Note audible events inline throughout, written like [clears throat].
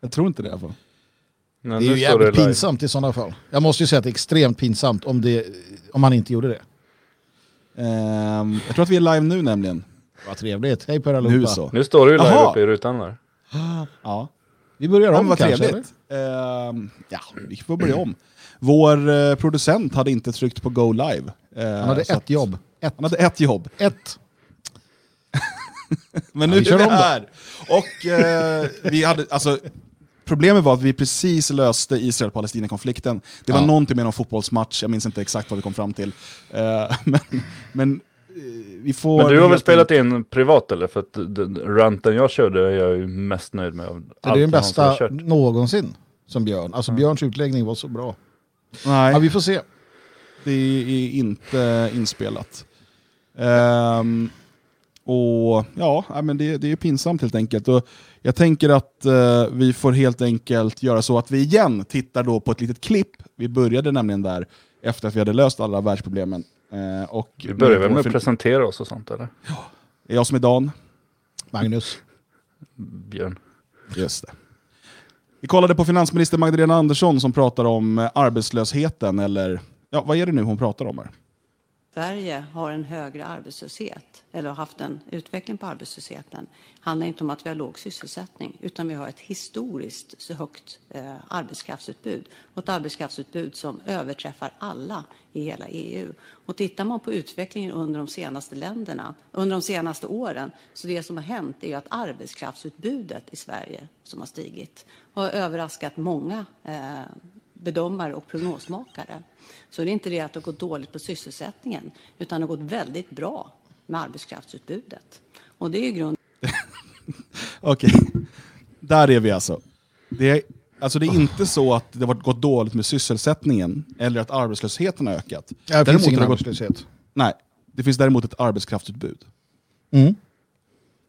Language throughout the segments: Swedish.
Jag tror inte det i alla fall. Nej, Det är ju jävligt live. pinsamt i sådana fall. Jag måste ju säga att det är extremt pinsamt om, det, om han inte gjorde det. Ehm, jag tror att vi är live nu nämligen. Vad trevligt. Hej på er allihopa. Nu så. Nu står det ju live Jaha. uppe i rutan där. Ja. Vi börjar Ja, om vad kanske, trevligt. Ehm, ja, vi får börja om. Vår eh, producent hade inte tryckt på go live. Eller? Han hade ett att- jobb. Ett. Han hade ett jobb. Ett. [laughs] Men Ja, nu vi kör är vi här. Och eh, vi hade, alltså, problemet var att vi precis löste Israel-Palestina-konflikten. Det var Ja. någonting med någon fotbollsmatch, jag minns inte exakt vad vi kom fram till. Eh, [laughs] men men eh, vi får... Men du har väl spelat in privat eller? För att den ranten jag körde är jag ju mest nöjd med. Av Det är den bästa någonsin har kört. någonsin som Björn. Alltså Björns utläggning var så bra. Nej. Ja, vi får se. Det är inte inspelat. Ehm, och ja, men det, det är pinsamt helt enkelt. Och jag tänker att eh, vi får helt enkelt göra så att vi igen tittar då på ett litet klipp. Vi började nämligen där efter att vi hade löst alla världsproblemen. Eh, och Vi börjar väl med att presentera oss och sånt eller? Det är jag som är Dan. Magnus. Björn. Just det. Vi kollade på finansminister Magdalena Andersson som pratar om eh, arbetslösheten, eller ja, vad är det nu hon pratar om här? Sverige har en högre arbetslöshet, eller har haft en utveckling på arbetslösheten, handlar inte om att vi har låg sysselsättning, utan vi har ett historiskt så högt eh, arbetskraftsutbud. Och ett arbetskraftsutbud som överträffar alla i hela EU. Och tittar man på utvecklingen under de senaste länderna, under de senaste åren, så det som har hänt är ju att arbetskraftsutbudet i Sverige som har stigit har överraskat många eh, bedömare och prognosmakare. Så det är inte det att det har gått dåligt på sysselsättningen, utan det har gått väldigt bra med arbetskraftsutbudet. Och det är ju grunden [laughs] Okej, där är vi alltså. Det är, alltså det är inte så att det har gått dåligt med sysselsättningen eller att arbetslösheten har ökat. Ja, det finns ingen har det gått, arbetslöshet. nej, det finns däremot ett arbetskraftsutbud. Mm.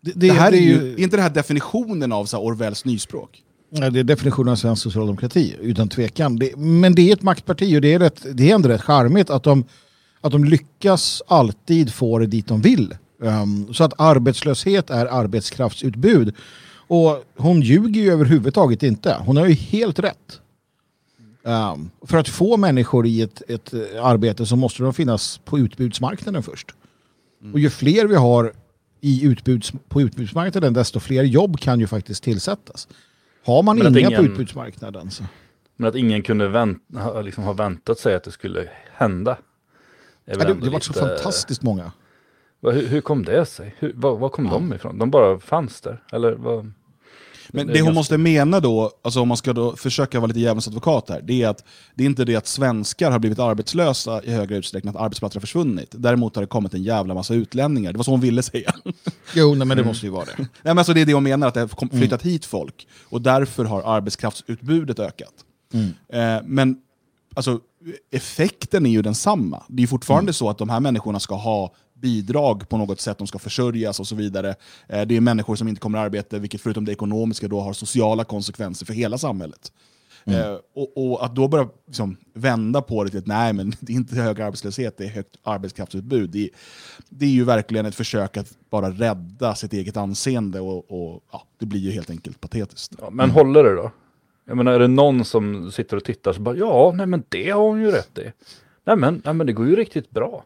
Det, det, Det, här det är ju, är inte det här definitionen av så här Orwells nyspråk? Ja, det är definitionen av svensk socialdemokrati, utan tvekan. Det, men det är ett maktparti och det är, rätt, det är ändå rätt charmigt att de, att de lyckas alltid få det dit de vill. Ehm, så att arbetslöshet är arbetskraftsutbud. Och hon ljuger ju överhuvudtaget inte. Hon har ju helt rätt. Ehm, för att få människor i ett, ett eh, arbete så måste de finnas på utbudsmarknaden först. Och ju fler vi har i utbuds, på utbudsmarknaden desto fler jobb kan ju faktiskt tillsättas. Har man Men inga på ingen- utbudsmarknaden så... Men att ingen kunde vänt, ha, liksom ha väntat sig att det skulle hända. Ja, det det var så lite- fantastiskt många. Hur, hur kom det sig? Hur, var, var kom de ifrån? De bara fanns där? Eller vad? Men Det det hon ganska- måste mena då, alltså om man ska då försöka vara lite djävulens advokat här, det är att det är inte det att svenskar har blivit arbetslösa i högre utsträckning, att arbetsplatser har försvunnit. Däremot har det kommit en jävla massa utlänningar. Det var så hon ville säga. [laughs] Jo, nej, men det måste ju vara det. [laughs] Nej, men alltså det är det hon menar, att det har kom- flyttat hit folk. Och därför har arbetskraftsutbudet ökat. Eh, men alltså, effekten är ju densamma. Det är fortfarande så att de här människorna ska ha bidrag på något sätt, de ska försörjas och så vidare. Eh, det är människor som inte kommer i arbete, vilket förutom det ekonomiska då har sociala konsekvenser för hela samhället. Eh, och, och att då börja liksom, vända på det till att nej, men det är inte hög arbetslöshet, det är högt arbetskraftsutbud. Det är, det är ju verkligen ett försök att bara rädda sitt eget anseende och, och ja, det blir ju helt enkelt patetiskt. Ja, men håller det då? Jag menar, är det någon som sitter och tittar så bara ja, nej men det har hon ju rätt i. Nej men, nej, men det går ju riktigt bra.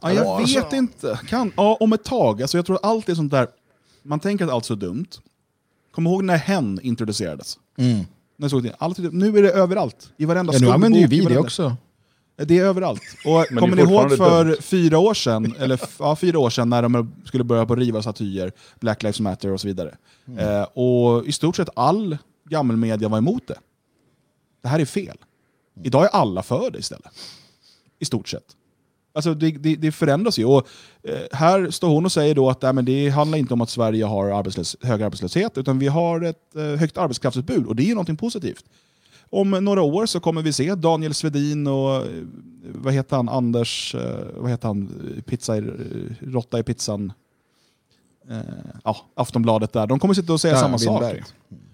Ja, jag Ja, vet alltså- inte. Kan, ja, om ett tag. Alltså, jag tror att allt är sånt där... Man tänker att allt är så dumt. Kom ihåg när hen introducerades? Mm. När såg det, allt, nu är det överallt. I varenda Ja, nu använder ju vi det också. Det är överallt. Och Men kommer ni ihåg för fyra år sedan, eller f- ja, fyra år sedan när de skulle börja på att riva statyer, Black Lives Matter och så vidare. Eh, och i stort sett all gammelmedia var emot det. Det här är fel. Idag är alla för det istället. I stort sett. Alltså det, det, det förändras ju. Och, eh, här står hon och säger då att nej, men det handlar inte om att Sverige har arbetslös, hög arbetslöshet, utan vi har ett eh, högt arbetskraftsutbud. Och det är ju någonting positivt. Om några år så kommer vi se Daniel Svedin och eh, vad heter han, Anders, eh, vad heter han, pizza i, råtta i pizzan, eh, ja, Aftonbladet där. De kommer sitta och säga Ja, samma Winberg. sak.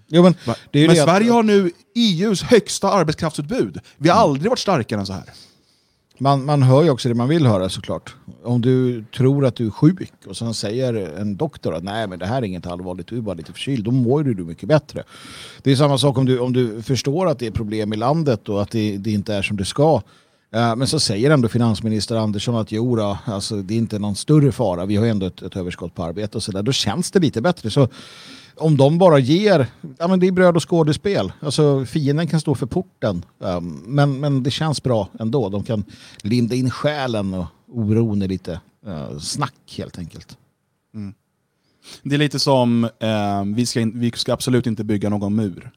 Jo, men Men det att- Sverige har nu EUs högsta arbetskraftsutbud. Vi har aldrig varit starkare än så här. Man, man hör ju också det man vill höra såklart. Om du tror att du är sjuk och sen säger en doktor att nej men det här är inget allvarligt, du är bara lite förkyld, då mår du mycket bättre. Det är samma sak om du, om du förstår att det är problem i landet och att det, det inte är som det ska. Eh, men så säger ändå finansminister Andersson att jo då, alltså, det är inte någon större fara, vi har ändå ett, ett överskott på arbete och sådär. Då känns det lite bättre. Så om de bara ger, ja men det är bröd och skådespel. Alltså fienden kan stå för porten. Um, men, men det känns bra ändå. De kan linda in själen och oron i lite uh, snack helt enkelt. Mm. Det är lite som, uh, vi, ska in, vi ska absolut inte bygga någon mur.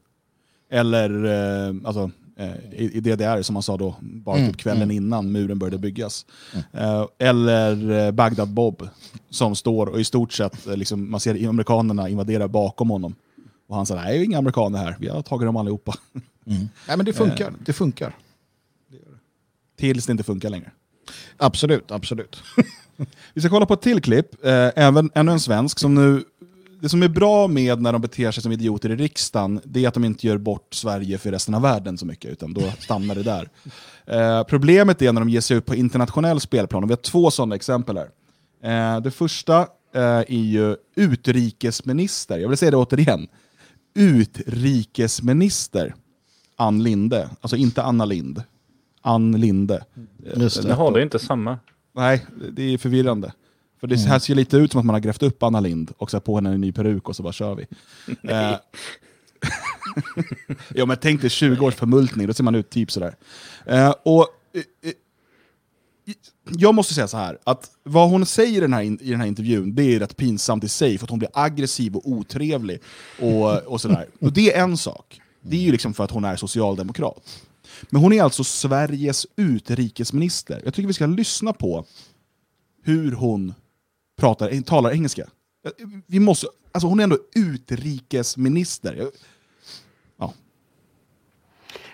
Eller uh, alltså, i, i DDR som man sa då, bara Mm, typ kvällen innan muren började byggas. Eh, eller eh, Bagdad Bob som står och i stort sett, eh, liksom, man ser amerikanerna invadera bakom honom. Och han säger, nej det är inga amerikaner här, vi har tagit dem allihopa. [laughs] Nej men det funkar, det funkar. Tills det inte funkar längre. Absolut, absolut. [laughs] Vi ska kolla på ett till klipp, eh, även, ännu en svensk som nu det som är bra med när de beter sig som idioter i riksdagen, det är att de inte gör bort Sverige för resten av världen så mycket, utan då stannar det där. Eh, problemet är när de ger sig ut på internationell spelplan, och vi har två sådana exempel här. Eh, det första eh, är ju utrikesminister, jag vill säga det återigen. Utrikesminister Ann Linde, alltså inte Anna Lind. Ann Linde. Eh, Just det. Jaha, det är inte samma. Nej, det är förvirrande. För det här ser lite ut som att man har grävt upp Anna Lind och satt på henne en ny peruk och så bara kör vi. [laughs] Eh, [laughs] ja, men tänk dig 20 års förmultning, då ser man ut typ sådär. Eh, och, eh, eh, jag måste säga så här, att vad hon säger i den här, in, i den här intervjun, det är rätt pinsamt i sig, för att hon blir aggressiv och otrevlig. Och, och, sådär. och det är en sak. Det är ju liksom för att hon är socialdemokrat. Men hon är alltså Sveriges utrikesminister. Jag tycker vi ska lyssna på hur hon pratar, talar engelska. Vi måste, alltså hon är ändå utrikesminister. Ja.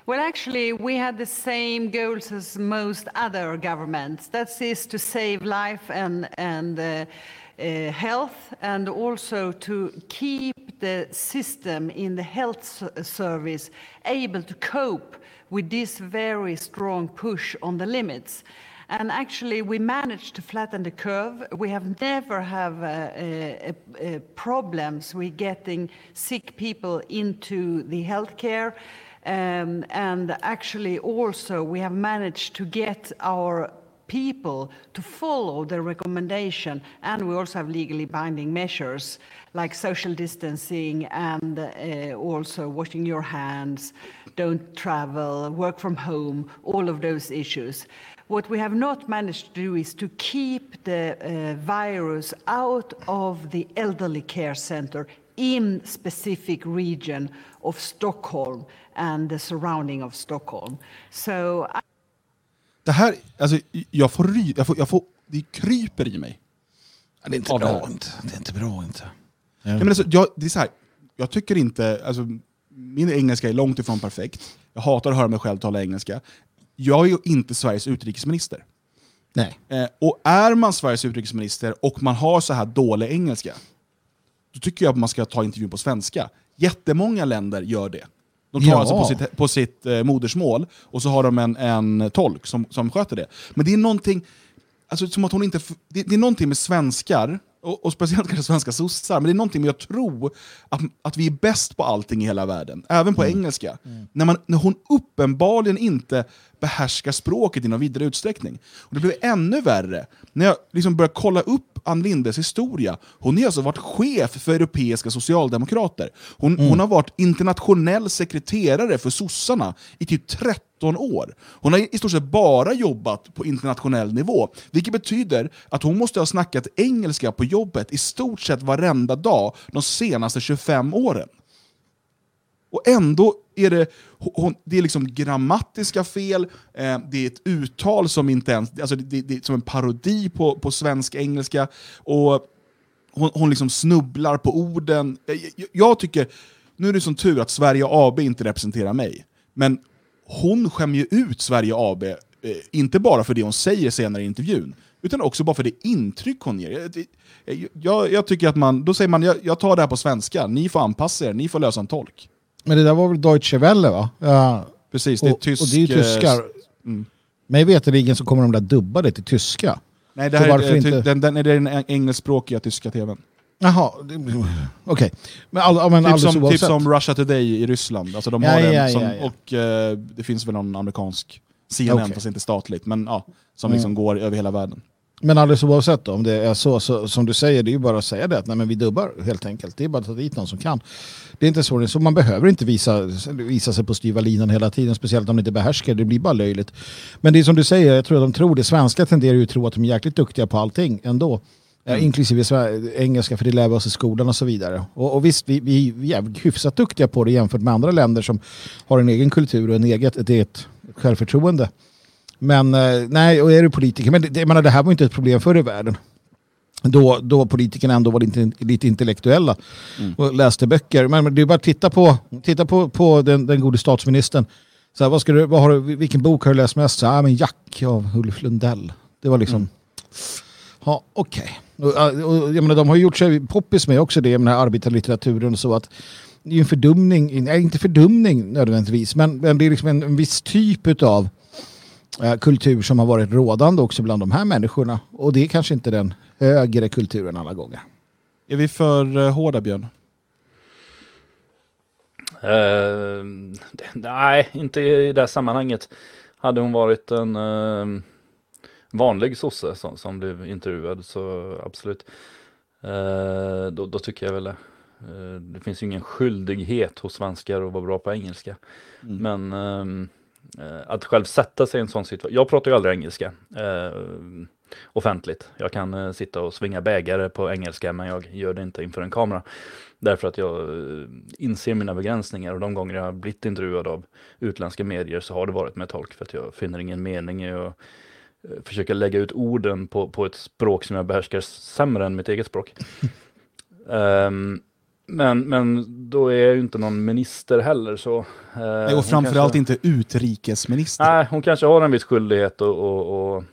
Well, actually, we had the same goals as most other governments. That is to save life and, and uh, uh, health, and also to keep the system in the health service able to cope with this very strong push on the limits. And actually, we managed to flatten the curve. We have never have uh, problems with getting sick people into the healthcare. Um, and actually, also, we have managed to get our people to follow the recommendation, and we also have legally binding measures like social distancing and uh, also washing your hands, don't travel, work from home, all of those issues. What we have not managed to do is to keep the uh, virus out of the elderly care center in specific region of Stockholm and the surrounding of Stockholm. So Det här, alltså, jag får, ry, jag får, jag får, det kryper i mig. Ja, det är inte Av det bra här. inte. Det är inte bra inte. Ja, men alltså, jag, det är så här, jag tycker inte, alltså, min engelska är långt ifrån perfekt. Jag hatar att höra mig själv tala engelska. Jag är ju inte Sveriges utrikesminister. Nej. Eh, och är man Sveriges utrikesminister och man har så här dålig engelska, då tycker jag att man ska ta intervjun på svenska. Jättemånga länder gör det. De tar Ja. alltså på sitt, på sitt eh, modersmål och så har de en, en tolk som, som sköter det. Men det är någonting, alltså, som att hon inte, det, det är någonting med svenskar, och, och speciellt kanske svenska sossar, men det är någonting med att tro att, att vi är bäst på allting i hela världen, även på engelska. När, man, när hon uppenbarligen inte behärskar språket i någon vidare utsträckning. Och det blev ännu värre när jag liksom började kolla upp Ann Lindes historia. Hon har alltså varit chef för europeiska socialdemokrater. Hon, hon har varit internationell sekreterare för sossarna i typ 13 år. Hon har i stort sett bara jobbat på internationell nivå, vilket betyder att hon måste ha snackat engelska på jobbet i stort sett varenda dag de senaste 25 åren. Och ändå är det, hon, det är liksom grammatiska fel, eh, det är ett uttal som inte ens, alltså det, det, det är som en parodi på, på svensk engelska, och hon, hon liksom snubblar på orden. Eh, jag, jag, tycker, nu är det som tur att Sverige AB inte representerar mig, men hon skämmer ju ut Sverige AB, eh, inte bara för det hon säger senare i intervjun, utan också bara för det intryck hon ger. Jag, jag, jag tycker att man, då säger man, jag, jag tar det här på svenska, ni får anpassa er, ni får lösa en tolk. Men det där var väl Deutsche Welle va? Ja. Precis, det är och, tysk... och det är ju eh, tyskar. mm. Mig veterligen så kommer de där dubbade till tyska. Nej, det här är, eh, inte- ty- den, den, det är den engelskspråkiga tyska tvn. Jaha, okej. Men, all, men Typ som, typ som Russia Today i Ryssland. Alltså de Ja, har den ja, som, ja. Och eh, det finns väl någon amerikansk CNN, Okej. fast inte statligt, men ja, som Mm. liksom går över hela världen. Men alldeles oavsett då, om det är så, så som du säger, det är ju bara att säga det att nej, men vi dubbar helt enkelt. Det är bara att ta dit någon som kan. Det är inte är så man behöver inte visa, visa sig på styva linan hela tiden, speciellt om de inte behärskar det, blir bara löjligt. Men det är som du säger, jag tror att de tror det. Svenska tenderar ju att tro att de är jäkligt duktiga på allting ändå. Eh, Inklusive sver- engelska, för det lär vi oss i skolan och så vidare. Och, och visst, vi, vi, är hyfsat duktiga på det jämfört med andra länder som har en egen kultur och en eget, ett eget självförtroende. Men eh, nej, och är du politiker, men det, jag menar, det här var inte ett problem förr i världen. Då, då politikerna ändå var lite, lite intellektuella och läste böcker. Men, men det är bara att titta på, titta på, på den, den gode statsministern. Så här, vad ska du, vad har du, vilken bok har du läst mest? Så här, ah, men Jack av Ulf Lundell. Det var liksom... Ja, okej. Och, och, jag menar, de har gjort sig poppis med också det, med den här arbetarlitteraturen och så att det är ju en fördumning, nej inte fördumning nödvändigtvis, men, men det är liksom en, en viss typ av kultur som har varit rådande också bland de här människorna. Och det är kanske inte den högre kulturen alla gånger. Är vi för eh, hårda, Björn? Eh, det- nej, inte i det här sammanhanget. Hade hon varit en eh, vanlig sosse som, som blev intervjuad så absolut. Eh, då, då tycker jag väl det. Eh, det finns ju ingen skyldighet hos svenskar att vara bra på engelska. Men ehm, eh, Eh, att själv sätta sig i en sån situation. Jag pratar ju aldrig engelska eh, offentligt. Jag kan eh, sitta och svinga bägare på engelska men jag gör det inte inför en kamera. Därför att jag eh, inser mina begränsningar och de gånger jag har blivit intervjuad av utländska medier så har det varit med tolk för att jag finner ingen mening i att eh, försöka lägga ut orden på, på ett språk som jag behärskar sämre än mitt eget språk. [laughs] Ehm, men, men då är jag ju inte någon minister heller så. eh, Nej, och framförallt kanske- inte utrikesminister. Nej, hon kanske har en viss skyldighet att och, och,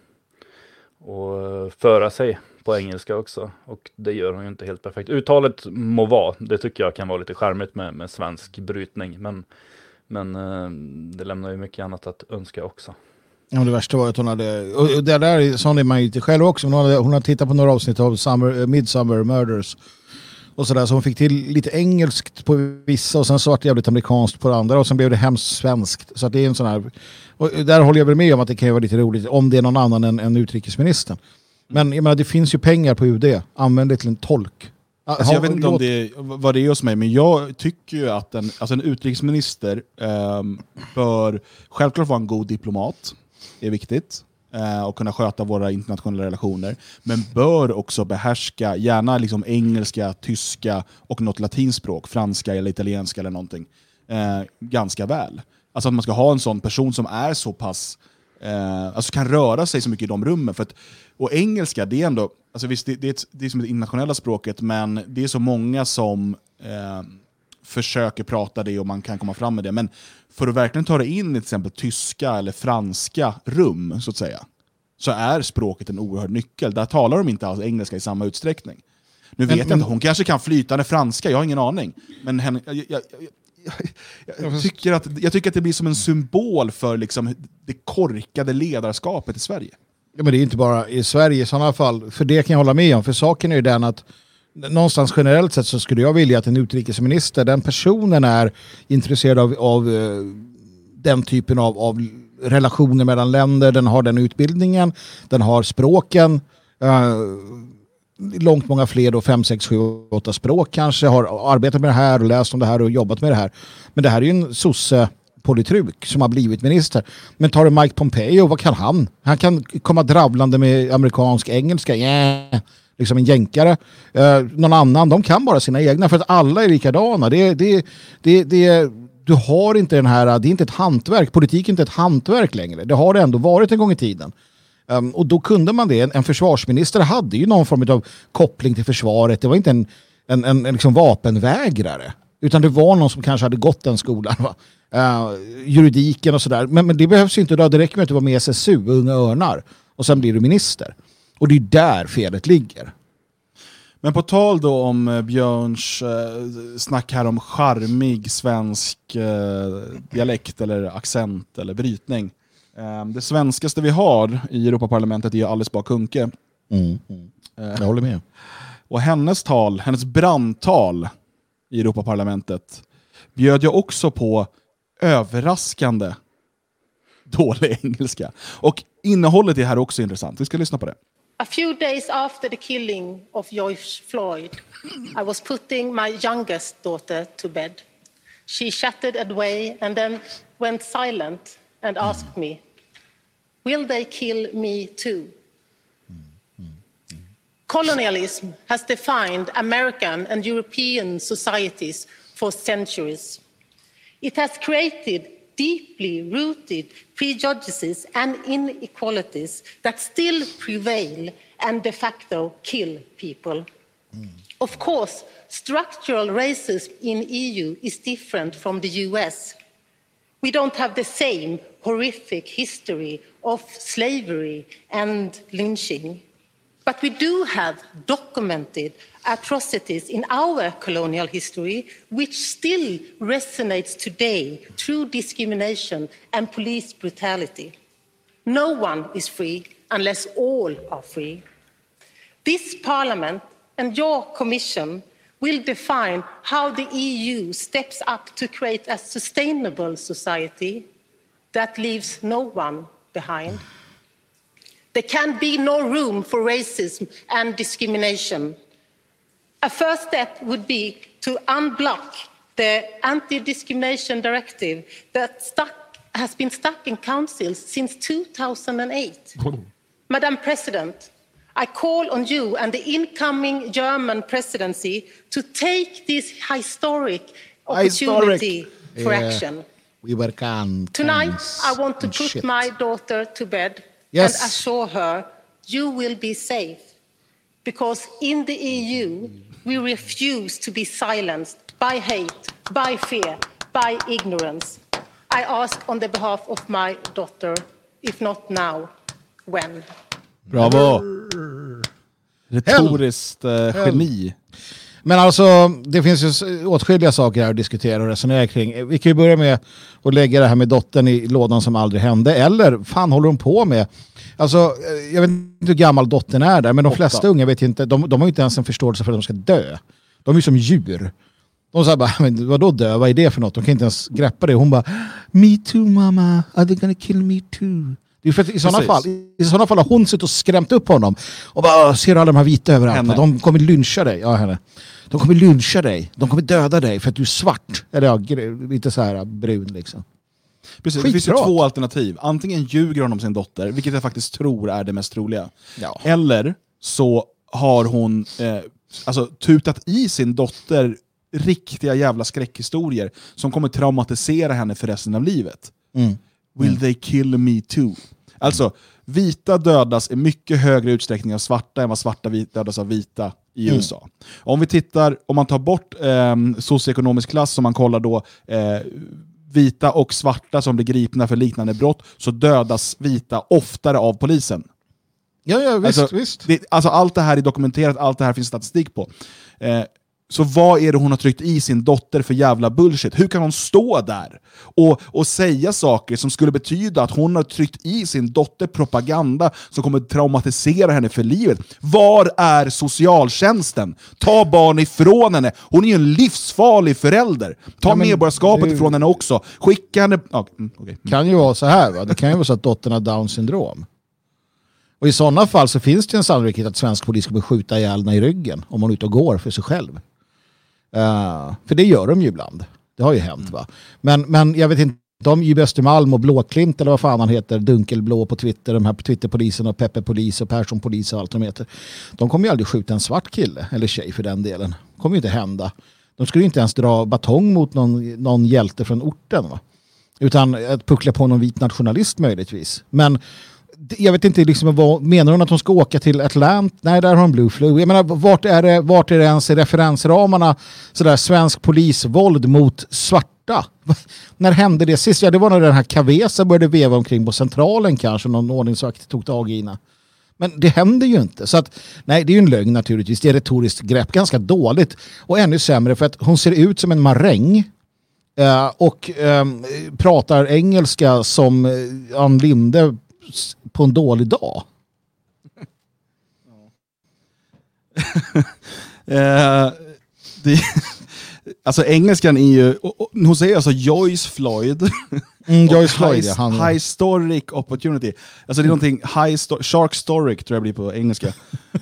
och föra sig på engelska också. Och det gör hon ju inte helt perfekt. Uttalet må vara, det tycker jag kan vara lite charmigt med, med svensk brytning. Men, men eh, det lämnar ju mycket annat att önska också. Ja, det värsta var att hon hade, och det där är man ju inte själv också, men hon hade, hon hade tittat på några avsnitt av Summer, Midsummer Murders. Och sådär, så hon fick till lite engelskt på vissa och sen så vart det jävligt amerikanskt på det andra och sen blev det hemskt svenskt. Så det är en sån här, och där håller jag väl med om att det kan vara lite roligt om det är någon annan än, än utrikesministern. Men jag menar, det finns ju pengar på UD, använd det till en tolk. Alltså, jag vet inte om det, vad det är hos mig, men jag tycker ju att en, alltså en utrikesminister ehm, bör självklart vara en god diplomat. Det är viktigt. Eh, och kunna sköta våra internationella relationer. Men bör också behärska, gärna liksom engelska, tyska och något latinspråk, franska eller italienska eller någonting, eh, ganska väl. Alltså att man ska ha en sån person som är så pass eh, alltså kan röra sig så mycket i de rummen. För att, och engelska, det är ändå, alltså visst, det, det, är ett, det är som det internationella språket, men det är så många som eh, försöker prata det och man kan komma fram med det. Men för att verkligen ta det in i till exempel tyska eller franska rum, så att säga, så är språket en oerhörd nyckel. Där talar de inte alls engelska i samma utsträckning. Nu vet jag men- inte, hon kanske kan flytande franska, jag har ingen aning. Men henne, jag, jag, jag, jag, jag, tycker att, jag tycker att det blir som en symbol för liksom det korkade ledarskapet i Sverige. Ja, men det är inte bara i Sverige i sådana fall. För det kan jag hålla med om. För saken är ju den att någonstans generellt sett så skulle jag vilja att en utrikesminister, den personen är intresserad av, av eh, den typen av, av relationer mellan länder, den har den utbildningen, den har språken, eh, långt många fler då, fem, sex, sju, åtta språk kanske, har arbetat med det här och läst om det här och jobbat med det här. Men det här är ju en sosse politruk som har blivit minister. Men tar du Mike Pompeo, vad kan han? Han kan komma dravlande med amerikansk engelska, yeah liksom en jänkare. Eh, någon annan, de kan bara sina egna för att alla är likadana. Det, det, det, det, du har inte den här, det är inte ett hantverk, politik är inte ett hantverk längre. Det har det ändå varit en gång i tiden. Um, och då kunde man det. En, en försvarsminister hade ju någon form av koppling till försvaret. Det var inte en, en, en, en liksom vapenvägrare. Utan det var någon som kanske hade gått den skolan. Va? Uh, juridiken och sådär. Men, men det behövs ju inte. Då. Det räcker med att du var med i SSU, Unga Örnar. Och sen blir du minister. Och det är där felet ligger. Men på tal då om eh, Björns eh, snack här om charmig svensk eh, dialekt eller accent eller brytning. Det svenskaste vi har i Europaparlamentet är Alice Bah Kuhnke. Mm. Mm. Jag håller med. Och hennes tal, hennes brandtal i Europaparlamentet bjöd jag också på överraskande dålig [laughs] engelska. Och innehållet är här också intressant. Vi ska lyssna på det. A few days after the killing of George Floyd, I was putting my youngest daughter to bed. She chatted away and then went silent and asked me, Will they kill me too? Colonialism has defined American and European societies for centuries. It has created deeply rooted prejudices and inequalities that still prevail and de facto kill people. Of course, structural racism in EU is different from the US. We don't have the same horrific history of slavery and lynching. But we do have documented atrocities in our colonial history which still resonates today through discrimination and police brutality. No one is free unless all are free. This parliament and your commission will define how the EU steps up to create a sustainable society that leaves no one behind. There can be no room for racism and discrimination. A first step would be to unblock the anti-discrimination directive that stuck, has been stuck in council since 2008. [laughs] Madam President, I call on you and the incoming German presidency to take this historic opportunity for Yeah. action. We were can. Tonight, I want to put shit. my daughter to bed Yes. and assure her you will be safe. Because in the EU, we refuse to be silenced by hate, by fear, by ignorance. I ask on the behalf of my daughter, if not now, when? Bravo! Retoriskt eh, geni. Men alltså, det finns ju åtskilliga saker här att diskutera och resonera kring. Vi kan ju börja med att lägga det här med dottern i lådan som aldrig hände. Eller, fan håller de på med? Alltså, eh, jag vet inte hur gammal dottern är där, men de flesta unga vet inte, de, de har ju inte ens en förståelse för att de ska dö. De är ju som djur. De säger bara, [laughs] men vadå dö? Vad är det för något? De kan inte ens greppa det. Hon bara, me too mamma, are they gonna kill me too? Det är för i sådana fall, i sådana fall har hon suttit och skrämt upp honom. Och bara, ser du alla de här vita överallt? Henne. De kommer lyncha dig. Ja, henne. De kommer lyncha dig. De kommer döda dig för att du är svart. Eller ja, lite så här brun liksom. Precis, det finns ju Skitbra. två alternativ. Antingen ljuger hon om sin dotter, vilket jag faktiskt tror är det mest troliga. Ja. Eller så har hon eh, alltså, tutat i sin dotter riktiga jävla skräckhistorier som kommer traumatisera henne för resten av livet. Mm. Will they kill me too? Alltså, vita dödas i mycket högre utsträckning av svarta än vad svarta dödas av vita i Mm. USA. Om vi tittar, om man tar bort eh, socioekonomisk klass, om man kollar då eh, vita och svarta som blir gripna för liknande brott, så dödas vita oftare av polisen. Ja, ja visst. Alltså, visst. Det, alltså allt det här är dokumenterat, allt det här finns statistik på. Eh, så vad är det hon har tryckt i sin dotter för jävla bullshit? Hur kan hon stå där och, och säga saker som skulle betyda att hon har tryckt i sin dotter propaganda som kommer traumatisera henne för livet? Var är socialtjänsten? Ta barn ifrån henne! Hon är ju en livsfarlig förälder. Ta Ja, medborgarskapet du- ifrån henne också. Skicka henne... Ja, mm, okej. kan ju vara så här. Va? Det kan ju vara så att dottern har down syndrom. Och i sådana fall så finns det en sannolikhet att svensk polis kommer skjuta ihjäl henne i ryggen om hon är ute och går för sig själv. Eh, för det gör de ju ibland. Det har ju hänt va. Men, men jag vet inte om JB Östermalm och Blåklint eller vad fan han heter, Dunkelblå på Twitter, de här Twitterpolisen och Peppe Polis och Persson Polis och allt de heter. De kommer ju aldrig skjuta en svart kille, eller tjej för den delen. Det kommer ju inte hända. De skulle ju inte ens dra batong mot någon, någon hjälte från orten. Va? Utan att puckla på någon vit nationalist möjligtvis. Men jag vet inte, liksom, vad, menar hon att hon ska åka till Atlanta? Nej, där har hon Blue Flu. Jag menar, vart är det, vart är det ens i referensramarna sådär svensk polisvåld mot svarta? [laughs] när hände det sist? Ja, det var när den här Cavesa började veva omkring på centralen kanske, någon ordningsvakt tog tag i henne. Men det händer ju inte. Så att, nej, det är ju en lögn naturligtvis. Det är retoriskt grepp, ganska dåligt. Och ännu sämre för att hon ser ut som en maräng Eh, och ehm, pratar engelska som eh, Ann Linde på en dålig dag. [laughs] Eh, det, [laughs] alltså engelskan är ju, och, och, hon säger alltså Joyce Floyd. Mm, [laughs] Joyce Floyd, ja, his- han- Historic opportunity. Alltså det är någonting, high sto- shark storic tror jag blir på engelska.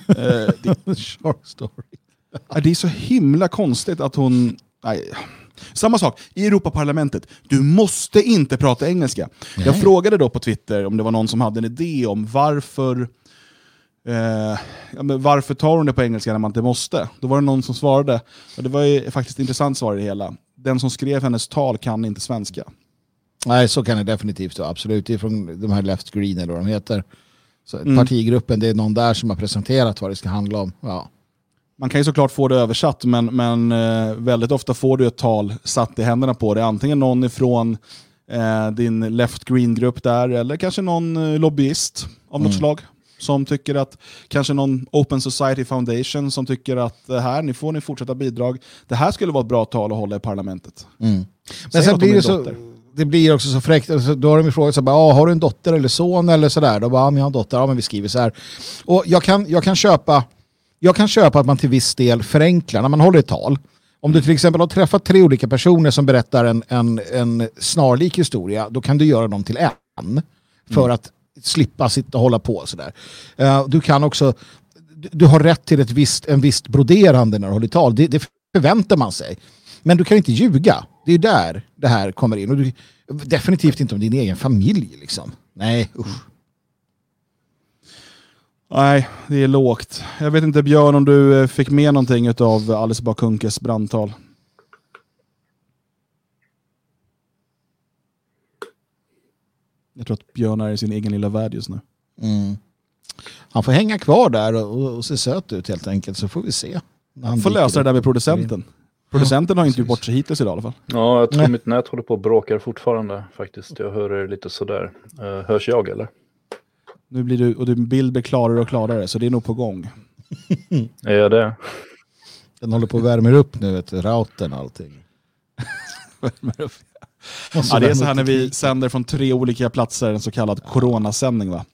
Eh, det, Shark story. Ja, Det är så himla konstigt att hon... Nej. Samma sak, i Europaparlamentet. Du måste inte prata engelska. Jag frågade då på Twitter om det var någon som hade en idé om varför ja, men varför tar hon det på engelska när man inte måste? Då var det någon som svarade, och det var ju faktiskt ett intressant svar i det hela. Den som skrev hennes tal kan inte svenska. Nej, så kan det definitivt vara. Absolut. Det är från de här Left Green eller vad de heter. Så Mm. Partigruppen, det är någon där som har presenterat vad det ska handla om. Ja. Man kan ju såklart få det översatt, men, men eh, väldigt ofta får du ett tal satt i händerna på dig. Antingen någon ifrån eh, din left green-grupp där, eller kanske någon eh, lobbyist av något slag. Som tycker att, kanske någon Open Society Foundation som tycker att eh, här, ni får ni fortsätta bidrag. Det här skulle vara ett bra tal att hålla i parlamentet. Men Säg sen blir det, så, dotter. det blir också så fräckt. Alltså, då har de ju frågat så här, ah, har du en dotter eller son eller sådär? Då bara, ja, men jag har en dotter. Ja, men vi skriver så här. Och jag kan, jag kan köpa jag kan köpa att man till viss del förenklar när man håller ett tal. Om du till exempel har träffat tre olika personer som berättar en, en, en snarlik historia, då kan du göra dem till en. För att slippa sitta och hålla på sådär. Uh, du kan också, du, du har rätt till ett visst, en visst broderande när du håller tal. Det, det förväntar man sig. Men du kan inte ljuga. Det är där det här kommer in. Och du, definitivt inte om din egen familj. Liksom. Nej, usch. Nej, det är lågt. Jag vet inte Björn om du eh, fick med någonting av Alice Bakunkes brandtal. Jag tror att Björn är i sin egen lilla värld just nu. Han får hänga kvar där och, och, se söt ut helt enkelt så får vi se. när han får lösa det där med producenten. Producenten har inte gjort bort sig hittills idag i alla fall. Ja, jag tror Nej. mitt nät håller på och bråkar fortfarande faktiskt. Jag hör er lite sådär. Uh, hörs jag eller? Nu blir du, och din bild blir klarare och klarare, så det är nog på gång. Är jag det? Den håller på att värma upp nu, vet du, routern och allting. [laughs] Ja, det är så här när vi sänder från tre olika platser, en så kallad coronasändning. Va?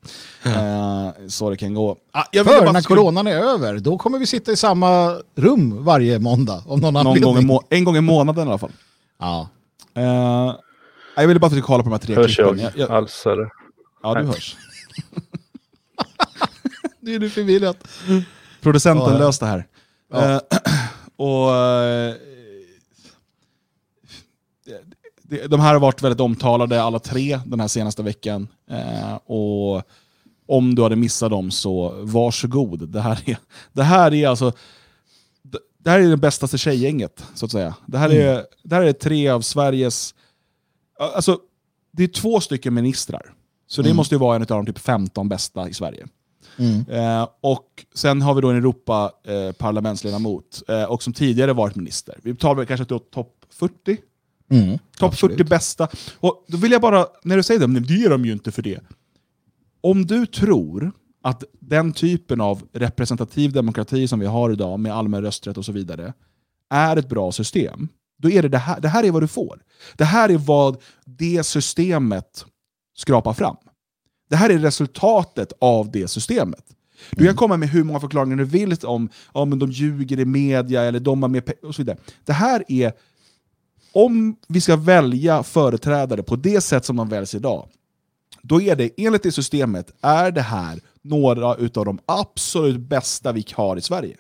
Eh, så det kan gå. Ah, För bara när coronan är över, då kommer vi sitta i samma rum varje måndag. Om någon, någon gång må- en gång i månaden i alla fall. Ja. Eh, jag ville bara att vi kolla på de här tre Hörs klippen. jag Jag, jag, alls eller? ja, du Nej. hörs. Nu är du förvirrad. Producenten Ja, ja. löste det här. Ja. Eh, [clears throat] och, eh, de här har varit väldigt omtalade alla tre den här senaste veckan. Eh, och om du hade missat dem så varsågod. Det här är, [laughs] det här är alltså det- här är det bästaste tjejgänget, så att säga. Det här, är, det här är tre av Sveriges... Alltså, det är två stycken ministrar. Så det måste ju vara en av de typ 15 bästa i Sverige. Eh, och sen har vi då en Europaparlamentsledamot, eh, och som tidigare varit minister. Vi tar väl kanske topp 40? Mm. Topp 40 bästa. Och då vill jag bara, när du säger det, men det ger de ju inte för det. Om du tror att den typen av representativ demokrati som vi har idag med allmän rösträtt och så vidare är ett bra system, då är det det här, det här är vad du får. Det här är vad det systemet skrapar fram. Det här är resultatet av det systemet. Du kan komma med hur många förklaringar du vill om om de ljuger i media eller de har mer och så vidare. Det här är om vi ska välja företrädare på det sätt som de väljs idag, då är det enligt det systemet är det här några utav de absolut bästa vi har i Sverige.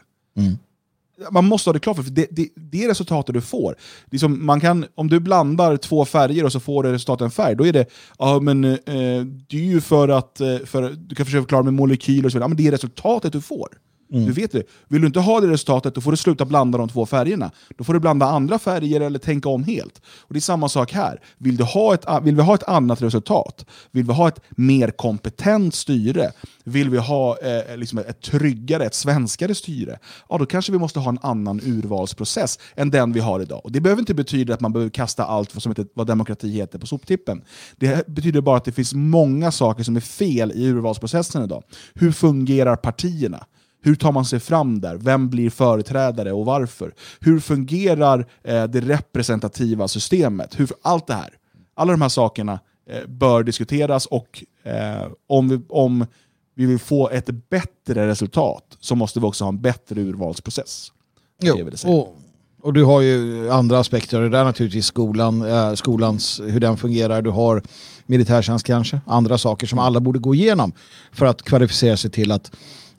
Man måste ha det klart för för det, det, det är resultatet du får. Det som man kan, om du blandar två färger och så får du resultatet en färg, då är det, ja, men, eh, det är ju för att eh, för, du kan försöka förklara med molekyler och så vidare, ja, men det är resultatet du får. Mm. Du vet det. Vill du inte ha det resultatet, då får du sluta blanda de två färgerna. Då får du blanda andra färger eller tänka om helt. Och Det är samma sak här. Vill, du ha ett, vill vi ha ett annat resultat? Vill vi ha ett mer kompetent styre? Vill vi ha eh, liksom ett tryggare, ett svenskare styre? Ja, då kanske vi måste ha en annan urvalsprocess än den vi har idag. Och Det behöver inte betyda att man behöver kasta allt vad, som heter, vad demokrati heter på soptippen. Det betyder bara att det finns många saker som är fel i urvalsprocessen idag. Hur fungerar partierna? Hur tar man sig fram där? Vem blir företrädare och varför? Hur fungerar eh, det representativa systemet? Hur, allt det här. Alla de här sakerna eh, bör diskuteras och eh, om, vi, om vi vill få ett bättre resultat så måste vi också ha en bättre urvalsprocess. Jo, och, och du har ju andra aspekter. Det där naturligtvis skolan, eh, skolans, hur den fungerar. Du har militärtjänst kanske. Andra saker som alla borde gå igenom för att kvalificera sig till att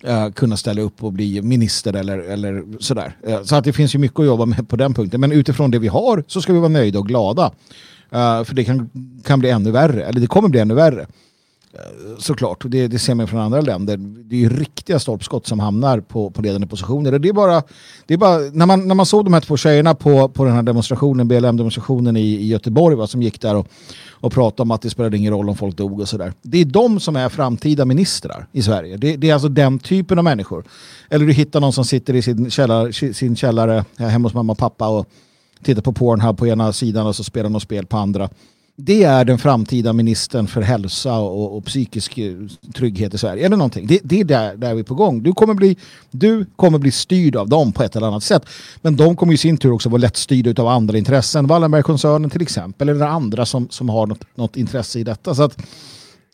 eh, kunna ställa upp och bli minister eller, eller sådär. Eh, så att det finns ju mycket att jobba med på den punkten. Men utifrån det vi har så ska vi vara nöjda och glada. Eh, för det kan, kan bli ännu värre, eller det kommer bli ännu värre. Eh, såklart, det, det ser man från andra länder. Det är ju riktiga stolpskott som hamnar på, på ledande positioner. Och det är bara, det är bara när, man, när man såg de här två tjejerna på, på den här demonstrationen, BLM-demonstrationen i, i Göteborg, va, som gick där och, och prata om att det spelade ingen roll om folk dog och sådär. Det är de som är framtida ministrar i Sverige. Det, det är alltså den typen av människor. Eller du hittar någon som sitter i sin källare, sin källare eh, hemma hos mamma och pappa och tittar på Pornhub på ena sidan och så spelar något spel på andra. Det är den framtida ministern för hälsa och, och psykisk eh, trygghet i Sverige. Eller någonting. Det, det är där, där vi är på gång. Du kommer, bli, du kommer bli styrd av dem på ett eller annat sätt. Men de kommer i sin tur också vara lättstyrda av andra intressen. Wallenbergkoncernen till exempel. Eller andra som, som har något, något intresse i detta. Så att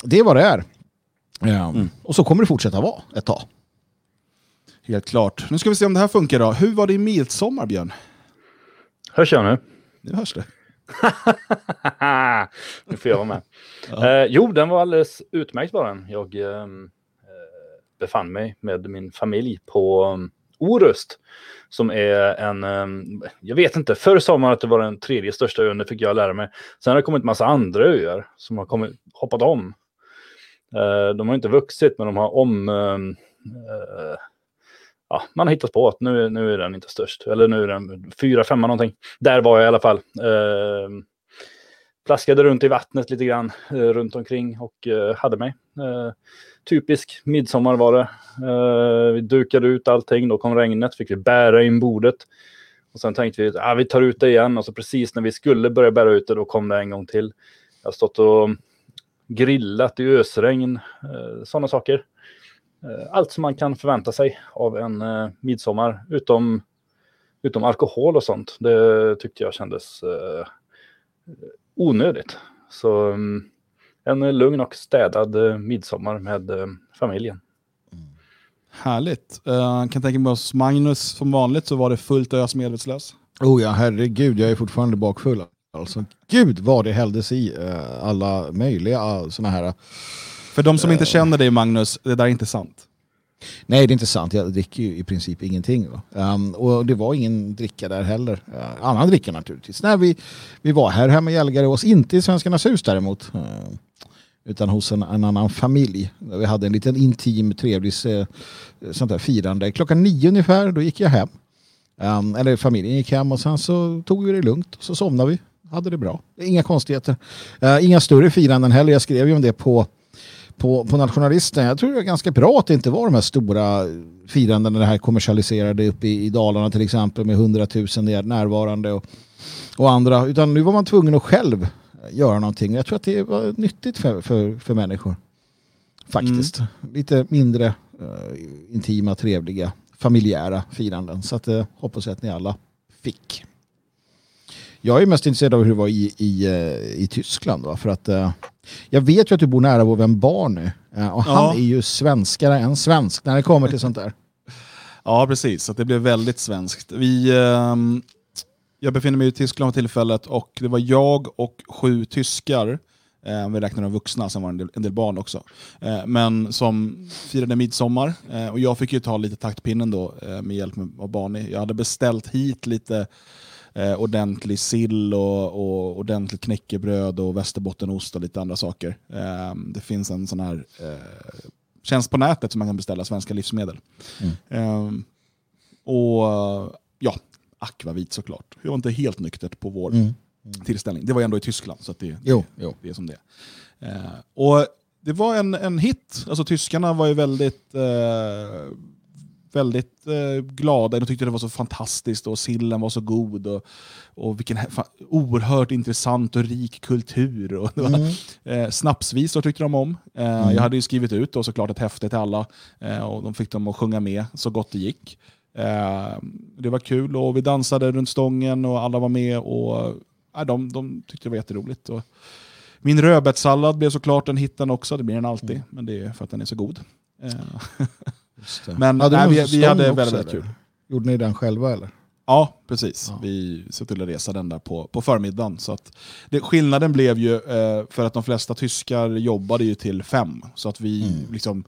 det är vad det är. Ja. Och så kommer det fortsätta vara ett tag. Helt klart. Nu ska vi se om det här funkar då. Hur var det i midsommar, Björn? Hörs jag nu? Nu hörs det. [laughs] nu får jag vara med. Eh, jo, den var alldeles utmärkt var den. Jag ehm, eh, befann mig med min familj på um, Orust. Som är en, ehm, jag vet inte, förr sa man att det var den tredje största ön, det fick jag lära mig. Sen har det kommit massa andra öar som har kommit, hoppat om. Eh, de har inte vuxit, men de har om... ehm, eh, ja, man har hittat på att nu, nu är den inte störst. Eller nu är den fyra, femma någonting. Där var jag i alla fall. Eh, plaskade runt i vattnet lite grann eh, runt omkring och eh, hade mig. Eh, typisk midsommar var det. Eh, vi dukade ut allting, då kom regnet, fick vi bära in bordet. Och sen tänkte vi att ah, vi tar ut det igen och så precis när vi skulle börja bära ut det då kom det en gång till. Jag har stått och grillat i ösregn, eh, sådana saker. Eh, allt som man kan förvänta sig av en eh, midsommar, utom, utom alkohol och sånt. Det tyckte jag kändes eh, onödigt. Så mm, en lugn och städad eh, midsommar med eh, familjen. Härligt. Uh, kan tänka mig hos Magnus, som vanligt så var det fullt ös medvetslös. Oh ja, herregud, jag är fortfarande bakfull. Alltså, gud vad det hälldes i eh, alla möjliga sådana här... För de som inte känner dig Magnus, det där är inte sant. Nej, det är inte sant. Jag dricker ju i princip ingenting. Ehm, och det var ingen dricka där heller. Uh, annan dricka naturligtvis. Nej, vi, vi var här hemma i Elgarås, inte i Svenskarnas hus däremot. Eh, utan hos en, en annan familj. Vi hade en liten intim, trevlig eh, sånt där firande. Klockan nio ungefär, då gick jag hem. Ehm, eller familjen gick hem och sen så tog vi det lugnt. Och så somnade vi. Hade det bra. Inga konstigheter. Eh, inga större firanden heller. Jag skrev ju om det på på, på nationalisten. Jag tror det är ganska bra att det inte var de här stora firandena, det här kommersialiserade uppe i, i Dalarna till exempel med hundratusen närvarande och, och andra. Utan nu var man tvungen att själv göra någonting. Jag tror att det var nyttigt för, för, för människor. Faktiskt. Lite mindre eh, intima, trevliga, familjära firanden. Så att, eh, hoppas att ni alla fick. Jag är mest intresserad av hur det var i, i, eh, i Tyskland. Va? För att, jag vet ju att du bor nära vår vän Barn nu. Eh, och han Ja. är ju svenskare än svensk när det kommer till sånt där. [laughs] Ja, precis. Så det blev väldigt svenskt. Vi, ehm, jag befinner mig i Tyskland för tillfället och det var jag och sju tyskar, eh, vi räknar de vuxna, sen var det en del, en del barn också, eh, men som firade midsommar. Eh, och jag fick ju ta lite taktpinnen då eh, med hjälp av Barney. Jag hade beställt hit lite eh, ordentlig sill och, och ordentligt knäckebröd och västerbottenost och lite andra saker. Eh, det finns en sån här eh, tjänst på nätet som man kan beställa svenska livsmedel. Ehm, och ja, akvavit såklart. Jag var inte helt nyktert på vår Mm. tillställning. Det var ändå i Tyskland, så det, Jo, jo. det är som det är. Eh, och det var en, en hit. Alltså tyskarna var ju väldigt... Eh, väldigt eh, glada. De tyckte det var så fantastiskt och sillen var så god. Och, och vilken oerhört intressant och rik kultur. Och det var, Mm. eh, snapsvisor tyckte de om. Eh, Jag hade ju skrivit ut då såklart ett häfte till alla eh, och de fick dem att sjunga med så gott det gick. Eh, det var kul och vi dansade runt stången och alla var med. och eh, de, de tyckte det var jätteroligt. Och min rödbetssallad blev såklart en hitten också, det blir den alltid, Mm. men det är för att den är så god. [laughs] Men, Hade nej, vi- vi hade väldigt, också, väldigt eller? kul. Gjorde ni den själva eller? Ja, precis. Ja. Vi såg till att resa den där på, på förmiddagen. Så att det, skillnaden blev ju, eh, för att de flesta tyskar jobbade ju till fem, så att vi Mm. liksom,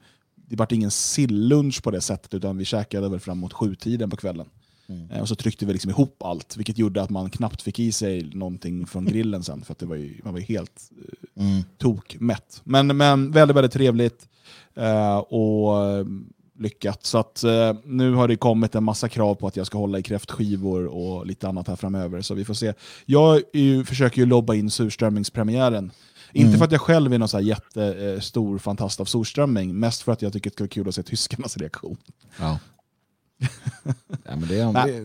det vart ingen sillunch på det sättet, utan vi käkade väl fram mot sjutiden på kvällen. Mm. Eh, och så tryckte vi liksom ihop allt, vilket gjorde att man knappt fick i sig någonting från grillen sen, för att det var ju, man var ju helt eh, Mm. tokmätt. Men, men väldigt, väldigt trevligt eh, och lyckat. Så att, eh, nu har det kommit en massa krav på att jag ska hålla i kräftskivor och lite annat här framöver. Så vi får se. Jag är ju, försöker ju lobba in surströmmingspremiären. Inte Mm. för att jag själv är någon så här jättestor fantast av surströmming, mest för att jag tycker det ska vara kul att se tyskarnas reaktion. Ja. [laughs] ja men det, Nej.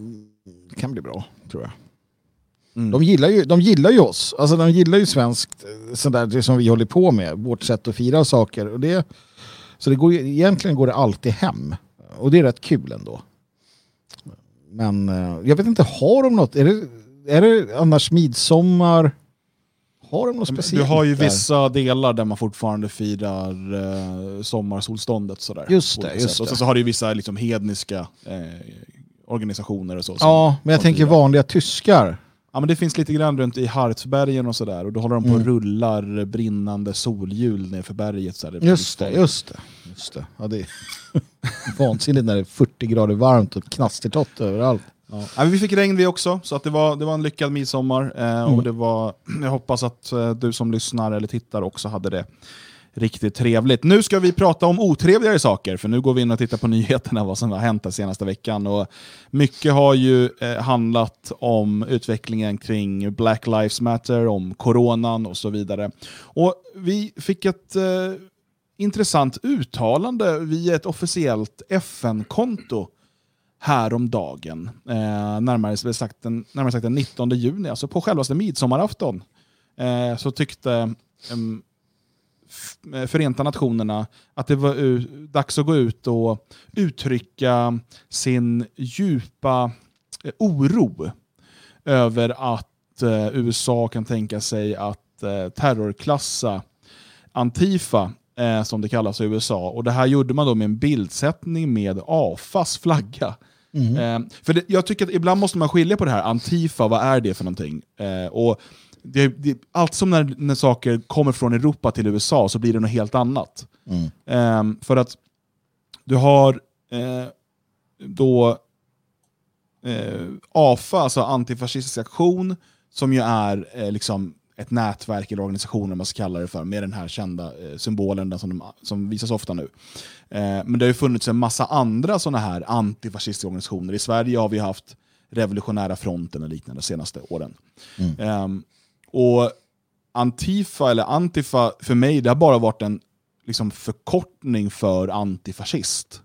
det kan bli bra, tror jag. Mm. De gillar, ju, de gillar ju oss. Alltså de gillar ju svenskt, eh, sådär, det som vi håller på med. Vårt sätt att fira saker. Och det, så det går, egentligen går det alltid hem. Och det är rätt kul ändå. Men eh, jag vet inte, har de något? Är det, är det annars midsommar? Har de något speciellt? Du har ju där? vissa delar där man fortfarande firar eh, sommarsolståndet. Sådär, Just det, just. Och sen så har du ju vissa liksom, hedniska eh, organisationer och så. Ja, men jag tänker vanliga tyskar. Ja, men det finns lite grann runt i Hartsbergen och sådär. Och då håller de på och Mm. rullar brinnande solhjul nerför berget. Så här. Just det, just det. Just det. Ja, det är [laughs] vansinnigt när det är 40 grader varmt och knastertott överallt. Ja. Vi fick regn vi också, så att det, var, det var en lyckad midsommar. Eh, Mm. och det var, [clears throat] jag hoppas att eh, du som lyssnar eller tittar också hade det riktigt trevligt. Nu ska vi prata om otrevligare saker, för nu går vi in och tittar på [laughs] nyheterna, vad som har hänt den senaste veckan. Och mycket har ju eh, handlat om utvecklingen kring Black Lives Matter, om coronan och så vidare. Och vi fick ett eh, intressant uttalande via ett officiellt FN-konto häromdagen, eh, närmare, sagt den, närmare sagt den 19 juni, alltså på självaste midsommarafton, eh, så tyckte eh, Förenta Nationerna att det var dags att gå ut och uttrycka sin djupa eh, oro över att eh, USA kan tänka sig att eh, terrorklassa Antifa, som det kallas i USA. Och Det här gjorde man då med en bildsättning med AFAs flagga. Eh, för det, jag tycker att ibland måste man skilja på det här, Antifa, vad är det för någonting? Och det, det, allt som när, när saker kommer från Europa till USA så blir det något helt annat. Eh, för att du har eh, då eh, AFA, alltså antifascistisk aktion, som ju är eh, liksom ett nätverk eller organisation, om man ska kalla det för, med den här kända eh, symbolen den som, de, som visas ofta nu. Eh, men det har ju funnits en massa andra sådana här antifascistiska organisationer. I Sverige har vi haft Revolutionära fronten och liknande de senaste åren. Ehm, och Antifa, eller Antifa, för mig, det har bara varit en liksom, förkortning för antifascist.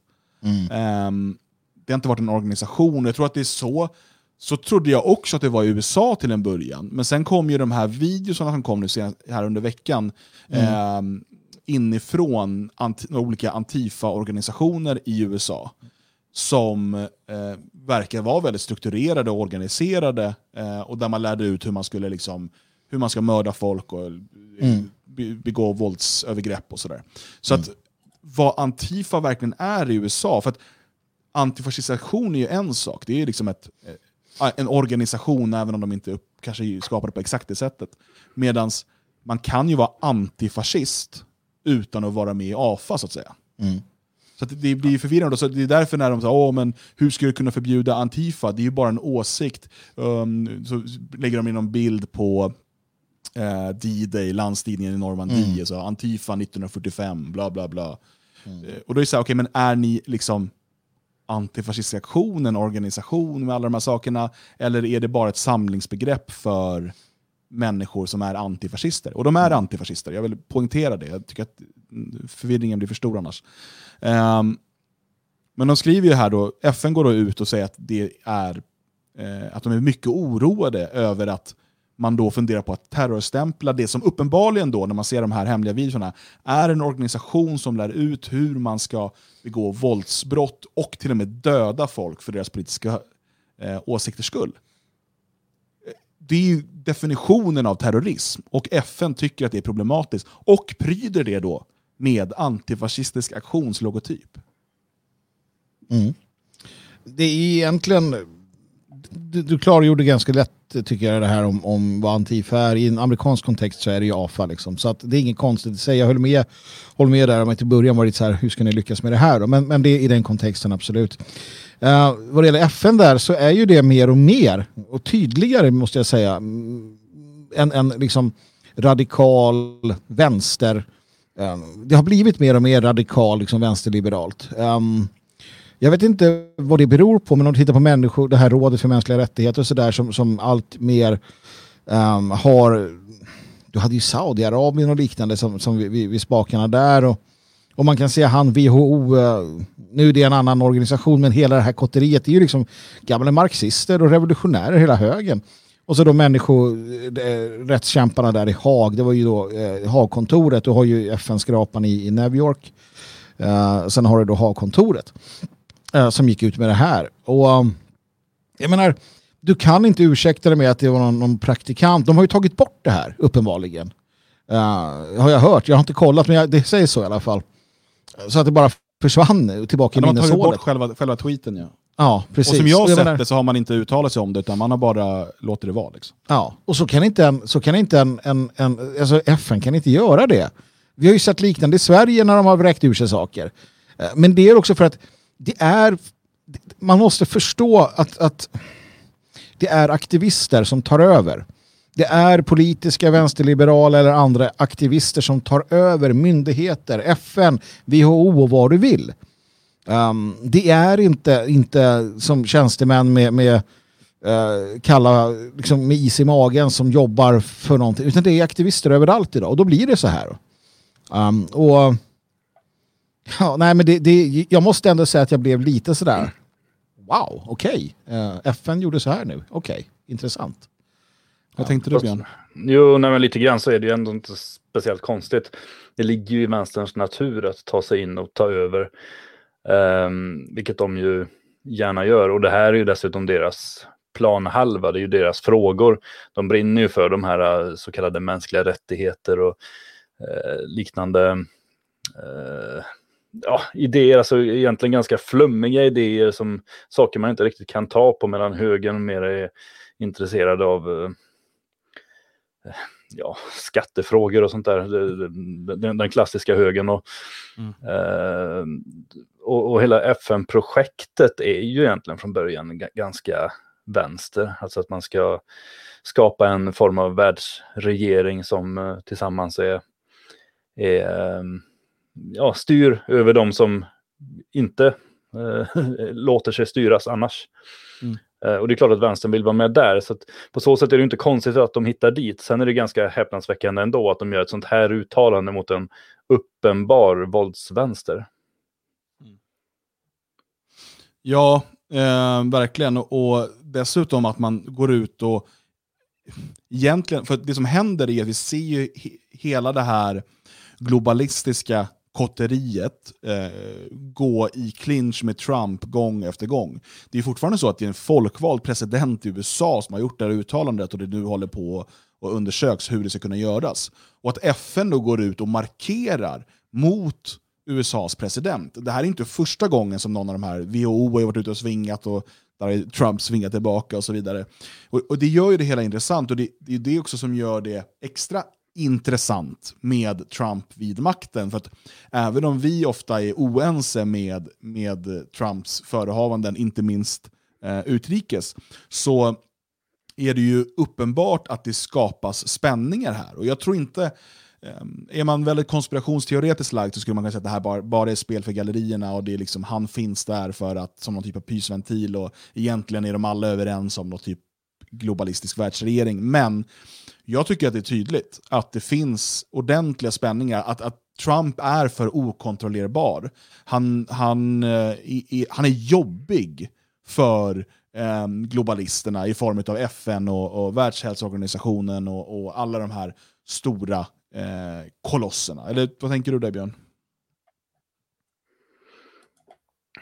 Ehm, det har inte varit en organisation. Jag tror att det är så. Så trodde jag också att det var i USA till en början. Men sen kom ju de här videorna som kom nu sen, här under veckan ehm, inifrån anti, olika Antifa-organisationer i USA som eh, verkar vara väldigt strukturerade och organiserade eh, och där man lärde ut hur man skulle liksom, hur man ska mörda folk och eh, be, begå våldsövergrepp och sådär. Så att vad Antifa verkligen är i USA, för att antifascisation är ju en sak, det är liksom ett, eh, en organisation även om de inte upp, kanske är skapade på exakt det sättet. Medan man kan ju vara antifascist utan att vara med i AFA så att säga. Så att det blir förvirrande. Så det är därför när de säger Åh, men hur ska du kunna förbjuda Antifa? Det är ju bara en åsikt. Um, så lägger de in någon bild på eh, D-Day, landstigningen i Normandie, så Antifa 1945, bla bla bla. Eh, och då är det så här, okej, men är ni liksom antifascistisk aktion, en organisation med alla de här sakerna? Eller är det bara ett samlingsbegrepp för människor som är antifascister? Och de är antifascister, jag vill poängtera det. Jag tycker att mm, förvirringen blir för stor annars. Ehm, Men de skriver ju här då, FN går då ut och säger att, det är, eh, att de är mycket oroade över att man då funderar på att terrorstämpla det som uppenbarligen då, när man ser de här hemliga videorna, är en organisation som lär ut hur man ska begå våldsbrott och till och med döda folk för deras politiska eh, åsikters skull. Eh, det är ju definitionen av terrorism och FN tycker att det är problematiskt och pryder det då med antifascistisk aktionslogotyp. Mm. Det är egentligen... Du, du klargjorde ganska lätt Eh, tycker jag det här om, om vad Antifa är. I en amerikansk kontext så är det ju AFA liksom. Så att det är inget konstigt att säga. Jag höll med, håller med där om att i början var det så här, hur ska ni lyckas med det här då? Men, men det är i den kontexten absolut. Uh, vad det gäller FN där så är ju det mer och mer och tydligare måste jag säga. Mm, en, en liksom radikal vänster. Um, det har blivit mer och mer radikal liksom vänsterliberalt. Um, jag vet inte vad det beror på, men om du tittar på människor, det här rådet för mänskliga rättigheter och sådär som, som allt mer um, har... Du hade ju Saudiarabien och liknande som, som vid, vi, vi spakarna där. Och, och man kan säga han WHO, uh, eh, nu är det en annan organisation, men hela det här kotteriet är ju liksom gamla marxister och revolutionärer hela högen. Och så då människorättskämparna eh, där i Haag, det var ju då eh, Haagkontoret, du har ju FN-skrapan i, i New York. Uh, sen har du då Haagkontoret eh, som gick ut med det här. Och um, jag menar, du kan inte ursäkta det med att det var någon, någon praktikant. De har ju tagit bort det här, uppenbarligen. Uh, har jag hört, jag har inte kollat, men jag, det säger så i alla fall. Så att det bara försvann tillbaka Ja, i de har tagit minneshålet. bort själva, själva tweeten ja. Ja, precis. Och som jag har sett menar- det så har man inte uttalat sig om det, utan man har bara låtit det vara. Liksom. Ja, och så kan inte en, så kan inte en, en, en alltså FN kan inte göra det. Vi har ju sett liknande i Sverige när de har vräkt ur sig saker. Eh, Men det är också för att det är, man måste förstå att, att det är aktivister som tar över. Det är politiska vänsterliberala eller andra aktivister som tar över myndigheter, FN, WHO och vad du vill. Um, det är inte, inte som tjänstemän med, med uh, kalla, liksom med is i magen som jobbar för någonting. Utan det är aktivister överallt idag och då blir det så här. Um, och ja, nej, men det, det, Jag måste ändå säga att jag blev lite sådär. Wow, okej. Eh, FN gjorde så här nu. Okej, intressant. Vad tänkte du Björn? Jo, nej, men lite grann så är det ju ändå inte speciellt konstigt. Det ligger ju i vänsterns natur att ta sig in och ta över. Ehm, vilket de ju gärna gör. Och det här är ju dessutom deras planhalva, det är ju deras frågor. De brinner ju för de här eh, så kallade mänskliga rättigheter och eh, liknande eh, ja, idéer, alltså egentligen ganska flummiga idéer som saker man inte riktigt kan ta på medan högern mer är intresserad av eh, ja, skattefrågor och sånt där. Den, den klassiska högen. Och, eh, och, och hela FN-projektet är ju egentligen från början ga- ganska vänster. Alltså att man ska skapa en form av världsregering som eh, tillsammans är, är eh, ja, styr över de som inte eh, [laughs] låter sig styras annars. Eh, Och det är klart att vänstern vill vara med där. Så på så sätt är det inte konstigt att de hittar dit. Sen är det ganska häpnadsväckande ändå att de gör ett sånt här uttalande mot en uppenbar våldsvänster. Ja, eh, verkligen. Och dessutom att man går ut och... Egentligen, för det som händer är att vi ser ju he- hela det här globalistiska kotteriet eh, gå i clinch med Trump gång efter gång. Det är fortfarande så att det är en folkvald president i USA som har gjort det här uttalandet och det nu håller på och undersöks hur det ska kunna göras. Och att FN då går ut och markerar mot USAs president. Det här är inte första gången som någon av de här, WHO har varit ute och svingat och där har Trump svingat tillbaka och så vidare. Och, och det gör ju det hela intressant och det, det är det också som gör det extra intressant med Trump vid makten. För att även om vi ofta är oense med, med Trumps förehavanden, inte minst eh, utrikes, så är det ju uppenbart att det skapas spänningar här. Och jag tror inte, eh, är man väldigt konspirationsteoretiskt lagd så skulle man kunna säga att det här bara, bara är spel för gallerierna och det är liksom, han finns där för att, som någon typ av pysventil och egentligen är de alla överens om någon typ globalistisk världsregering. Men jag tycker att det är tydligt att det finns ordentliga spänningar, att, att Trump är för okontrollerbar. Han, han, eh, i, i, han är jobbig för eh, globalisterna i form av FN och, och Världshälsoorganisationen och, och alla de här stora eh, kolosserna. Eller vad tänker du där Björn?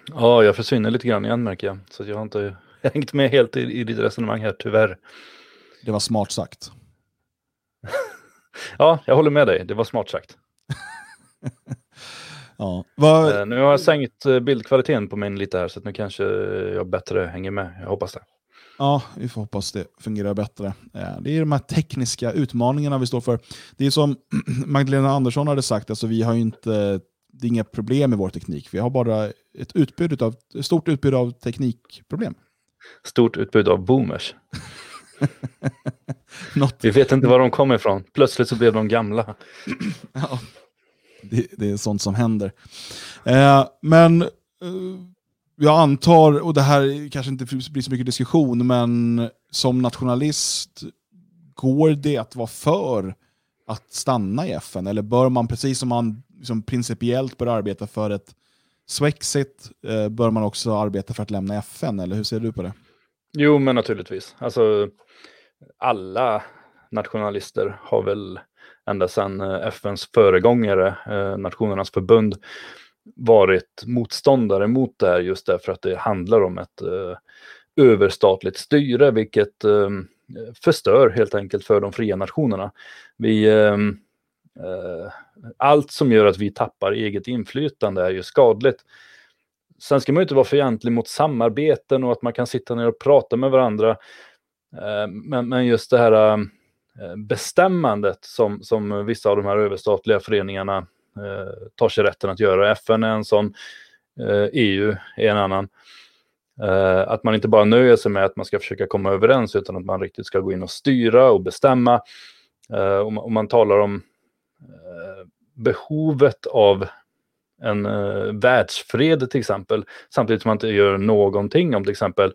Ja, jag försvinner lite grann igen märker jag. Så jag har inte [laughs] hängt med helt i, i ditt resonemang här, tyvärr. Det var smart sagt. Ja, jag håller med dig. Det var smart sagt. [laughs] ja. Var... Eh, nu har jag sänkt eh, bildkvaliteten på min lite här, så nu kanske jag bättre hänger med. Jag hoppas det. Ja, vi får hoppas det fungerar bättre. Eh, det är de här tekniska utmaningarna vi står för. Det är som [clears throat] Magdalena Andersson hade sagt, alltså vi har inte, det är inga problem med vår teknik. Vi har bara ett, utbud av, ett stort utbud av teknikproblem. Stort utbud av boomers. [laughs] [laughs] Vi vet inte var de kommer ifrån. Plötsligt så blev de gamla. [clears throat] ja, det, det, är sånt som händer. Eh, men eh, jag antar, och det här kanske inte blir så mycket diskussion, men som nationalist, går det att vara för att stanna i FN? Eller bör man, precis som man liksom principiellt bör arbeta för ett Swexit, eh, bör man också arbeta för att lämna FN? Eller hur ser du på det? Jo, men naturligtvis. Alltså, alla nationalister har väl ända sedan eh, FNs föregångare, eh, Nationernas förbund, varit motståndare mot det här just därför att det handlar om ett eh, överstatligt styre, vilket förstör helt enkelt för de fria nationerna. Vi, eh, allt som gör att vi tappar eget inflytande är ju skadligt. Sen ska man ju inte vara fientlig mot samarbeten och att man kan sitta ner och prata med varandra. Eh, men, men just det här eh, bestämmandet som, som vissa av de här överstatliga föreningarna eh, tar sig rätten att göra. FN är en sån, EU är en annan. Att man inte bara nöjer sig med att man ska försöka komma överens utan att man riktigt ska gå in och styra och bestämma. Om man talar om behovet av en uh, världsfred till exempel, samtidigt som man inte gör någonting om till exempel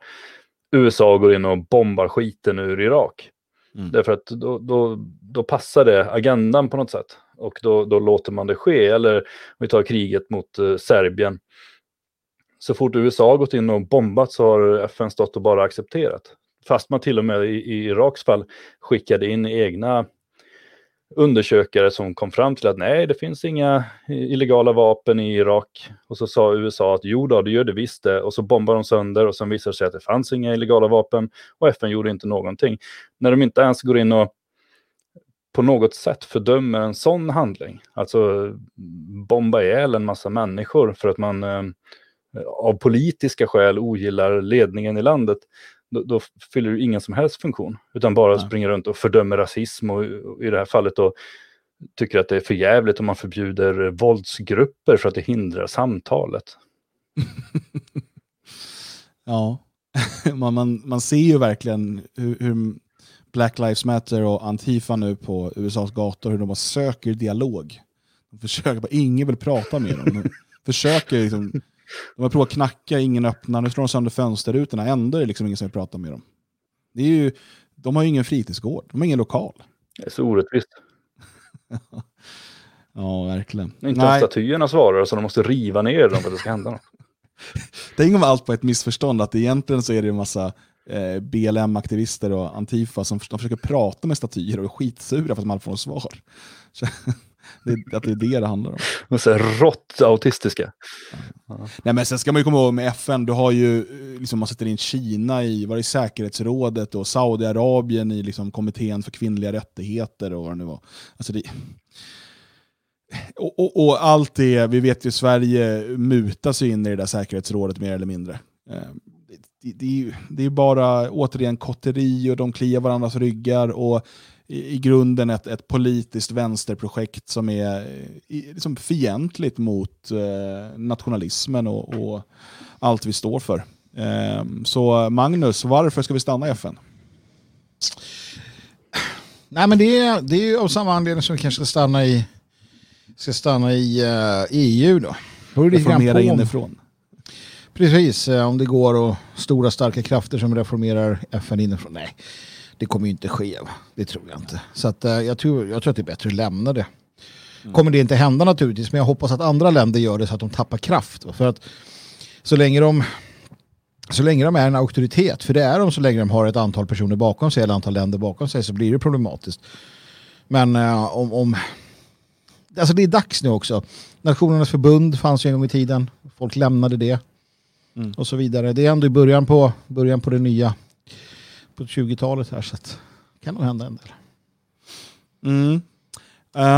USA går in och bombar skiten ur Irak. Mm. Därför att då, då, då passar det agendan på något sätt. Och då, då låter man det ske. Eller om vi tar kriget mot uh, Serbien. Så fort USA gått in och bombat så har FN stått och bara accepterat. Fast man till och med i, i Iraks fall skickade in egna undersökare som kom fram till att nej, det finns inga illegala vapen i Irak. Och så sa USA att jo då, det gör det visst det. Och så bombade de sönder och sen visade det sig att det fanns inga illegala vapen och FN gjorde inte någonting. När de inte ens går in och på något sätt fördömer en sån handling, alltså bomba ihjäl en massa människor för att man eh, av politiska skäl ogillar ledningen i landet, då, då fyller det ingen som helst funktion. Utan bara ja. springer runt och fördömer rasism och, och i det här fallet då tycker att det är för jävligt om man förbjuder våldsgrupper för att det hindrar samtalet. [laughs] ja, [laughs] man, man, man ser ju verkligen hur, hur, Black Lives Matter och Antifa nu på USAs gator, hur de bara söker dialog. De försöker, bara, ingen vill prata med dem. De [laughs] försöker liksom de har provat knacka, ingen öppnar, nu slår de sönder fönsterrutorna, ändå är det liksom ingen som vill prata med dem. Det är ju, de har ju ingen fritidsgård, de har ingen lokal. Det är så orättvist. [laughs] ja, verkligen. Inte Nej. statyerna svarar, så de måste riva ner dem för att det ska hända något. [laughs] Tänk om allt på ett missförstånd, att egentligen så är det en massa eh, BLM-aktivister och Antifa som de försöker prata med statyer och är skitsura för att de aldrig får något svar. [laughs] Det, att det är det det handlar om. Och så rått autistiska. Ja. Nej, men sen ska man ju komma ihåg med FN, du har ju, eh, liksom, man sätter in Kina i, var i säkerhetsrådet och Saudiarabien i liksom, kommittén för kvinnliga rättigheter och vad det nu var. Alltså det, och, och, och, allt det, vi vet ju Sverige mutas in i det där säkerhetsrådet mer eller mindre. Eh, det, det, det är bara återigen kotteri och de kliar varandras ryggar. och i, i grunden ett, ett politiskt vänsterprojekt som är i, liksom fientligt mot eh, nationalismen och, och, allt vi står för. Eh, så Magnus, varför ska vi stanna i FN? Nej, men det är, det är av samma anledning som vi kanske ska stanna i, ska stanna i uh, eh, EU. Då. då Reformera inifrån. Precis, eh, om det går och stora starka krafter som reformerar FN inifrån. Nej, det kommer ju inte ske. Det tror jag inte. Så att, eh, jag, tror, jag tror att det är bättre att lämna det. Kommer det inte hända naturligtvis, men jag hoppas att andra länder gör det så att de tappar kraft. För att så länge de så länge de är en auktoritet, för det är de så länge de har ett antal personer bakom sig eller antal länder bakom sig så blir det problematiskt. Men eh, om, om... Alltså det är dags nu också. Nationernas förbund fanns ju en gång i tiden. Folk lämnade det. Mm. Och så vidare. Det är ändå i början på, början på det nya. På 20-talet här så att det kan nog hända en del. Mm.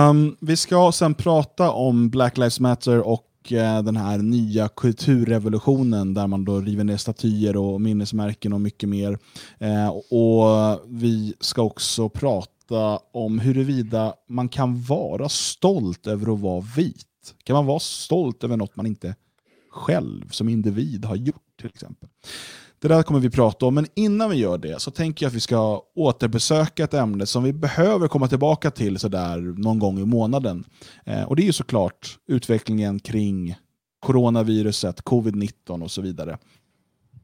Um, vi ska sen prata om Black Lives Matter och uh, den här nya kulturrevolutionen där man då river ner statyer och minnesmärken och mycket mer. Uh, och vi ska också prata om huruvida man kan vara stolt över att vara vit. Kan man vara stolt över något man inte själv som individ har gjort till exempel. Det där kommer vi prata om, men innan vi gör det så tänker jag att vi ska återbesöka ett ämne som vi behöver komma tillbaka till sådär någon gång i månaden. Eh, och det är ju såklart utvecklingen kring coronaviruset, covid-19 och så vidare.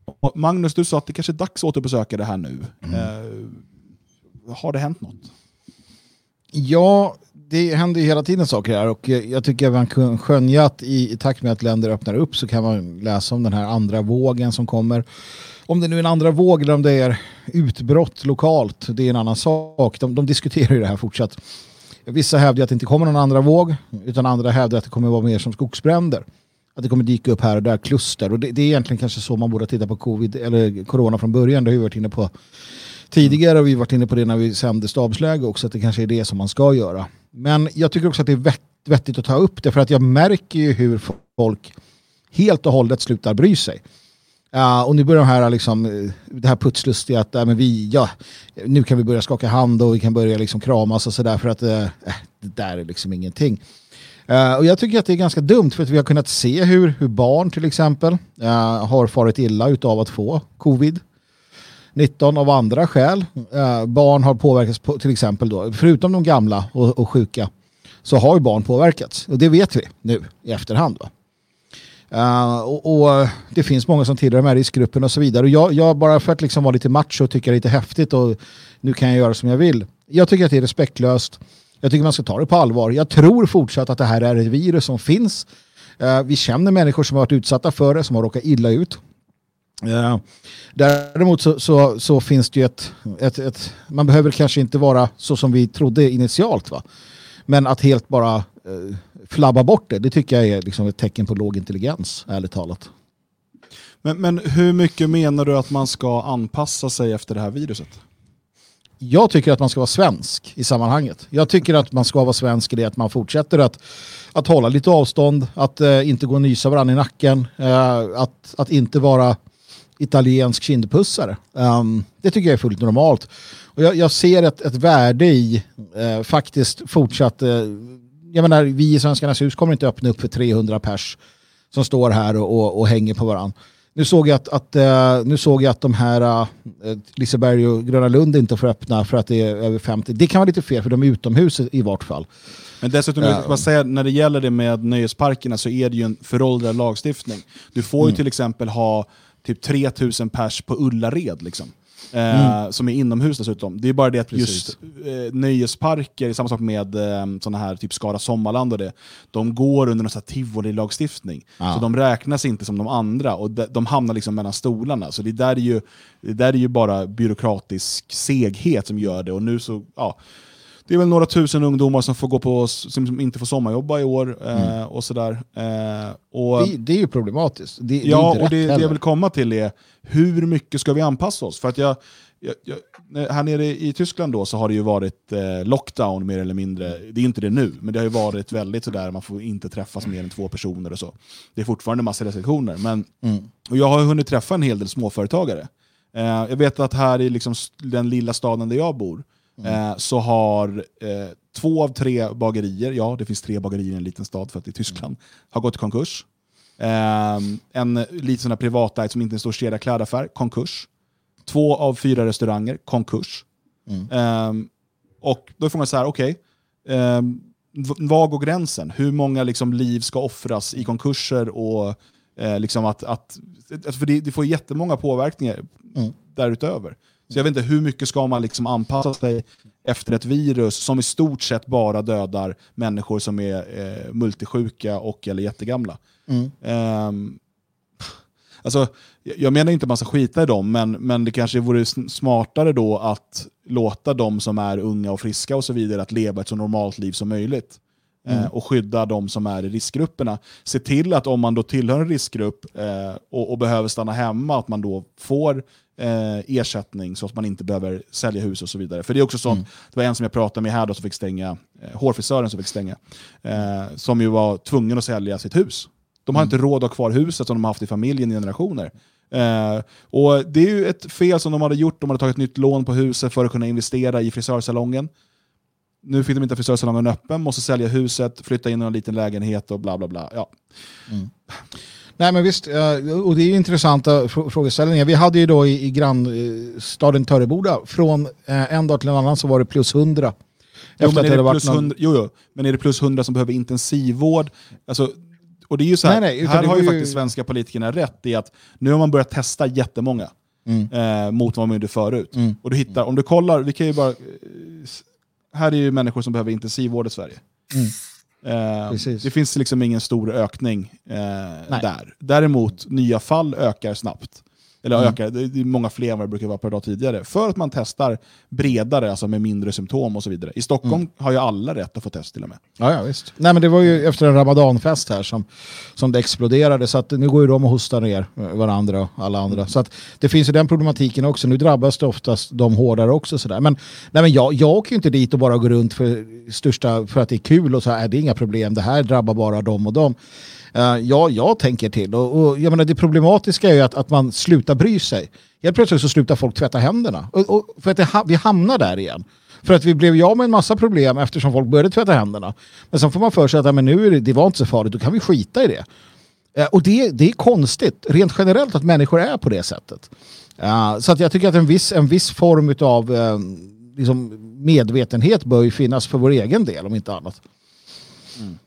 Och Magnus, du sa att det kanske är dags att återbesöka det här nu. Eh, har det hänt något? Ja, det händer ju hela tiden saker här och eh, jag tycker att man kan skönja att i, i takt med att länder öppnar upp så kan man läsa om den här andra vågen som kommer. Om det nu är en andra våg eller om det är utbrott lokalt, det är en annan sak. De, de diskuterar ju det här fortsatt. Vissa hävdar att det inte kommer någon andra våg, utan andra hävdar att det kommer vara mer som skogsbränder. Att det kommer dyka upp här och där kluster. Och det, det är egentligen kanske så man borde titta på covid eller corona från början. Det har vi varit inne på tidigare och vi har varit inne på det när vi sände stabsläge också, att det kanske är det som man ska göra. Men jag tycker också att det är vettigt att ta upp det för att jag märker ju hur folk helt och hållet slutar bry sig. Uh, och nu börjar de här liksom, eh, det här putslustiga att äh, men vi, ja, nu kan vi börja skaka hand och vi kan börja liksom kramas och sådär för att äh, det där är liksom ingenting. Uh, och jag tycker att det är ganska dumt för att vi har kunnat se hur, hur barn till exempel uh, har farit illa utav att få covid. 19 av andra skäl. Eh, barn har påverkats på, till exempel då, förutom de gamla och, och sjuka så har ju barn påverkats. Och det vet vi nu i efterhand. Va? Eh, och, och, det finns många som tillhör de här riskgrupperna och så vidare. Och jag, jag bara för att liksom vara lite macho och tycka det är lite häftigt och nu kan jag göra som jag vill. Jag tycker att det är respektlöst. Jag tycker man ska ta det på allvar. Jag tror fortsatt att det här är ett virus som finns. Eh, vi känner människor som har varit utsatta för det, som har råkat illa ut. Uh, däremot så, så, så, finns det ju ett, ett, ett, Man behöver kanske inte vara så som vi trodde initialt. Va? Men att helt bara uh, flabba bort det, det tycker jag är liksom ett tecken på låg intelligens, ärligt talat. Men, men hur mycket menar du att man ska anpassa sig efter det här viruset? Jag tycker att man ska vara svensk i sammanhanget. Jag tycker att man ska vara svensk i det att man fortsätter att, att hålla lite avstånd, att uh, inte gå och nysa varandra i nacken, uh, att, att inte vara italiensk kindpussare. Um, det tycker jag är fullt normalt. Och jag, jag ser ett, ett värde i uh, faktiskt fortsatt... jag menar, vi i Svenskarnas hus kommer inte öppna upp för 300 pers som står här och, och, och hänger på varandra. Nu såg jag att, att uh, nu såg jag att de här uh, Liseberg och Gröna Lund inte får öppna för att det är över 50. Det kan vara lite fel för de är utomhus i vart fall. Men dessutom, Ja. jag säga, när det gäller det med nöjesparkerna så är det ju en föråldrad lagstiftning. Du får Mm. ju till exempel ha typ 3000 pers på Ullared. Liksom. Eh, Som är inomhus dessutom. Det är bara det att just eh, nöjesparker, samma sak med eh, sådana här typ Skara Sommarland och det, de går under någon tivoli-lagstiftning. Ja. Så de räknas inte som de andra och de, de hamnar liksom mellan stolarna. Så det där är ju, det där är ju bara byråkratisk seghet som gör det. Och nu så, ja, det är väl några tusen ungdomar som, får gå på, som inte får sommarjobba i år. Eh, och sådär. Eh, och, Det, det är ju problematiskt. Det, det ja, inte och det, det jag vill komma till är hur mycket ska vi anpassa oss? För att jag, jag, jag, här nere i Tyskland då så har det ju varit eh, lockdown mer eller mindre. Det är inte det nu, men det har ju varit väldigt sådär, man får inte träffas mer än två personer och så. Det är fortfarande massa restriktioner. Men, Mm. och jag har hunnit träffa en hel del småföretagare. Eh, jag vet att här i liksom den lilla staden där jag bor, eh, så har eh, två av tre bagerier, ja det finns tre bagerier i en liten stad för att det är Tyskland, har gått i konkurs. Ehm, en liten sån här privatägd som inte är en stor kedja klädaffär, konkurs. Två av fyra restauranger, konkurs. Ehm, och då får man så här, okej, ehm, v- var går gränsen? Hur många liksom, liv ska offras i konkurser? och eh, liksom att, att, att- För det, det får jättemånga påverkningar Mm. därutöver. Så jag vet inte hur mycket ska man liksom anpassa sig efter ett virus som i stort sett bara dödar människor som är eh, multisjuka och eller jättegamla. Ehm, alltså, jag menar inte att man ska skita i dem, men, men det kanske vore smartare då att låta de som är unga och friska och så vidare att leva ett så normalt liv som möjligt. Eh, och skydda de som är i riskgrupperna. Se till att om man då tillhör en riskgrupp eh, och, och behöver stanna hemma, att man då får eh, ersättning så att man inte behöver sälja hus och så vidare. För det är också sånt, det var en som jag pratade med här då som fick stänga, eh, hårfrisören som fick stänga, eh, som ju var tvungen att sälja sitt hus. De har inte råd att ha kvar huset som de har haft i familjen i generationer. Eh, och Det är ju ett fel som de hade gjort. De hade tagit ett nytt lån på huset för att kunna investera i frisörsalongen. Nu fick de inte frisörsalongen öppen, måste sälja huset, flytta in i en liten lägenhet och bla bla bla. Ja. Nej men visst, och det är ju intressanta frå- frågeställningar. Vi hade ju då i, i grannstaden Töreboda, från eh, en dag till en annan så var det plus 100. Jo, men, är det plus någon- 100, jo, jo, men är det plus 100 som behöver intensivvård? Alltså, och det är ju så här, Nej, nej, här har ju faktiskt svenska politikerna rätt i att nu har man börjat testa jättemånga Mm. eh, mot vad man gjorde förut. Och du hittar, om du kollar, vi kan ju bara... eh, Här är ju människor som behöver intensivvård i Sverige. Mm. Precis. det finns liksom ingen stor ökning eh, där. Däremot, nya fall ökar snabbt. Eller Mm. ökar, det är många fler än vad det brukar vara per dag tidigare. För att man testar bredare, alltså med mindre symptom och så vidare. I Stockholm Mm. har ju alla rätt att få test till och med. Ja, ja visst. Nej men det var ju efter en ramadanfest här som, som det exploderade så att nu går ju de och hostar ner varandra och alla andra. Så att det finns ju den problematiken också. Nu drabbas det oftast de hårdare också sådär. Men, nej, men jag, jag åker ju inte dit och bara går runt för, största, för att det är kul och så här, det är inga problem, det här drabbar bara dem och dem. Uh, ja, jag tänker till. Och, och jag menar, det problematiska är ju att, att man slutar bry sig. Helt plötsligt så slutar folk tvätta händerna. Och, och för att det, ha- vi hamnar där igen. För att vi blev ju av med en massa problem eftersom folk började tvätta händerna. Men sen får man för sig att ja, men nu är det, det var inte så farligt, då kan vi skita i det. Eh, och det, det är konstigt, rent generellt, att människor är på det sättet. Eh, så att jag tycker att en viss, en viss form av liksom medvetenhet bör ju finnas för vår egen del, om inte annat. Mm.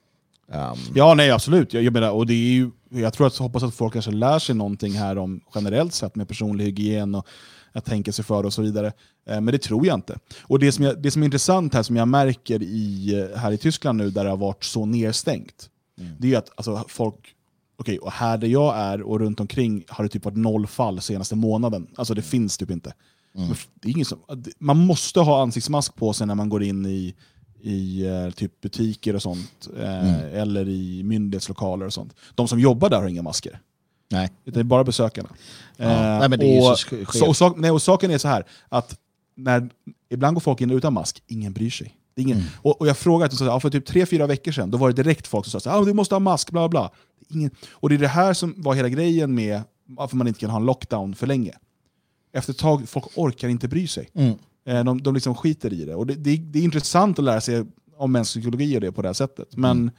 Um, Ja, nej absolut. Jag, jag, menar, och det är ju, jag tror att, hoppas att folk kanske lär sig någonting här om generellt sett med personlig hygien och att tänka sig för och så vidare. Eh, men det tror jag inte. Och det som, jag, det som är intressant här, som jag märker i, här i Tyskland nu, där det har varit så nedstängt, det är att alltså, folk Okej, och här där jag är och runt omkring har det typ varit noll fall senaste månaden. Alltså det finns typ inte. F- Det är ingen som, man måste ha ansiktsmask på sig när man går in i, i eh, typ butiker och sånt. Eh, Eller i myndighetslokaler och sånt. De som jobbar där har inga masker. nej. Utan det är bara besökarna. Eh, Nej, och, så sk- så, och, sak, nej, och saken är så här, att när, ibland går folk in utan mask, ingen bryr sig. Det är ingen, Mm. och, och jag frågade, ja, för typ tre, fyra veckor sedan, då var det direkt folk som sa att ah, du måste ha mask, bla bla. Ingen, och det är det här som var hela grejen med varför man inte kan ha en lockdown för länge. Efter ett tag, folk orkar inte bry sig. Mm. Eh, De, de liksom skiter i det. Och det, det, är- det är intressant att lära sig om mänsklig psykologi och det på det här sättet. Men,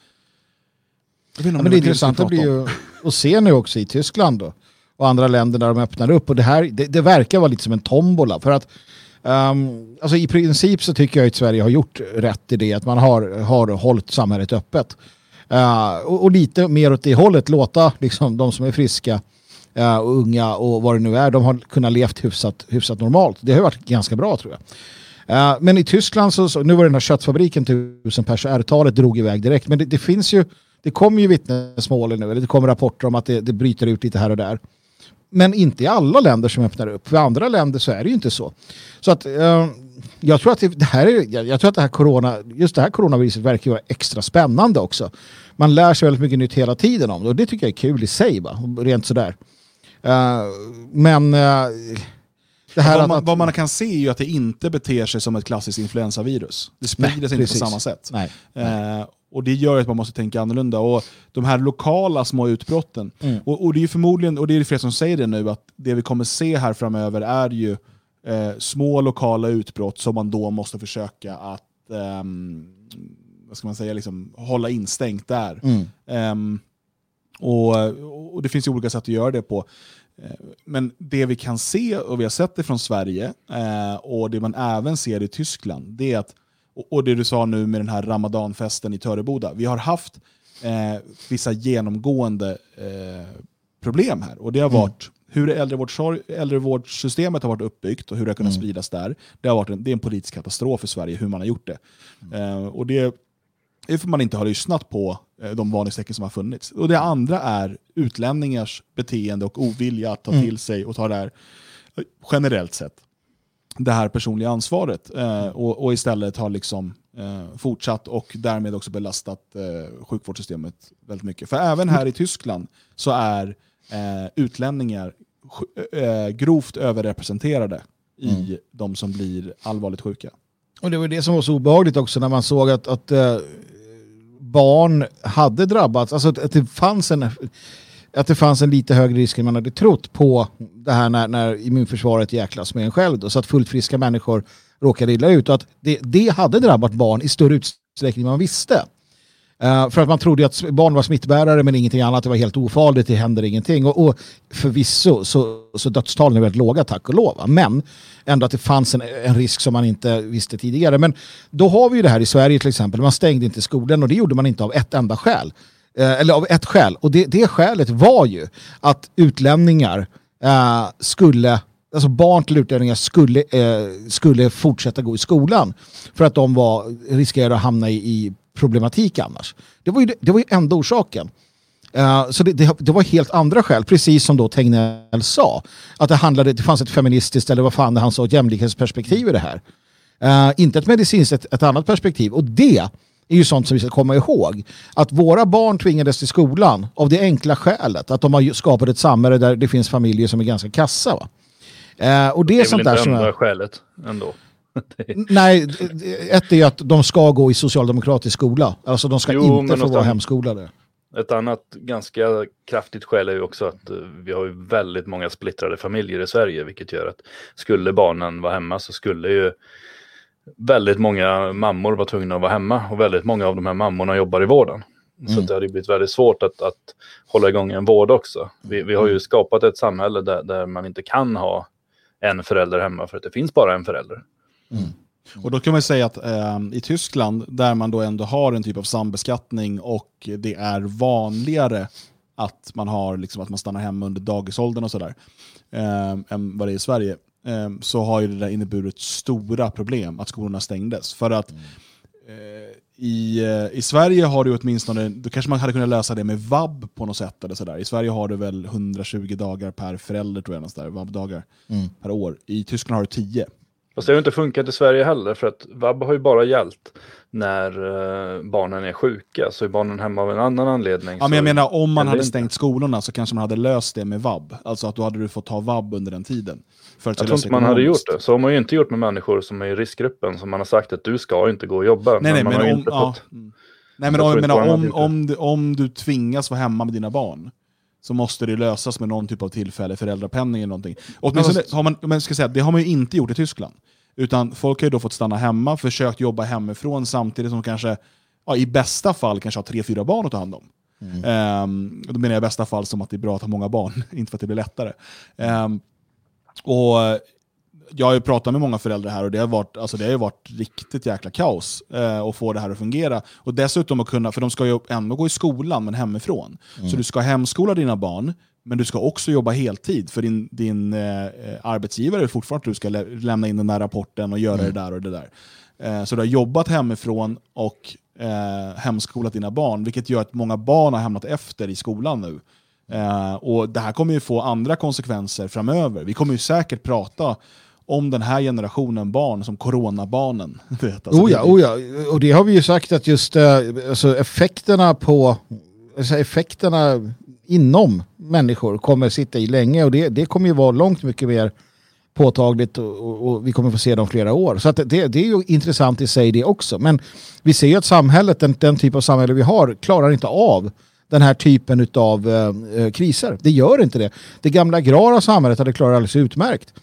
vet inte om Ja, men det intressanta blir ju att se nu också i Tyskland då, och andra länder där de öppnar upp. Och det, här, det, det verkar vara lite som en tombola. För att ehm, alltså I princip så tycker jag att Sverige har gjort rätt i det. Att man har, har hållit samhället öppet. Eh, och, och lite mer åt det hållet. Låta liksom, de som är friska eh, och unga och vad det nu är, de har kunnat levt hyfsat, hyfsat normalt. Det har varit ganska bra tror jag. Eh, men i Tyskland, så, så, nu var det den här köttfabriken, tusen pers, R-talet drog iväg direkt. Men det, det finns ju, det kommer ju vittnesmål nu, eller det kommer rapporter om att det, det bryter ut lite här och där. Men inte i alla länder som öppnar upp. För andra länder så är det ju inte så. Så att eh, jag tror att det, det här är, jag, jag tror att det här corona, just det här coronaviruset verkar ju vara extra spännande också. Man lär sig väldigt mycket nytt hela tiden om det och det tycker jag är kul i sig, va? rent sådär. Eh, men eh, det här vad, man, att, vad man kan se är ju att det inte beter sig som ett klassiskt influensavirus. Det sprider Nej, sig inte på samma sätt. Nej. Eh, och Det gör att man måste tänka annorlunda. Och De här lokala små utbrotten, Mm. och, och det är ju förmodligen, och det är fler som säger det nu, att det vi kommer se här framöver är ju eh, små lokala utbrott som man då måste försöka att ehm, vad ska man säga, liksom, hålla instängt där. Mm. Ehm, och, och Det finns ju olika sätt att göra det på. Eh, Men det vi kan se, och vi har sett det från Sverige, eh, och det man även ser i Tyskland, det är att, och- det du sa nu med den här ramadanfesten i Töreboda, vi har haft eh, vissa genomgående problem här. Och det har varit hur äldrevårdssorg- äldrevårdssystemet har varit uppbyggt och hur det har kunnat spridas där, det, har varit en, det är en politisk katastrof i Sverige hur man har gjort det. Eh, och det är för man inte har lyssnat på de varningstecken som har funnits. Och det andra är utlänningars beteende och ovilja att ta till sig och ta det här eh, generellt sett det här personliga ansvaret eh, och, och istället har liksom eh, fortsatt och därmed också belastat eh, sjukvårdssystemet väldigt mycket. För även här i Tyskland så är eh, utlänningar eh, grovt överrepresenterade i de som blir allvarligt sjuka. Och det var det som var så obehagligt också när man såg att, att eh, barn hade drabbats, alltså att, det fanns en att det fanns en lite högre risk än man hade trott på det här när, när immunförsvaret jäklas med en själv. Då, så att fullt friska människor råkade illa ut och att det, det hade drabbat barn i större utsträckning än man visste. Eh, för att man trodde att barn var smittbärare men ingenting annat, det var helt ofarligt, det händer ingenting. Och, och förvisso så, så dödstalen är väldigt låga, tack och lov. Men ändå att det fanns en, en risk som man inte visste tidigare. Men då har vi ju det här i Sverige till exempel, man stängde inte skolan och det gjorde man inte av ett enda skäl. Eh, eller av ett skäl. Och det, det skälet var ju att utlänningar eh, skulle Alltså barn till utlänningar skulle, eh, skulle fortsätta gå i skolan för att de var, riskerade att hamna i, i problematik annars. Det var ju, det var ju enda orsaken. Eh, så det, det, det var helt andra skäl, precis som då Tegnell sa. Att det, handlade, det fanns ett feministiskt, eller vad fan han sa, ett jämlikhetsperspektiv i det här. Eh, inte ett medicinskt, ett, ett annat perspektiv. Och det är ju sånt som vi ska komma ihåg. Att våra barn tvingades till skolan av det enkla skälet att de har skapat ett samhälle där det finns familjer som är ganska kassa. Eh, och det är, Det är väl sånt inte där enda är- skälet ändå. Nej, ett är att de ska gå i socialdemokratisk skola. Alltså de ska Jo, inte få vara hemskolade. Ett annat ganska kraftigt skäl är ju också att eh, vi har ju väldigt många splittrade familjer i Sverige, vilket gör att skulle barnen vara hemma så skulle ju väldigt många mammor vara tvungna att vara hemma och väldigt många av de här mammorna jobbar i vården. Så att det hade blivit väldigt svårt att, att hålla igång en vård också. Vi, vi har ju skapat ett samhälle där, där man inte kan ha en förälder hemma för att det finns bara en förälder. Och då kan man säga att eh, i Tyskland, där man då ändå har en typ av sambeskattning och det är vanligare att man har liksom, att man stannar hemma under dagisåldern och sådär, eh, än vad det är i Sverige, eh, så har ju det där inneburit stora problem att skolorna stängdes. För att eh, i, eh, I Sverige har du åtminstone, då kanske man hade kunnat lösa det med vab på något sätt. Eller sådär. I Sverige har du väl 120 dagar per förälder, tror jag, där, vab-dagar per år. I Tyskland har du 10. Fast det har ju inte funkat i Sverige heller för att vab har ju bara gällt när eh, barnen är sjuka. Så är barnen hemma av en annan anledning. Ja, men jag menar om man hade stängt skolorna så kanske man hade löst det med vab. Alltså att då hade du fått ta vab under den tiden. För att Jag tror inte man hade gjort det. Så har man ju inte gjort med människor som är i riskgruppen som man har sagt att du ska inte gå och jobba. Nej, nej, man men, har ju om, inte ja, fått... nej, men, om, du, om du tvingas vara hemma med dina barn så måste det lösas med någon typ av tillfällig föräldrapenning eller någonting. Åtminstone har man, men ska säga, det har man ju inte gjort i Tyskland. Utan folk har ju då fått stanna hemma, försökt jobba hemifrån samtidigt som kanske ja, i bästa fall kanske har tre, fyra barn att ta hand om. Ehm, då menar jag i bästa fall som att det är bra att ha många barn, [laughs] inte för att det blir lättare. Ehm, och jag har ju pratat med många föräldrar här och det har, varit, alltså det har ju varit riktigt jäkla kaos eh, att få det här att fungera. Och dessutom att kunna, för de ska ju ändå gå i skolan men hemifrån. Så du ska hemskola dina barn, men du ska också jobba heltid för din, din eh, arbetsgivare är fortfarande att du ska lä lämna in den där rapporten och göra det där och det där. Eh, så du har jobbat hemifrån och eh, hemskolat dina barn, vilket gör att många barn har hamnat efter i skolan nu. Eh, och Det här kommer ju få andra konsekvenser framöver. Vi kommer ju säkert prata om den här generationen barn som coronabarnen. [laughs] Vet, alltså Oh ja, oh ja, och det har vi ju sagt att just eh, alltså effekterna på alltså effekterna inom människor kommer sitta i länge och det, det kommer ju vara långt mycket mer påtagligt och, och, och vi kommer få se dem flera år. Så att det, det är ju intressant i sig det också. Men vi ser ju att samhället, den, den typ av samhälle vi har, klarar inte av den här typen av eh, eh, kriser. Det gör inte det. Det gamla agrara samhället hade klarat alldeles utmärkt.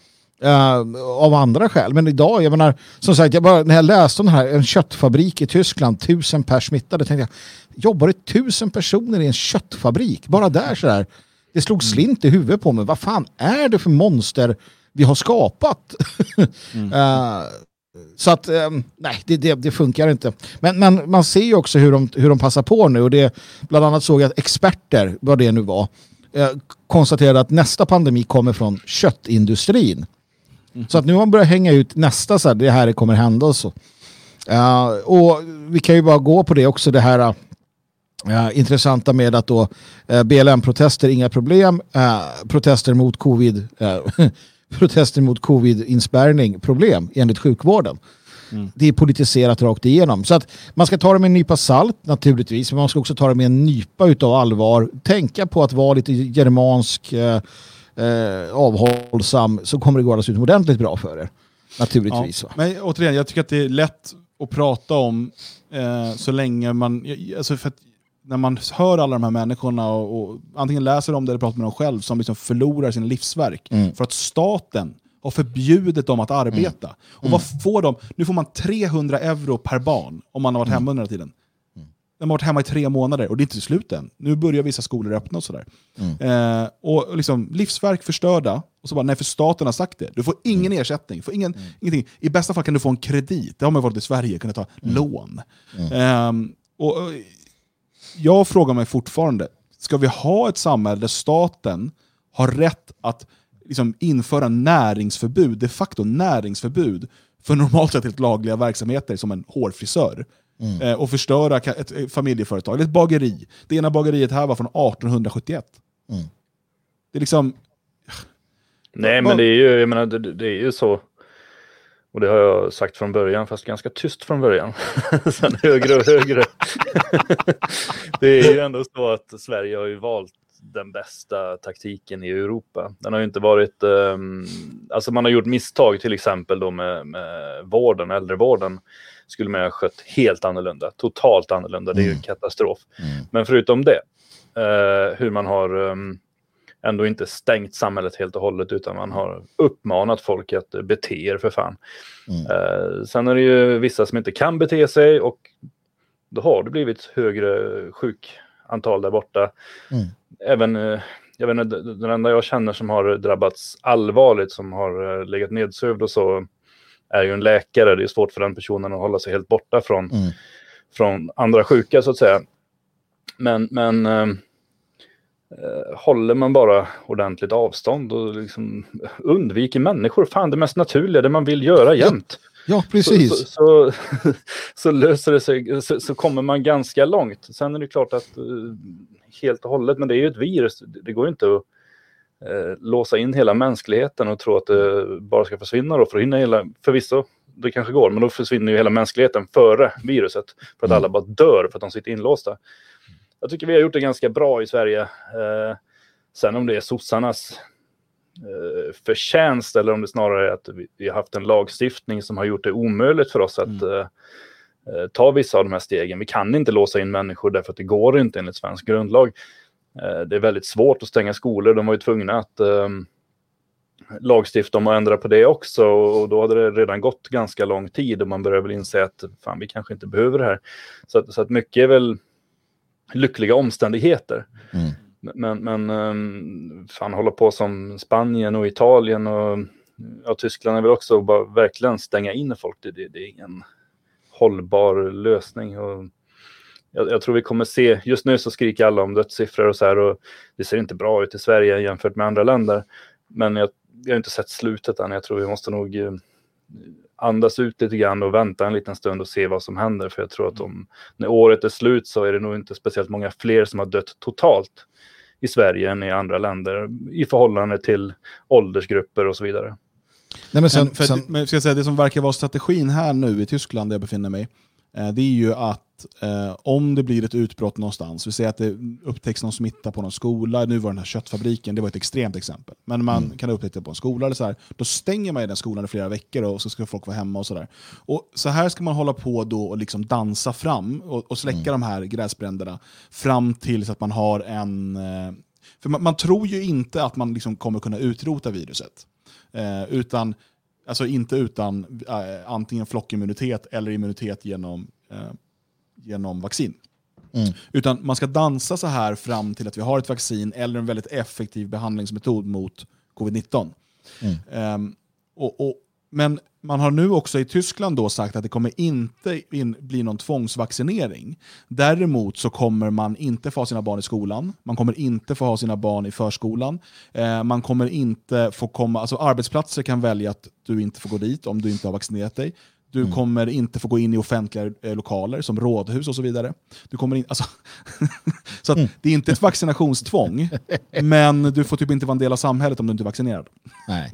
Eh, av andra skäl. Men idag, jag menar, som sagt, jag bara, när jag läste om den här, en köttfabrik i Tyskland, tusen pers smittade, tänkte jag, jobbar det tusen personer i en köttfabrik? Bara där sådär. Det slog slint i huvudet på mig. Vad fan är det för monster vi har skapat? [laughs] Eh, så att, eh, nej, det, det, det funkar inte. Men, men man ser ju också hur de, hur de passar på nu. Och det, bland annat såg jag att experter, vad det nu var, eh, konstaterade att nästa pandemi kommer från köttindustrin. Så att nu har man börjat hänga ut nästa, så här, det här kommer hända och så. Eh, och vi kan ju bara gå på det också, det här eh, intressanta med att då eh, BLM-protester, inga problem. Protester mot covid, [laughs] protester mot covid-inspärrning, problem enligt sjukvården. Det är politiserat rakt igenom. Så att man ska ta det med en nypa salt naturligtvis, men man ska också ta det med en nypa utav allvar. Tänka på att vara lite germansk, eh, avhållsam, så kommer det gå alldeles utomordentligt bra för er. Naturligtvis. Ja. Men återigen, jag tycker att det är lätt att prata om eh, så länge man... Alltså för när man hör alla de här människorna och, och antingen läser om det eller pratar med dem själv som liksom förlorar sin livsverk för att staten har förbjudit dem att arbeta. Och vad får de? Nu får man 300 euro per barn om man har varit hemma under den här tiden. De har varit hemma i tre månader och det är inte slut än. Nu börjar vissa skolor öppna och sådär. Eh, och liksom, livsverk förstörda, och så bara, nej för staten har sagt det. Du får ingen ersättning, får ingen, ingenting. I bästa fall kan du få en kredit, det har man varit i Sverige, kunna ta lån. Ehm, och, och, jag frågar mig fortfarande, ska vi ha ett samhälle där staten har rätt att liksom, införa näringsförbud, de facto näringsförbud, för normalt sett helt lagliga verksamheter som en hårfrisör? Eh, och förstöra ett, ett familjeföretag, eller ett bageri. Det ena bageriet här var från 1871. Det är liksom... Nej, men det är ju, jag menar, det, det är ju så. Och det har jag sagt från början, fast ganska tyst från början. [laughs] Sen högre och högre. [laughs] det är ju ändå så att Sverige har ju valt den bästa taktiken i Europa. Den har ju inte varit, ehm, alltså man har gjort misstag till exempel då med, med vården, äldrevården. Skulle man ha skött helt annorlunda, totalt annorlunda. Det är ju en katastrof. Men förutom det, eh, hur man har ehm, ändå inte stängt samhället helt och hållet utan man har uppmanat folk att eh, bete er för fan. Eh, sen är det ju vissa som inte kan bete sig och då har det blivit högre sjukantal där borta. Även, eh, jag vet inte, den enda jag känner som har drabbats allvarligt, som har eh, legat nedsövd och så, är ju en läkare. Det är svårt för den personen att hålla sig helt borta från, från andra sjuka så att säga. Men, men eh, eh, håller man bara ordentligt avstånd och liksom undviker människor, fan det mest naturliga, det man vill göra jämt. Ja, precis. Så, så, så, [laughs] så löser det sig, så, kommer man ganska långt. Sen är det klart att eh, helt och hållet, men det är ju ett virus, det det går ju inte att eh, låsa in hela mänskligheten och tro att det bara ska försvinna då, för att hinna hela, förvisso, det kanske går, men då försvinner ju hela mänskligheten före viruset, för att alla bara dör för att de sitter inlåsta. Jag tycker vi har gjort det ganska bra i Sverige. Eh, sen om det är sossarnas eh, förtjänst eller om det snarare är att vi, vi har haft en lagstiftning som har gjort det omöjligt för oss att eh, eh, ta vissa av de här stegen. Vi kan inte låsa in människor därför att det går inte enligt svensk grundlag. Eh, det är väldigt svårt att stänga skolor. De var ju tvungna att eh, lagstifta om att ändra på det också och då hade det redan gått ganska lång tid och man börjar väl inse att fan, vi kanske inte behöver det här. Så att, så att mycket är väl lyckliga omständigheter. Men, men um, fan hålla på som Spanien och Italien och ja, Tyskland är väl också bara verkligen stänga in folk. Det, det, det är ingen hållbar lösning. Och jag, jag tror vi kommer se, just nu så skriker alla om dödssiffror och så här och det ser inte bra ut i Sverige jämfört med andra länder. Men jag, jag har inte sett slutet än. Jag tror vi måste nog eh, andas ut lite grann och vänta en liten stund och se vad som händer. För jag tror att om, när året är slut så är det nog inte speciellt många fler som har dött totalt i Sverige än i andra länder i förhållande till åldersgrupper och så vidare. Nej, men sen, Men, för, sen, men ska jag säga, det som verkar vara strategin här nu i Tyskland, där jag befinner mig, eh, det är ju att eh, om det blir ett utbrott någonstans, vi säger att det upptäcks någon smitta på någon skola, nu var den här köttfabriken, det var ett extremt exempel, men man kan upptäcka det på en skola eller så här, då stänger man den skolan i flera veckor och så ska folk vara hemma och sådär. Och så här ska man hålla på då och liksom dansa fram och, och släcka de här gräsbränderna fram tills att man har en... Eh, för man, man tror ju inte att man liksom kommer kunna utrota viruset. Eh, utan, alltså inte utan eh, antingen flockimmunitet eller immunitet genom, eh, genom vaccin. Utan man ska dansa så här fram till att vi har ett vaccin eller en väldigt effektiv behandlingsmetod mot covid-19. Ehm, och, och Men man har nu också i Tyskland då sagt att det kommer inte in, bli någon tvångsvaccinering. Däremot så kommer man inte få ha sina barn i skolan, man kommer inte få ha sina barn i förskolan, eh, man kommer inte få komma, alltså arbetsplatser kan välja att du inte får gå dit om du inte har vaccinerat dig. Du Mm. kommer inte få gå in i offentliga eh, lokaler som rådhus och så vidare. Du kommer in, alltså, [laughs] så Mm. att det är inte ett vaccinationstvång, [laughs] men du får typ inte vara en del av samhället om du inte är vaccinerad. Nej.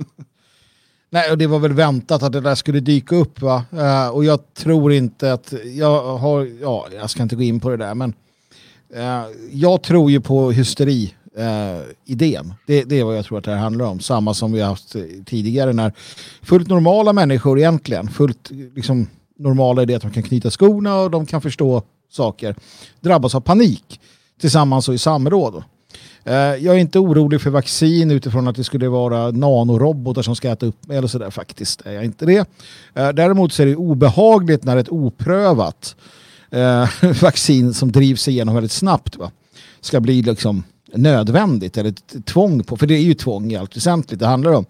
[laughs] Nej, och det var väl väntat att det där skulle dyka upp va. Eh, och jag tror inte att, jag har, ja, jag ska inte gå in på det där men eh, jag tror ju på hysteri eh, idén. Det, det är vad jag tror att det här handlar om. Samma som vi har haft eh, tidigare när fullt normala människor egentligen, fullt liksom, normala i det att de kan knyta skorna och de kan förstå saker, drabbas av panik tillsammans och i samråd. Eh, jag är inte orolig för vaccin utifrån att det skulle vara nanorobotar som ska äta upp mig eller sådär faktiskt. Är jag inte det. Eh, däremot så är det obehagligt när ett oprövat [laughs] vaccin som drivs igenom väldigt snabbt va, ska bli liksom nödvändigt eller tvång på, för det är ju tvång i allt väsentligt det handlar om.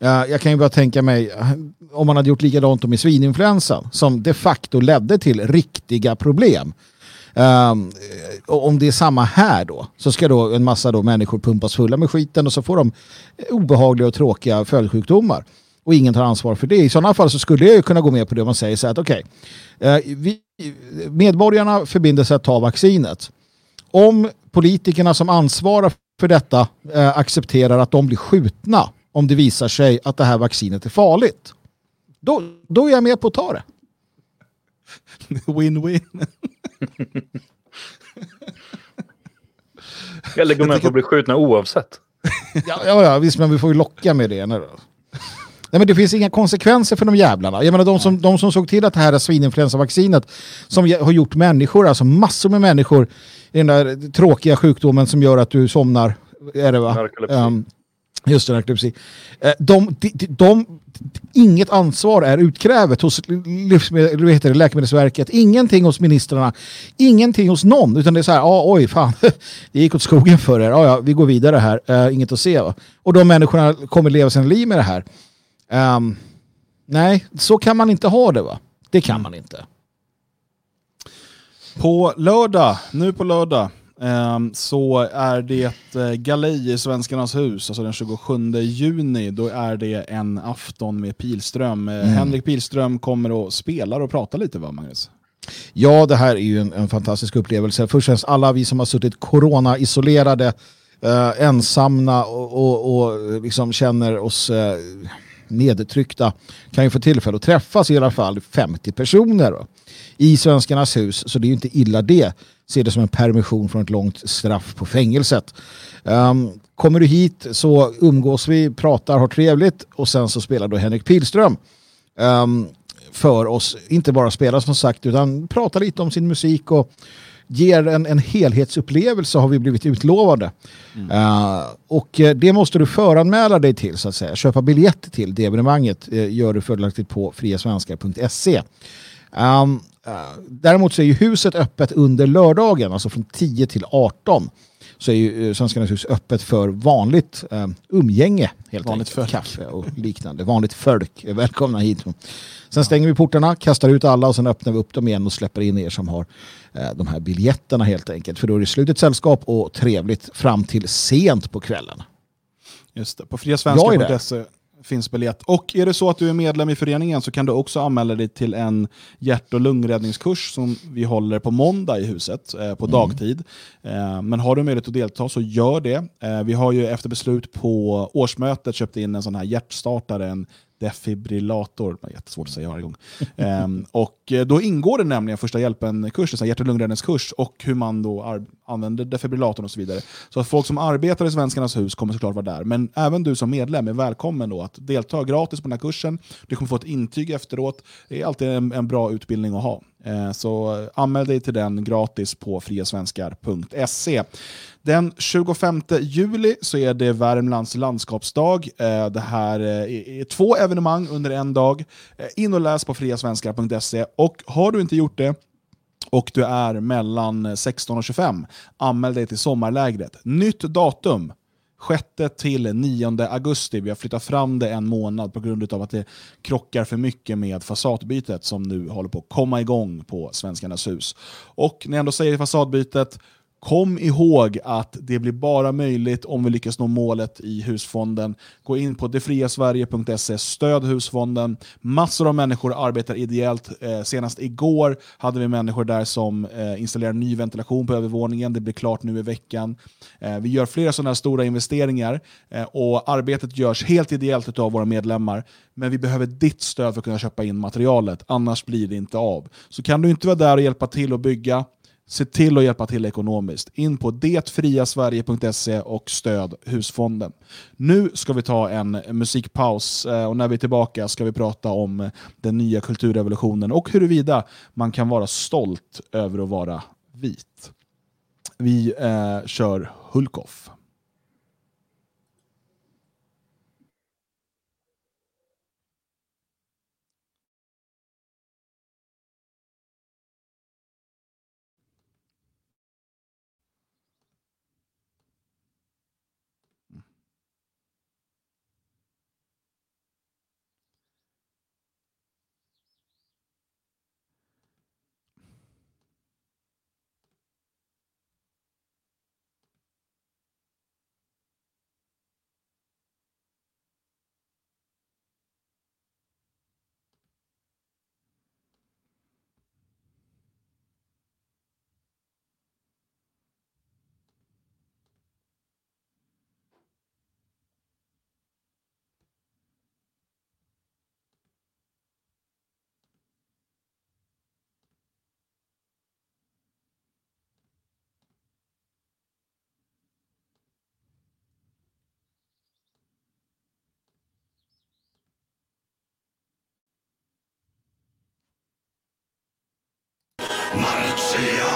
Eh, jag kan ju bara tänka mig eh, om man hade gjort likadant med svininfluensan som de facto ledde till riktiga problem. Um, om det är samma här då så ska då en massa då människor pumpas fulla med skiten och så får de obehagliga och tråkiga följdsjukdomar. Och ingen tar ansvar för det. I sådana fall så skulle jag ju kunna gå med på det om man säger så här att okej, okay, medborgarna förbinder sig att ta vaccinet. Om politikerna som ansvarar för detta eh, accepterar att de blir skjutna om det visar sig att det här vaccinet är farligt. Då, då är jag med på att ta det. [laughs] Win-win. Eller gå med på att bli skjutna oavsett. Ja, ja, ja, visst, men vi får ju locka med det. Nu då. Nej, men det finns inga konsekvenser för de jävlarna. Jag menar de som, de som såg till att det här svininfluensavaccinet som har gjort människor, alltså massor med människor i den där tråkiga sjukdomen som gör att du somnar. Är det va? Narkolepsi. Ehm, just det, narkolepsi. Eh, de, de, de, de, inget ansvar är utkrävet hos livsmed, heter det, Läkemedelsverket. Ingenting hos ministrarna. Ingenting hos någon. Utan det är så här, ah, oj fan, [laughs] det gick åt skogen för er. Ah, ja, vi går vidare här. Eh, inget att se. Va? Och de människorna kommer leva sina liv med det här. Ehm, nej, så kan man inte ha det va? Det kan man inte. På lördag, nu på lördag, ehm, så är det eh, galej i Svenskarnas hus, alltså den 27 juni. Då är det en afton med Pilström. Eh, Henrik Pilström kommer och spelar och pratar lite va, Magnus? Ja, det här är ju en, en fantastisk upplevelse. Först och främst alla vi som har suttit corona-isolerade, eh, ensamma och, och, och liksom känner oss eh, nedtryckta kan ju få tillfälle att träffas i alla fall 50 personer då, i Svenskarnas hus. Så det är ju inte illa det. Se det som en permission från ett långt straff på fängelset. Um, kommer du hit så umgås vi, pratar, har trevligt och sen så spelar då Henrik Pilström um, för oss. Inte bara spela som sagt utan prata lite om sin musik och ger en, en helhetsupplevelse har vi blivit utlovade. Uh, och eh, det måste du föranmäla dig till så att säga. Köpa biljett till det evenemanget eh, gör du fördelaktigt på friasvenskar.se. Um, uh, däremot så är ju huset öppet under lördagen, alltså från 10 till 18. Så är ju uh, Svenskarnas hus öppet för vanligt uh, umgänge. Helt Vanligt enkelt. folk. Kaffe och liknande. Vanligt folk välkomna hit. Sen stänger vi portarna, kastar ut alla och sen öppnar vi upp dem igen och släpper in er som har de här biljetterna helt enkelt. För då är det slutet sällskap och trevligt fram till sent på kvällen. Just det, på friasvenskar.se finns biljett. Och är det så att du är medlem i föreningen så kan du också anmäla dig till en hjärt och lungräddningskurs som vi håller på måndag i huset eh, på dagtid. Eh, men har du möjlighet att delta så gör det. Eh, vi har ju efter beslut på årsmötet köpt in en sån här hjärtstartare, en defibrillator. Jättesvårt att säga varje gång. um, och eh, då ingår det nämligen första hjälpen-kursen, hjärt och lungräddningskurs och hur man då använder defibrillatorn och så vidare. Så att folk som arbetar i Svenskarnas hus kommer såklart vara där. Men även du som medlem är välkommen då att delta gratis på den här kursen. Du kommer få ett intyg efteråt. Det är alltid en, en bra utbildning att ha. Eh, så anmäl dig till den gratis på friasvenskar.se. Den 25 juli så är det Värmlands landskapsdag. Eh, det här eh, är två evenemang under en dag. In och läs på friasvenskar.se. Och har du inte gjort det och du är mellan 16 och 25, anmäl dig till sommarlägret. Nytt datum 6 till 9 augusti. Vi har flyttat fram det en månad på grund av att det krockar för mycket med fasadbytet som nu håller på att komma igång på Svenskarnas hus. Och när jag ändå säger fasadbytet, Kom ihåg att det blir bara möjligt om vi lyckas nå målet i husfonden. Gå in på detfriasverige.se, stöd husfonden. Massor av människor arbetar ideellt. Eh, senast igår hade vi människor där som eh, installerar ny ventilation på övervåningen. Det blir klart nu i veckan. Eh, vi gör flera sådana här stora investeringar eh, och arbetet görs helt ideellt av våra medlemmar. Men vi behöver ditt stöd för att kunna köpa in materialet, annars blir det inte av. Så kan du inte vara där och hjälpa till att bygga, Se till att hjälpa till ekonomiskt. In på detfriasverige.se och stöd husfonden. Nu ska vi ta en musikpaus eh, och när vi är tillbaka ska vi prata om den nya kulturrevolutionen och huruvida man kan vara stolt över att vara vit. Vi eh, kör Hulkoff. Yeah.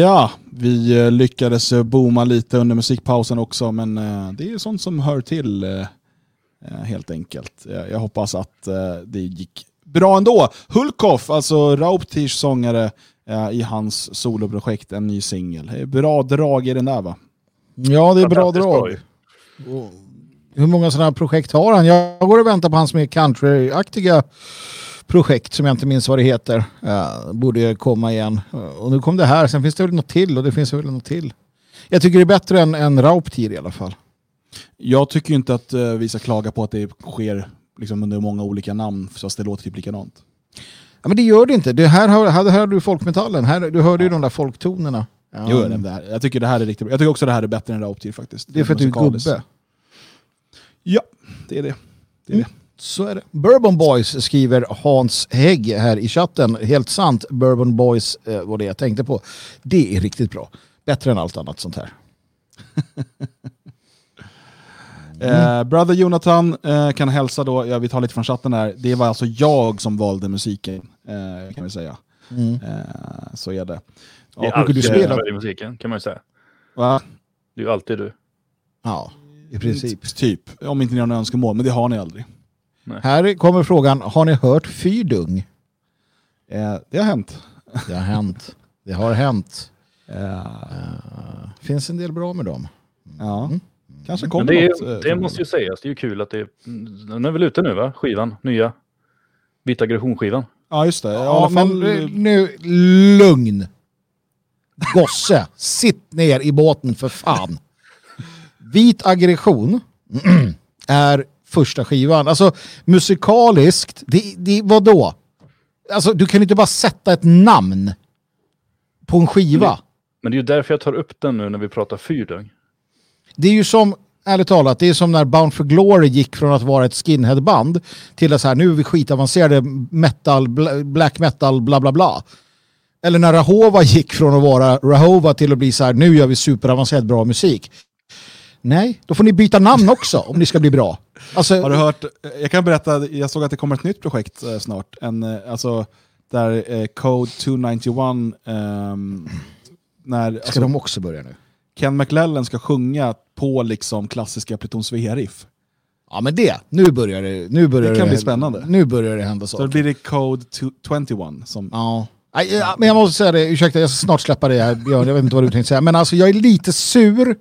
Ja, vi eh, lyckades eh, booma lite under musikpausen också, men eh, det är sånt som hör till helt enkelt. Jag, hoppas att det gick bra ändå. Hulkoff, alltså Rauptirs sångare i hans soloprojekt, en ny singel. Bra drag i den där va? Ja, det är bra drag. Hur många sådana här projekt har han? Jag går och väntar på hans mer countryaktiga projekt som jag inte minns vad det heter. Uh, borde komma igen. Uh, och nu kom det här, sen finns det väl något till och det finns väl något till. Jag tycker det är bättre än, än Rauptir i alla fall. Jag tycker inte att eh, vi ska klaga på att det sker liksom, under många olika namn, fast det låter typ likadant. Ja, men det gör det inte. Det här, har du folkmetallen. Här, du hörde ju de där folktonerna. Ja. Jo, det här, jag tycker det här är riktigt bra. Jag tycker också det här är bättre än Rauptir faktiskt. det är för att du är gubbe. Ja, det är det. det, är det. Så är det. Bourbon Boys skriver Hans Hägg här i chatten. Helt sant, Bourbon Boys eh, var det jag tänkte på. Det är riktigt bra. Bättre än allt annat sånt här. [laughs] Eh, Brother Jonathan eh, kan hälsa då, ja, vi tar lite från chatten här, det var alltså jag som valde musiken, eh, kan vi säga. Eh, så är det. Det Och, är alltid du spelar- i musiken, kan man ju säga. va? Det är ju alltid du. Ja, i princip. Typ, om inte ni har några önskemål, men det har ni aldrig. Här kommer frågan, har ni hört Fyrdung? Eh, det har hänt. Det har hänt. Det har hänt. [laughs] Eh, Finns en del bra med dem. ja. Kanske Men kommer det, något. är, eh, det måste ju sägas, det är ju kul att det är... Den är väl ute nu va? Skivan, nya. Vita aggression-skivan. Ja, just det. Ja, men fall, eh, nu, lugn. Gosse, sitt ner i båten för fan. [laughs] Vit aggression [clears throat] är första skivan. Alltså musikaliskt, det, det, vadå? Alltså du kan inte bara sätta ett namn på en skiva. Men det är ju därför jag tar upp den nu när vi pratar fyrdöng. Det är ju som, ärligt talat, det är som när Bound for Glory gick från att vara ett skinheadband till att så här, nu är vi skitavancerade metal, bla- black metal, bla bla bla. Eller när Rahova gick från att vara Rahova till att bli så här, nu gör vi superavancerad bra musik. Nej, då får ni byta namn också om ni ska bli bra. Alltså, Har du hört, jag kan berätta, jag såg att det kommer ett nytt projekt eh, snart. En, eh, alltså, där eh, Code 291, ehm, när ska alltså, de också börja nu? Ken McLellan ska sjunga på liksom klassiska Pluton Svea-riff. Ja men det, nu börjar det, nu börjar Det kan bli spännande. Nu börjar det hända Så saker. då blir det Code 221 som... Ja. Nej, ja, Men jag måste säga det, ursäkta jag ska snart släppa det här Björn, jag vet inte vad du tänkte säga. Men alltså jag är lite sur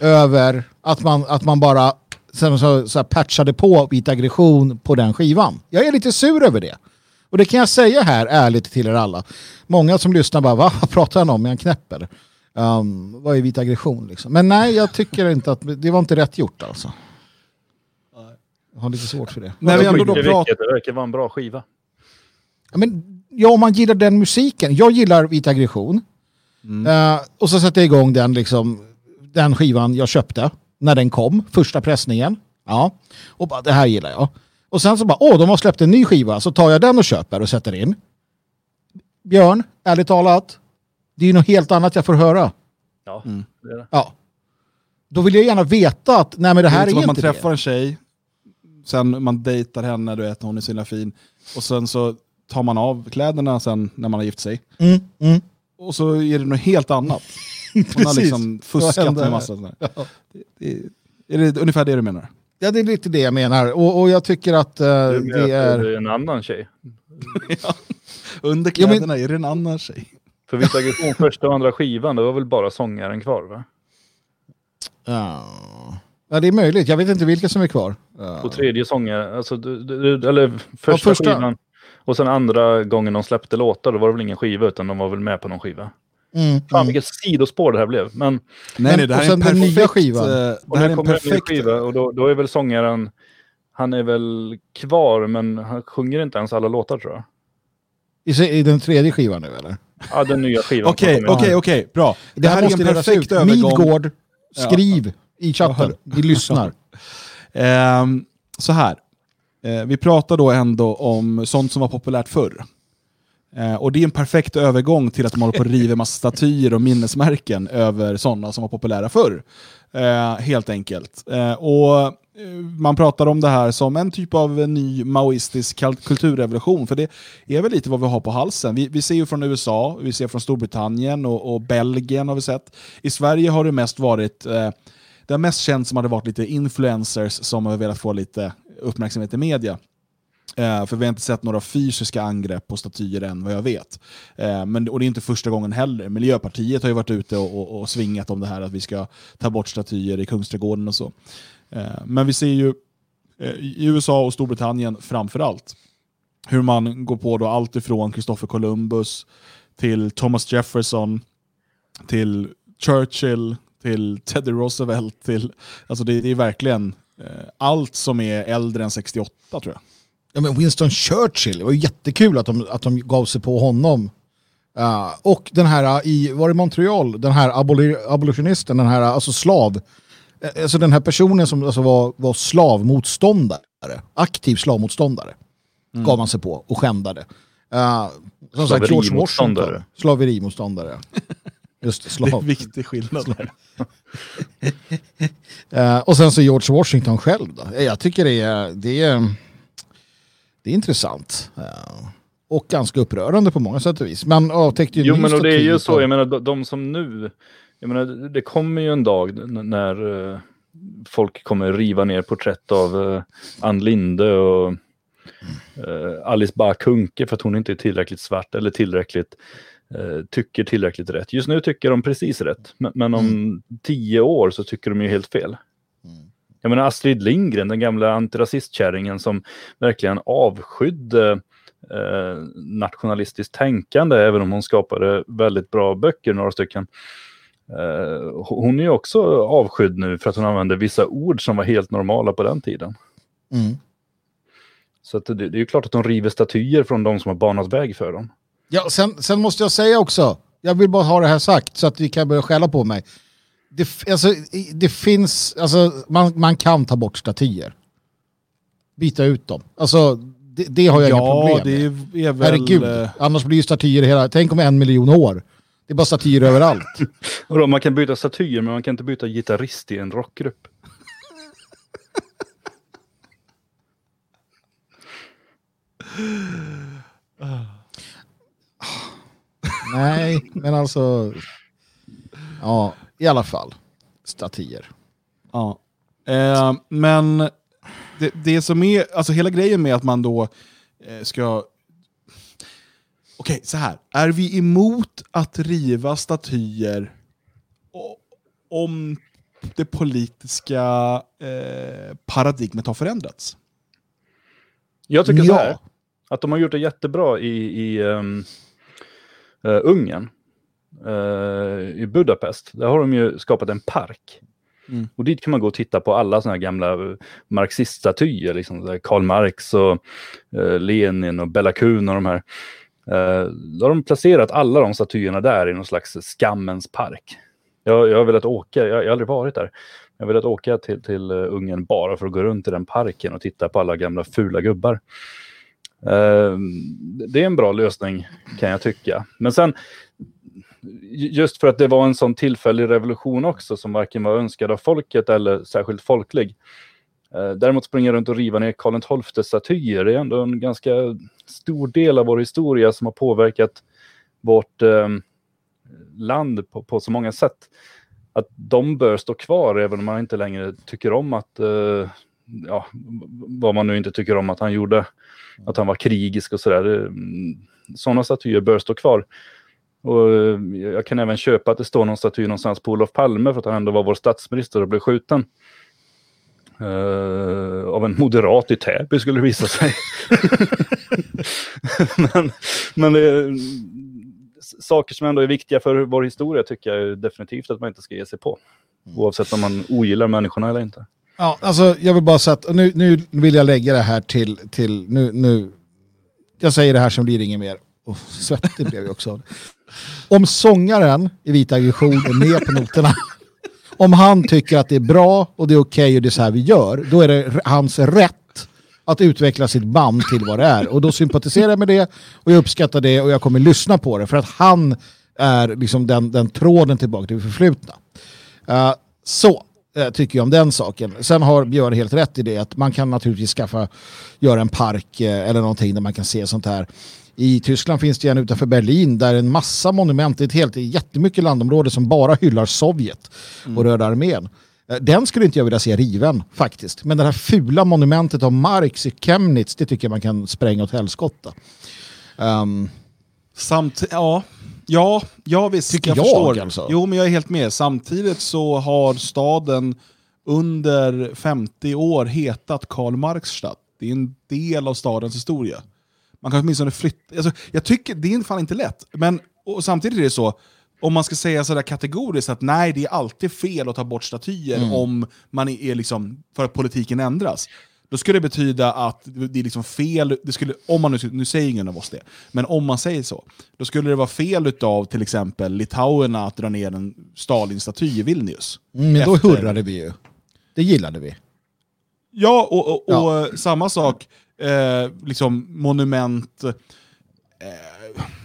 över att man, att man bara så, så, så här, patchade på vit aggression på den skivan. Jag är lite sur över det. Och det kan jag säga här ärligt till er alla. Många som lyssnar bara, Va, vad pratar han om? Är han knäpp eller? Um, vad är vit aggression liksom? Men nej, jag tycker inte att det var inte rätt gjort alltså. Jag har lite svårt för det. När vi ändå då pratar... det verkar vara en bra skiva. Ja, men, ja, om man gillar den musiken. Jag gillar vit aggression. Eh, och så sätter jag igång den, liksom, den skivan jag köpte när den kom, första pressningen. Ja. Och bara, det här gillar jag. Och sen så bara, åh, de har släppt en ny skiva, så tar jag den och köper och sätter in. Björn, ärligt talat, det är ju något helt annat jag får höra. Ja, det är det. Ja. Då vill jag gärna veta att, nej men det Det här är är, som att man inte träffar det. en tjej, sen man dejtar henne, du vet, hon är så himla fin. Och sen så tar man av kläderna sen när man har gift sig. Mm, mm. Och så är det något helt annat. [laughs] Hon har liksom fuskat med massa sådär. Det, det, är det ungefär det du menar? Ja, det är lite det jag menar. Och, och jag tycker att eh, Det det är är... en annan tjej. Under [laughs] Ja, men- kläderna är det en annan tjej. För Vita aggression första och andra skivan, det var väl bara sångaren kvar va? Ja. ja, det är möjligt. Jag vet inte vilka som är kvar. Ja. Och tredje sångare, alltså, du- du- du- eller första, första. skivan. Och sen andra gången de släppte låtar, då var det väl ingen skiva utan de var väl med på någon skiva. Mm, Fan mm. vilket sidospår det här blev. Men Nej, nej, det här och är en den perfekt... nya skivan. eh, och Det här är en kommer en ny perfekt... skiva och då, då är väl sångaren, han är väl kvar men han sjunger inte ens alla låtar tror jag. I, I den tredje skivan nu eller? Ja, den nya skivan. Okej, okej, okej, bra. Det här är en perfekt övergång. Midgård, skriv i chatten. Vi lyssnar. [laughs] Ehm, så här. Eh, vi pratar då ändå om sånt som var populärt förr. Eh, och det är en perfekt övergång till att de håller på och river massa statyer och minnesmärken över sådana som var populära förr. Eh, helt enkelt. Eh, och eh, man pratar om det här som en typ av ny maoistisk kulturrevolution, för det är väl lite vad vi har på halsen. Vi, vi ser ju från USA, vi ser från Storbritannien och, och Belgien har vi sett. I Sverige har det mest varit, eh, det har mest känts som att det varit lite influencers som har velat få lite uppmärksamhet i media. Eh, för vi har inte sett några fysiska angrepp på statyer än vad jag vet. Eh, men, och det är inte första gången heller. Miljöpartiet har ju varit ute och, och, och svingat om det här att vi ska ta bort statyer i Kungsträdgården och så. Eh, men vi ser ju eh, i USA och Storbritannien framför allt hur man går på då allt ifrån Christopher Columbus till Thomas Jefferson till Churchill till Teddy Roosevelt. Till, alltså det, det är verkligen eh, allt som är äldre än 68 tror jag. Ja, men Winston Churchill, det var ju jättekul att de, att de gav sig på honom. Uh, och den här uh, i, var det Montreal, den här aboli, abolitionisten, den här uh, alltså slav, eh, alltså den här personen som alltså var, var slavmotståndare, aktiv slavmotståndare, gav man sig på och skändade. Uh, som sagt, George Washington, Slaverimotståndare. [laughs] Just det, Det är en slav. viktig skillnad. [laughs] Eh, och sen så George Washington själv då. Jag tycker det är, det är, det är intressant. Eh, och ganska upprörande på många sätt och vis. Man avtäckte ju Jo men och det är ju så, jag menar de, som nu, jag menar det kommer ju en dag när eh, folk kommer riva ner porträtt av uh, Ann Linde och eh, Alice Bah Kuhnke för att hon inte är tillräckligt svart eller tillräckligt eh, tycker tillräckligt rätt. Just nu tycker de precis rätt, men, men om tio år så tycker de ju helt fel. Jag menar Astrid Lindgren, den gamla antirasistkärringen som verkligen avskydde eh, nationalistiskt tänkande, även om hon skapade väldigt bra böcker, några stycken. Eh, hon är ju också avskydd nu för att hon använde vissa ord som var helt normala på den tiden. Mm. Så det, det är ju klart att de river statyer från de som har banat väg för dem. Ja, sen, sen måste jag säga också, jag vill bara ha det här sagt så att vi kan börja skälla på mig. Det, alltså, det finns, alltså, man, man kan ta bort statyer. Byta ut dem. Alltså, det, det har jag inga Ja, problem det med. är väl... Herregud, eh, annars blir ju statyer hela... Tänk om en miljon år. Det är bara statyer [laughs] överallt. Och då, man kan byta statyer men man kan inte byta gitarrist i en rockgrupp. Nej, men alltså... Ja, i alla fall. Statyer. Ja. Eh, men det, det som är, alltså hela grejen med att man då eh, ska... Okej, så här. Är vi emot att riva statyer o- om det politiska eh, paradigmet har förändrats? Jag tycker så Ja. här, att de har gjort det jättebra i, i um, uh, Ungern, uh, i Budapest. Där har de ju skapat en park. Mm. Och dit kan man gå och titta på alla såna här gamla eh, marxiststatyer, liksom Karl Marx och eh, Lenin och Bella Kuhn och de här. Uh, då har de placerat alla de statyerna där i någon slags skammens park. Jag, jag har velat åka, jag, jag har aldrig varit där. Jag har velat åka till, till eh, Ungern bara för att gå runt i den parken och titta på alla gamla fula gubbar. Eh, det är en bra lösning kan jag tycka. Men sen, just för att det var en sån tillfällig revolution också som varken var önskad av folket eller särskilt folklig. Eh, däremot springa runt och riva ner Karl XII-statyer, det är ändå en ganska stor del av vår historia som har påverkat vårt eh, land på, på så många sätt. Att de bör stå kvar även om man inte längre tycker om att, eh, ja, vad man nu inte tycker om att han gjorde. Att han var krigisk och sådär. Sådana statyer bör stå kvar. Och eh, jag kan även köpa att det står någon staty någonstans på Olof Palme för att han ändå var vår statsminister och blev skjuten. Eh, av en moderat i Täby skulle det visa sig. [laughs] men men det, saker som ändå är viktiga för vår historia tycker jag definitivt att man inte ska ge sig på. Oavsett om man ogillar människorna eller inte. Ja, alltså jag vill bara säga att nu, nu vill jag lägga det här till, till nu, nu, jag säger det här som blir inget mer och svettig blev jag också. Om sångaren i Vita aggression är med på noterna, om han tycker att det är bra och det är okej och det är så här vi gör, då är det hans rätt att utveckla sitt band till vad det är. Och då sympatiserar jag med det och jag uppskattar det och jag kommer lyssna på det för att han är liksom den, den tråden tillbaka till det förflutna. Uh, så uh, tycker jag om den saken. Sen har Björn helt rätt i det att man kan naturligtvis skaffa, göra en park uh, eller någonting där man kan se sånt här. I Tyskland finns det en utanför Berlin där en massa monument, det är ett helt jättemycket landområde som bara hyllar Sovjet och Röda armén. Eh, Den skulle inte jag vilja se riven faktiskt. Men det här fula monumentet av Marx i Chemnitz, det tycker jag man kan spränga åt helskotta. Um, Samt, ja, ja, ja visst. Tycker jag, jag, förstår. alltså. Jo, men jag är helt med. Samtidigt så har staden under 50 år hetat Karl Marx-stadt. Det är en del av stadens historia. Man kan åtminstone flytta... Alltså, jag tycker, det är fan inte lätt. Men och samtidigt är det så, om man ska säga sådär kategoriskt att nej, det är alltid fel att ta bort statyer om man är liksom, för att politiken ändras. Då skulle det betyda att det är liksom fel, det skulle, om man nu, nu säger ingen av oss det, men om man säger så, då skulle det vara fel av till exempel litauerna att dra ner en Stalin-staty i Vilnius. mm, men då Efter- hurrade vi ju. Det gillade vi. Ja, och, och, och Ja. samma sak, eh, liksom monument... Eh,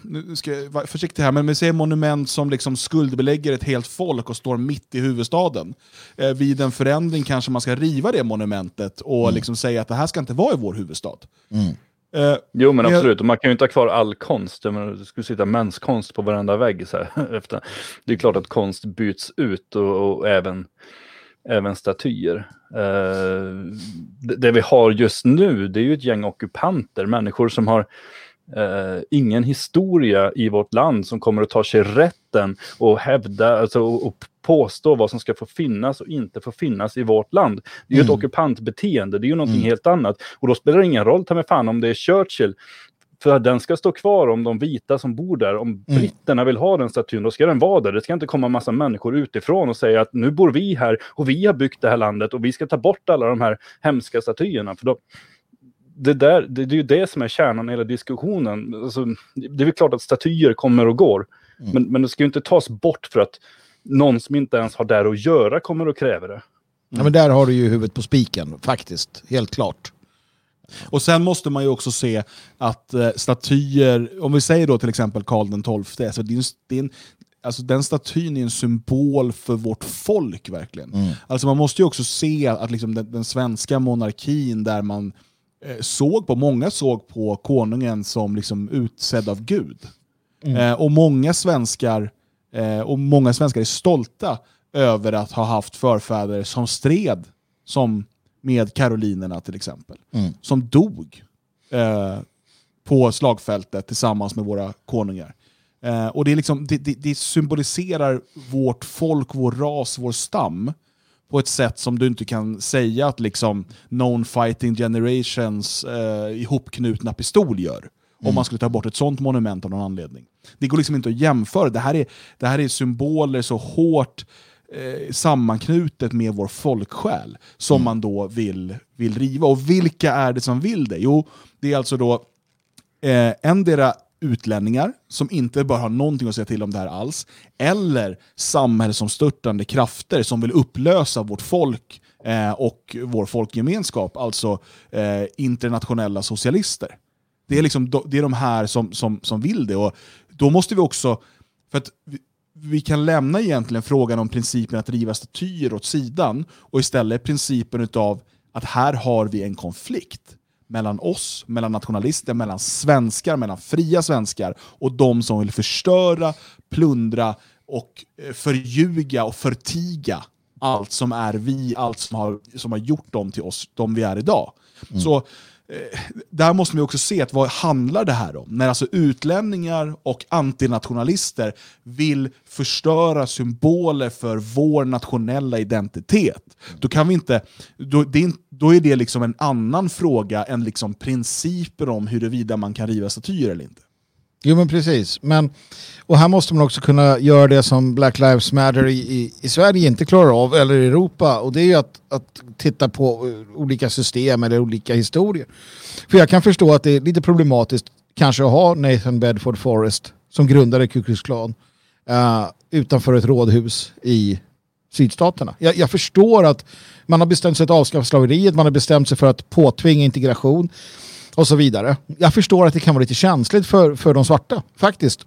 nu ska jag vara försiktig här, men vi säger monument som liksom skuldbelägger ett helt folk och står mitt i huvudstaden. Eh, vid en förändring kanske man ska riva det monumentet och liksom säga att det här ska inte vara i vår huvudstad. Eh, Jo men absolut, och man kan ju inte ha kvar all konst. Menar, Det skulle sitta menskonst på varenda vägg. Så här, [laughs] efter. Det är klart att konst byts ut och, och även, även statyer. Eh, det, det vi har just nu det är ju ett gäng ockupanter, människor som har eh, ingen historia i vårt land som kommer att ta sig rätten och hävda alltså, och, och påstå vad som ska få finnas och inte få finnas i vårt land. Det är ju ett ockupantbeteende, det är ju någonting helt annat. Och då spelar det ingen roll, ta mig fan, om det är Churchill för den ska stå kvar om de vita som bor där. Om britterna vill ha den statyn, då ska den vara där. Det ska inte komma massa människor utifrån och säga att nu bor vi här och vi har byggt det här landet och vi ska ta bort alla de här hemska statyerna. För då, det, där, det, det är ju det som är kärnan i hela diskussionen. Alltså, det är väl klart att statyer kommer och går. Men, men det ska ju inte tas bort för att någon som inte ens har där att göra kommer att kräva det. Ja, men där har du ju huvudet på spiken, faktiskt. Helt klart. Och sen måste man ju också se att eh, statyer, om vi säger då till exempel Karl XII, alltså det är en, det är en, alltså den statyn är en symbol för vårt folk verkligen. Alltså man måste ju också se att liksom den, den svenska monarkin där man eh, såg på, många såg på konungen som liksom utsedd av Gud. Eh, och många svenskar eh, och många svenskar är stolta över att ha haft förfäder som stred som med karolinerna till exempel. Som dog eh, på slagfältet tillsammans med våra konungar. Eh, och det, är liksom, det, det, det symboliserar vårt folk, vår ras, vår stam på ett sätt som du inte kan säga att liksom known fighting generations eh, ihopknutna pistol gör. Om man skulle ta bort ett sånt monument av någon anledning. Det går liksom inte att jämföra. Det här är, det här är symboler så hårt eh, sammanknutet med vår folksjäl som man då vill, vill riva. Och vilka är det som vill det? Jo, det är alltså då eh, endera utlänningar som inte bör ha någonting att säga till om det här alls, eller samhällsomstörtande krafter som vill upplösa vårt folk eh, och vår folkgemenskap, alltså eh, internationella socialister. Det är, liksom, det är de här som, som, som vill det. Och då måste vi också, för att vi, kan lämna egentligen frågan om principen att riva statyer åt sidan och istället principen av att här har vi en konflikt mellan oss, mellan nationalister, mellan svenskar, mellan fria svenskar och de som vill förstöra, plundra och eh, förljuga och förtiga allt som är vi, allt som har, som har gjort dem till oss, de vi är idag. Så eh, Eh, där måste vi också se att vad handlar det här om? När alltså utlänningar och antinationalister vill förstöra symboler för vår nationella identitet. Då, kan vi inte, då, det är, då är det liksom en annan fråga än liksom principer om huruvida man kan riva statyer eller inte. Jo men precis. Men, och här måste man också kunna göra det som Black Lives Matter i, i, i Sverige inte klarar av, eller i Europa. Och det är ju att, att titta på eh, olika system eller olika historier. För jag kan förstå att det är lite problematiskt kanske att ha Nathan Bedford Forrest som grundade Ku Klux Klan uh, utanför ett rådhus i sydstaterna. Jag, jag förstår att man har bestämt sig att avskaffa slaveriet, man har bestämt sig för att påtvinga integration och så vidare. Jag förstår att det kan vara lite känsligt för, för de svarta, faktiskt.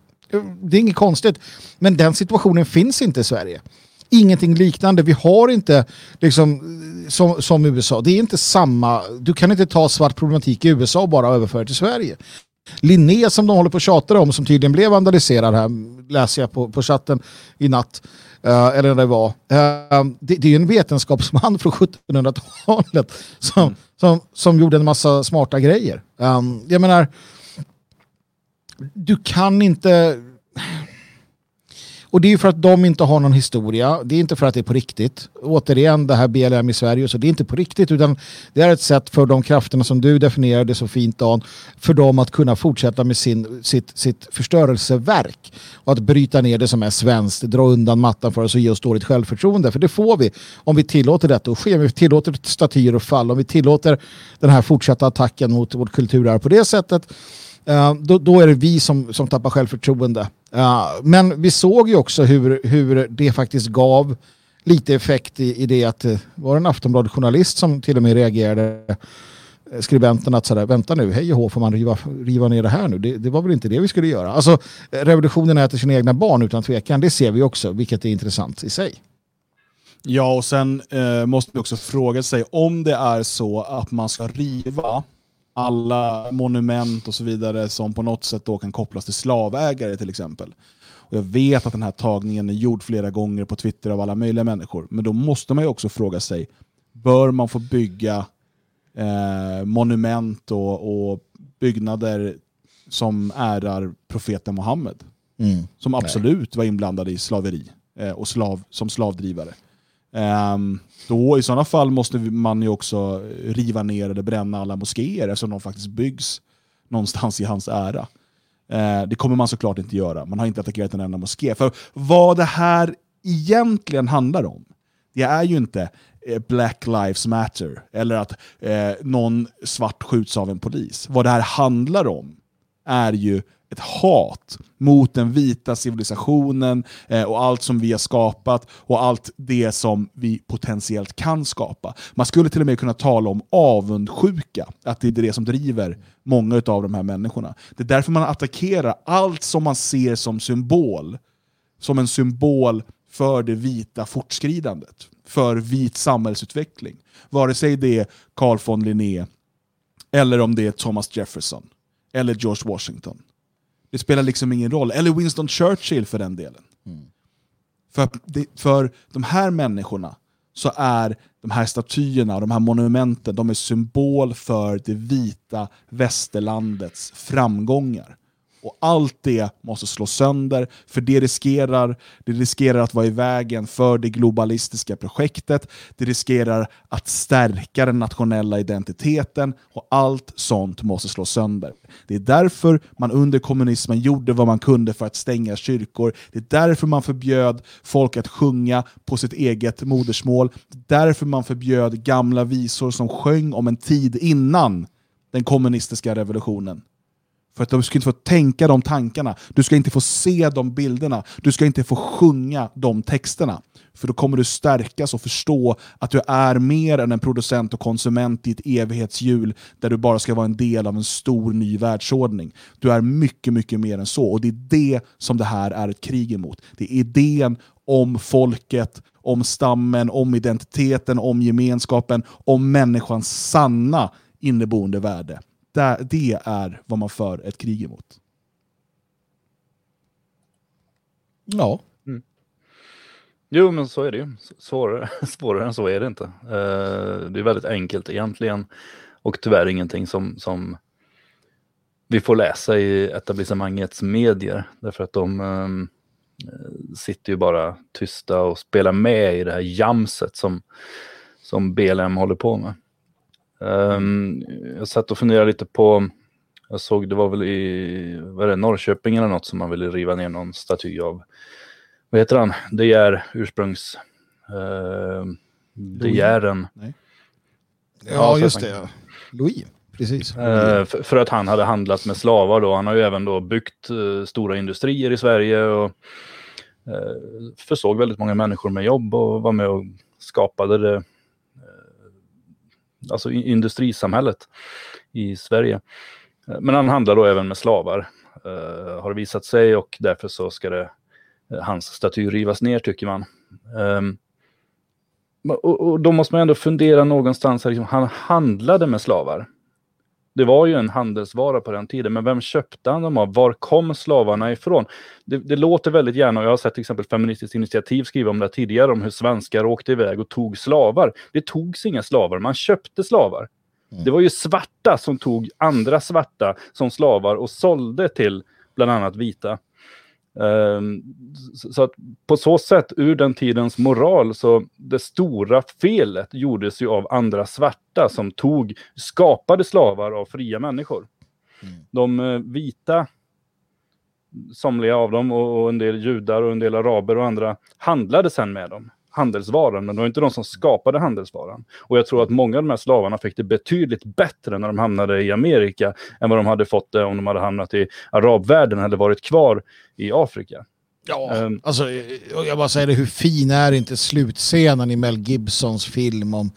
Det är inget konstigt. Men den situationen finns inte i Sverige. Ingenting liknande. Vi har inte liksom som, som USA. Det är inte samma. Du kan inte ta svart problematik i USA och bara överföra till Sverige. Linné som de håller på att tjata om, som tydligen blev vandaliserad här, läser jag på, på chatten i natt. Uh, eller det var. Uh, det, det, är en vetenskapsman från 1700-talet som, mm. som, som gjorde en massa smarta grejer. Um, jag menar, du kan inte och det är för att de inte har någon historia. Det är inte för att det är på riktigt. Återigen, det här BLM i Sverige, så det är inte på riktigt utan det är ett sätt för de krafterna som du definierade så fint Dan, för dem att kunna fortsätta med sin, sitt, sitt förstörelseverk och att bryta ner det som är svenskt, dra undan mattan för oss och ge oss dåligt självförtroende. För det får vi om vi tillåter detta att ske, om vi tillåter statyer och fall, om vi tillåter den här fortsatta attacken mot vårt kulturarv på det sättet Uh, då, då, är det vi som, som tappar självförtroende. Uh, men vi såg ju också hur, hur det faktiskt gav lite effekt i, i det att eh, det var en Aftonbladet-journalist som till och med reagerade eh, skribenten att sådär, vänta nu, hej och hå, får man riva, riva ner det här nu? Det, det, var väl inte det vi skulle göra. Alltså, revolutionen äter sina egna barn utan tvekan, det ser vi också, vilket är intressant i sig. Ja, och sen eh, måste vi också fråga sig om det är så att man ska riva alla monument och så vidare som på något sätt då kan kopplas till slavägare till exempel. Och jag vet att den här tagningen är gjord flera gånger på Twitter av alla möjliga människor. Men då måste man ju också fråga sig, bör man få bygga eh, monument och, och, byggnader som ärar profeten Muhammed? Mm. Som absolut Nej. var inblandad i slaveri eh, och slav, som slavdrivare. Um, då i sådana fall måste man ju också riva ner eller bränna alla moskéer eftersom de faktiskt byggs någonstans i hans ära. Uh, det kommer man såklart inte göra. Man har inte attackerat en enda moské. För vad det här egentligen handlar om, det är ju inte eh, Black Lives Matter eller att eh, någon svart skjuts av en polis. Vad det här handlar om är ju ett hat mot den vita civilisationen eh, och allt som vi har skapat och allt det som vi potentiellt kan skapa. Man skulle till och med kunna tala om avundsjuka, att det är det som driver många av de här människorna. Det är därför man attackerar allt som man ser som symbol, som en symbol för det vita fortskridandet, för vit samhällsutveckling. Vare sig det är Carl von Linné, eller om det är Thomas Jefferson, eller George Washington. Det spelar liksom ingen roll. Eller Winston Churchill för den delen. Mm. För, det, för de här människorna så är de här statyerna och de här monumenten de är symbol för det vita västerlandets framgångar. Och allt det måste slås sönder, för det riskerar, det riskerar att vara i vägen för det globalistiska projektet, det riskerar att stärka den nationella identiteten och allt sånt måste slås sönder. Det är därför man under kommunismen gjorde vad man kunde för att stänga kyrkor, det är därför man förbjöd folk att sjunga på sitt eget modersmål, det är därför man förbjöd gamla visor som sjöng om en tid innan den kommunistiska revolutionen. För att du ska inte få tänka de tankarna, du ska inte få se de bilderna, du ska inte få sjunga de texterna. För då kommer du stärkas och förstå att du är mer än en producent och konsument i ett evighetshjul där du bara ska vara en del av en stor ny världsordning. Du är mycket, mycket mer än så. Och det är det som det här är ett krig emot. Det är idén om folket, om stammen, om identiteten, om gemenskapen, om människans sanna inneboende värde det är vad man för ett krig emot. Ja. Mm. Jo, men så är det ju. Svårare, [laughs] svårare än så är det inte. Uh, det är väldigt enkelt egentligen och tyvärr ingenting som, som vi får läsa i etablissemangets medier därför att de um, sitter ju bara tysta och spelar med i det här jamset som, som BLM håller på med. Um, jag satt och funderade lite på, jag såg det var väl i vad är det, Norrköping eller något som man ville riva ner någon staty av. Vad heter han? De Geer, ursprungs... Uh, De Geeren. Ja, just det. Ja. Louis, precis. Uh, för, för, att han hade handlat med slavar då. Han har ju även då byggt uh, stora industrier i Sverige och eh, försåg väldigt många människor med jobb och var med och skapade det, eh, alltså industrisamhället i Sverige. Eh, men han handlar då även med slavar, eh, har det visat sig och därför så ska det, eh, hans staty rivas ner tycker man. Ehm, och, och då måste man ändå fundera någonstans, här, liksom, han handlade med slavar. Det var ju en handelsvara på den tiden, men vem köpte han dem av? Var kom slavarna ifrån? Det, det låter väldigt gärna, och jag har sett till exempel Feministiskt initiativ skriva om det tidigare, om hur svenskar åkte iväg och tog slavar. Det togs inga slavar, man köpte slavar. Det var ju svarta som tog andra svarta som slavar och sålde till bland annat vita. Ehm, så- att på så sätt, ur den tidens moral, så det stora felet gjordes ju av andra svarta som tog, skapade slavar av fria människor. De eh, vita, somliga av dem och, och en del judar och en del araber och andra handlade sen med dem. Handelsvaran, men det var inte de som skapade handelsvaran. Och jag tror att många av de här slavarna fick det betydligt bättre när de hamnade i Amerika än vad de hade fått det om de hade hamnat i arabvärlden eller varit kvar i Afrika. Ja, Ehm. alltså, jag bara säger det, hur fin är inte slutscenen i Mel Gibsons film om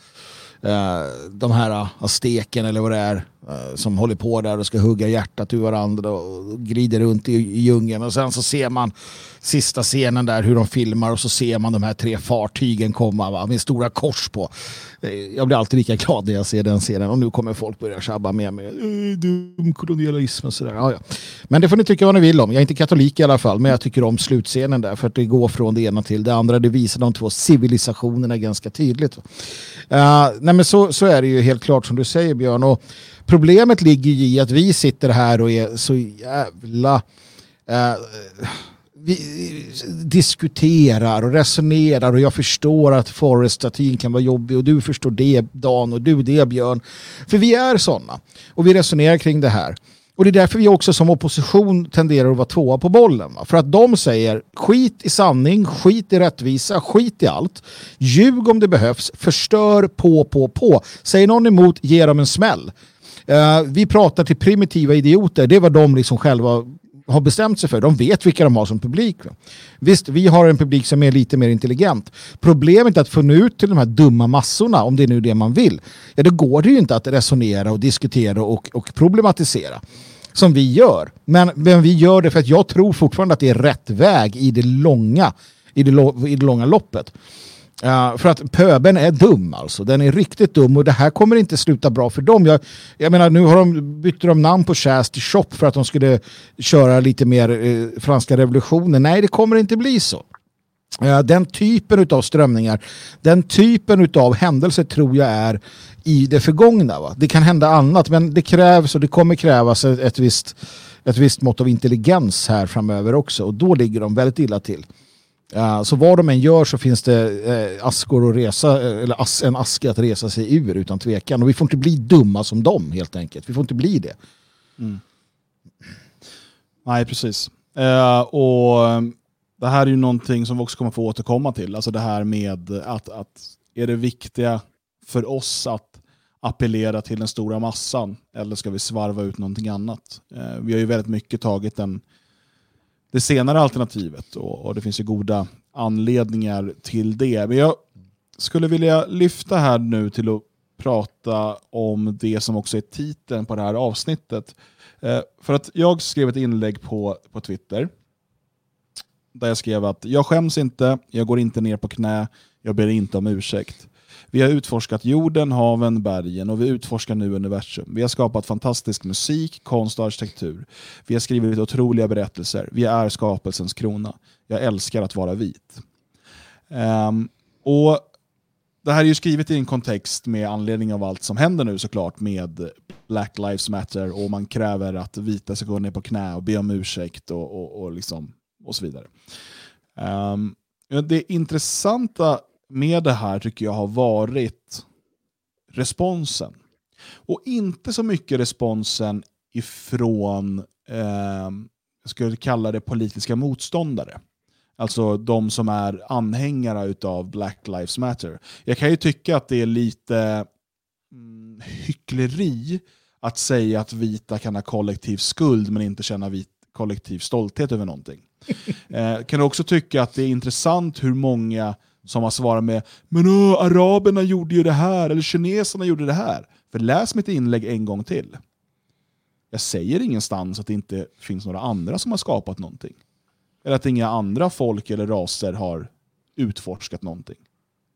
Eh, de här eh, azteken eller vad det är eh, som håller på där och ska hugga hjärtat ur varandra och glider runt i, i djungeln och sen så ser man sista scenen där hur de filmar och så ser man de här tre fartygen komma va, med stora kors på. Eh, Jag blir alltid lika glad när jag ser den scenen och nu kommer folk börja tjabba med mig. Eh, dum kolonialism och sådär. Ja, ja. Men det får ni tycka vad ni vill om. Jag är inte katolik i alla fall, men jag tycker om slutscenen där för att det går från det ena till det andra. Det visar de två civilisationerna ganska tydligt. Uh, nej men så, så är det ju helt klart som du säger Björn. Och problemet ligger ju i att vi sitter här och är så jävla... Uh, vi diskuterar och resonerar och jag förstår att Forrest-statyn kan vara jobbig och du förstår det Dan och du det Björn. För vi är sådana och vi resonerar kring det här. Och det är därför vi också som opposition tenderar att vara tvåa på bollen. Va? För att de säger skit i sanning, skit i rättvisa, skit i allt. Ljug om det behövs, förstör på, på, på. Säger någon emot, ge dem en smäll. Uh, vi pratar till primitiva idioter, det är vad de liksom själva har bestämt sig för. De vet vilka de har som publik. Visst, vi har en publik som är lite mer intelligent. Problemet är att få nå ut till de här dumma massorna, om det är nu det man vill. Ja, då går det ju inte att resonera och diskutera och, och problematisera som vi gör. Men, men vi gör det för att jag tror fortfarande att det är rätt väg i det långa, i det, lo, i det långa loppet. Uh, för att pöben är dum alltså. Den är riktigt dum och det här kommer inte sluta bra för dem. Jag, jag menar nu har de bytt de namn på Chas till Shop för att de skulle köra lite mer uh, franska revolutionen. Nej, det kommer inte bli så. Uh, den typen av strömningar, den typen av händelser tror jag är i det förgångna. Va? Det kan hända annat men det krävs och det kommer krävas ett, ett, visst, ett visst mått av intelligens här framöver också och då ligger de väldigt illa till. Uh, så vad de än gör så finns det uh, askor att resa, uh, eller as, en aska att resa sig ur utan tvekan. Och vi får inte bli dumma som dem helt enkelt. Vi får inte bli det. Mm. Nej, precis. Och ehm, Det här är ju någonting som vi också kommer få återkomma till. Alltså det här med att, att är det viktiga för oss att appellera till den stora massan eller ska vi svarva ut någonting annat? Vi har ju väldigt mycket tagit den, det senare alternativet och, och det finns ju goda anledningar till det. Men jag skulle vilja lyfta här nu till att prata om det som också är titeln på det här avsnittet. Eh, för att jag skrev ett inlägg på, på Twitter där jag skrev att jag skäms inte, jag går inte ner på knä, jag ber inte om ursäkt. Vi har utforskat jorden, haven, bergen och vi utforskar nu universum. Vi har skapat fantastisk musik, konst och arkitektur. Vi har skrivit otroliga berättelser. Vi är skapelsens krona. Jag älskar att vara vit. Um, och Det här är ju skrivet i en kontext med anledning av allt som händer nu såklart med Black Lives Matter och man kräver att vita ska gå ner på knä och be om ursäkt och, och, och, liksom, och så vidare. Um, det intressanta med det här tycker jag har varit responsen. Och inte så mycket responsen ifrån, eh, jag skulle kalla det politiska motståndare. Alltså de som är anhängare av Black Lives Matter. Jag kan ju tycka att det är lite mm, hyckleri att säga att vita kan ha kollektiv skuld men inte känna vit, kollektiv stolthet över någonting. [laughs] Eh, kan du också tycka att det är intressant hur många som har svarat med “men åh, araberna gjorde ju det här” eller “kineserna gjorde det här”. För läs mitt inlägg en gång till. Jag säger ingenstans att det inte finns några andra som har skapat någonting. Eller att inga andra folk eller raser har utforskat någonting.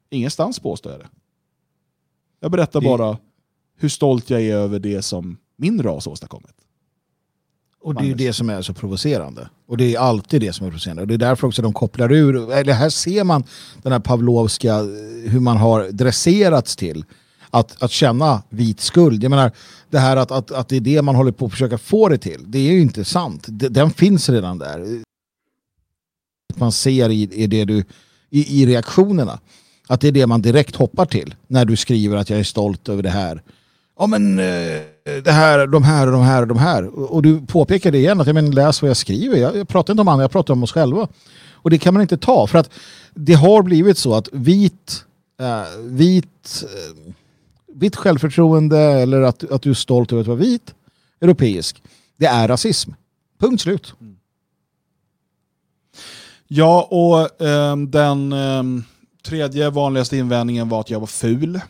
Ingenstans påstår jag det. Jag berättar bara hur stolt jag är över det som min ras åstadkommit. Och det är ju det som är så provocerande. Och det är alltid det som är provocerande. Och det är därför också de kopplar ur, eller här ser man den här Pavlovska, eh, hur man har dresserats till att, att känna vit skuld. Jag menar, det här att, att, att det är det man håller på att försöka få det till, det är ju inte sant. Den finns redan där. Man ser i, i, det du, i, i reaktionerna att det är det man direkt hoppar till när du skriver att jag är stolt över det här. Ja men eh, det här, de här och de här och de här. Och, du påpekar det igen, att jag men, läs vad jag skriver. Jag, jag pratar inte om andra, jag pratar om oss själva. Och det kan man inte ta för att det har blivit så att vit, eh, vit, eh, vitt självförtroende eller att, att du är stolt över att vara vit, europeisk, det är rasism. Punkt slut. Ja, och ehm, den ehm, tredje vanligaste invändningen var att jag var ful. Den-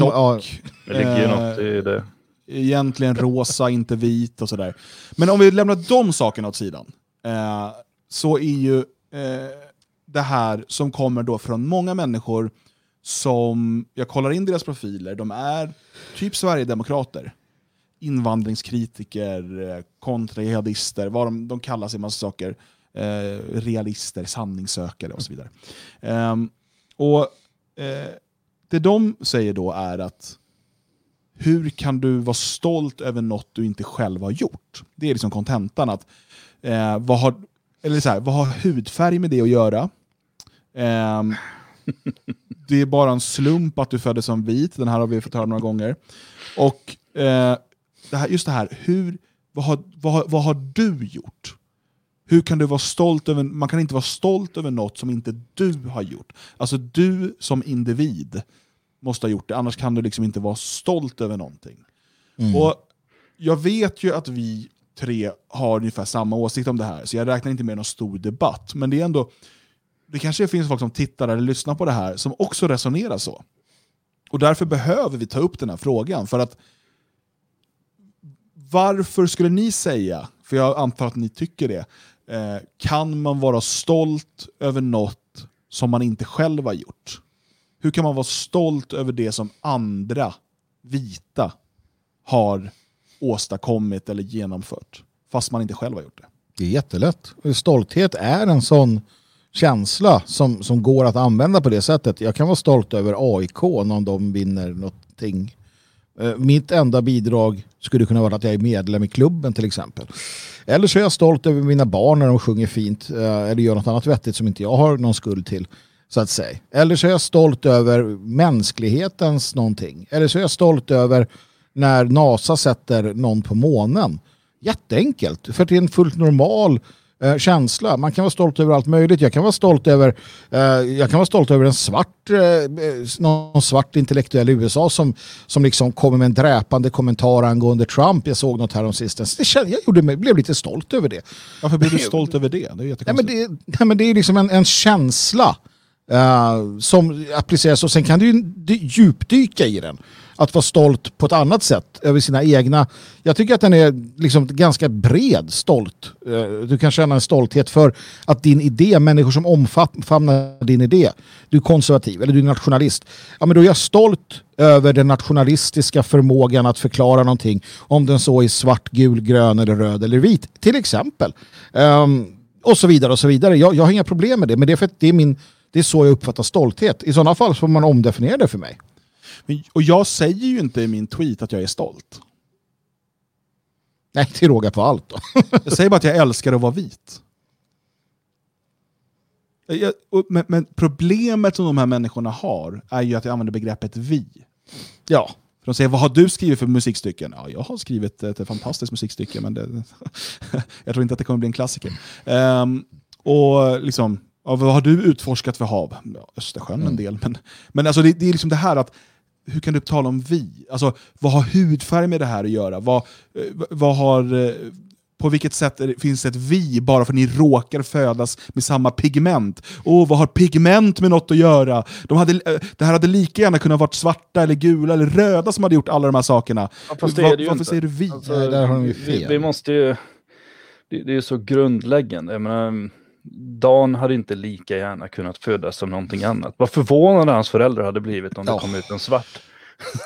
Tjock. ja. Det ligger ju Eh, något i det. Egentligen rosa, inte vit och sådär. Men om vi lämnar de sakerna åt sidan, eh, så är ju eh, det här som kommer då från många människor som, jag kollar in deras profiler, de är typ Sverigedemokrater. Invandringskritiker, eh, kontrajihadister, vad de, de kallar sig massa saker. Eh, realister, sanningssökare och så vidare. Ehm, och eh, Det de säger då är att hur kan du vara stolt över något du inte själv har gjort? Det är liksom kontentan. att eh, vad, har, eller så här, vad har hudfärg med det att göra? Ehm, [laughs] det är bara en slump att du föddes som vit, den här har vi fått höra några gånger. Och eh, det här, just det här, hur, vad, har, vad, vad har du gjort? Hur kan du vara stolt över, man kan inte vara stolt över något som inte du har gjort. Alltså du som individ måste ha gjort det, annars kan du liksom inte vara stolt över någonting. Och Jag vet ju att vi tre har ungefär samma åsikt om det här, så jag räknar inte med någon stor debatt. Men det är ändå, det kanske finns folk som tittar eller lyssnar på det här som också resonerar så. Och därför behöver vi ta upp den här frågan. För att varför skulle ni säga, för jag antar att ni tycker det, eh, kan man vara stolt över något som man inte själv har gjort? Hur kan man vara stolt över det som andra vita har åstadkommit eller genomfört, fast man inte själv har gjort det? Det är jättelätt. Stolthet är en sån känsla som, som går att använda på det sättet. Jag kan vara stolt över AIK om de vinner någonting. Eh, mitt enda bidrag skulle kunna vara att jag är medlem i klubben till exempel. Eller så är jag stolt över mina barn när de sjunger fint eh, eller gör något annat vettigt som inte jag har någon skuld till. Så att säga. Eller så är jag stolt över mänsklighetens någonting. Eller så är jag stolt över när NASA sätter någon på månen. Jätteenkelt, för det är en fullt normal eh, känsla. Man kan vara stolt över allt möjligt. Jag kan vara stolt över, eh, jag kan vara stolt över en svart, eh, någon svart intellektuell i USA som, som liksom kommer med en dräpande kommentar angående Trump. Jag såg något här om sistens. Det kände, jag gjorde mig, blev lite stolt över det. Varför blir du [laughs] stolt över det? Det är Nej, men det, nej, men det är liksom en, en känsla eh, som appliceras och sen kan du ju djupdyka i den. Att vara stolt på ett annat sätt över sina egna. Jag tycker att den är liksom ganska bred stolt. Eh, du kan känna en stolthet för att din idé, människor som omfamnar din idé. Du är konservativ eller du är nationalist. Ja, men då är jag stolt över den nationalistiska förmågan att förklara någonting. Om den så är svart, gul, grön eller röd eller vit. Till exempel. Ehm, och så vidare och så vidare. Jag, jag har inga problem med det, men det är för att det är, min, det är så jag uppfattar stolthet. I sådana fall får man omdefiniera det för mig. Och jag säger ju inte i min tweet att jag är stolt. Nej, till råga på allt då. Jag säger bara att jag älskar att vara vit. Jag, och, men, men problemet som de här människorna har är ju att jag använder begreppet vi. ja. För de säger, vad har du skrivit för musikstycken? Ja, jag har skrivit ett fantastiskt musikstycke, men det, [laughs] jag tror inte att det kommer bli en klassiker. Ehm, och liksom, ja, vad har du utforskat för hav? Ja, Östersjön en del, men, men alltså det, det är liksom det här att hur kan du tala om vi? Alltså, vad har hudfärg med det här att göra? Vad, eh, vad har eh, på vilket sätt är det, finns det ett vi bara för att ni råkar födas med samma pigment? Åh, vad har pigment med något att göra? De hade, eh, det här hade lika gärna kunnat vara svarta, eller gula eller röda som hade gjort alla de här sakerna. Ja, fast det är det ju varför inte. säger du vi? Alltså, Nej, där har de ju vi, fel. vi måste ju, det, det är så grundläggande. Jag menar, Dan hade inte lika gärna kunnat födas som någonting annat. Vad förvånade hans föräldrar hade blivit om det Ja. kom ut en svart.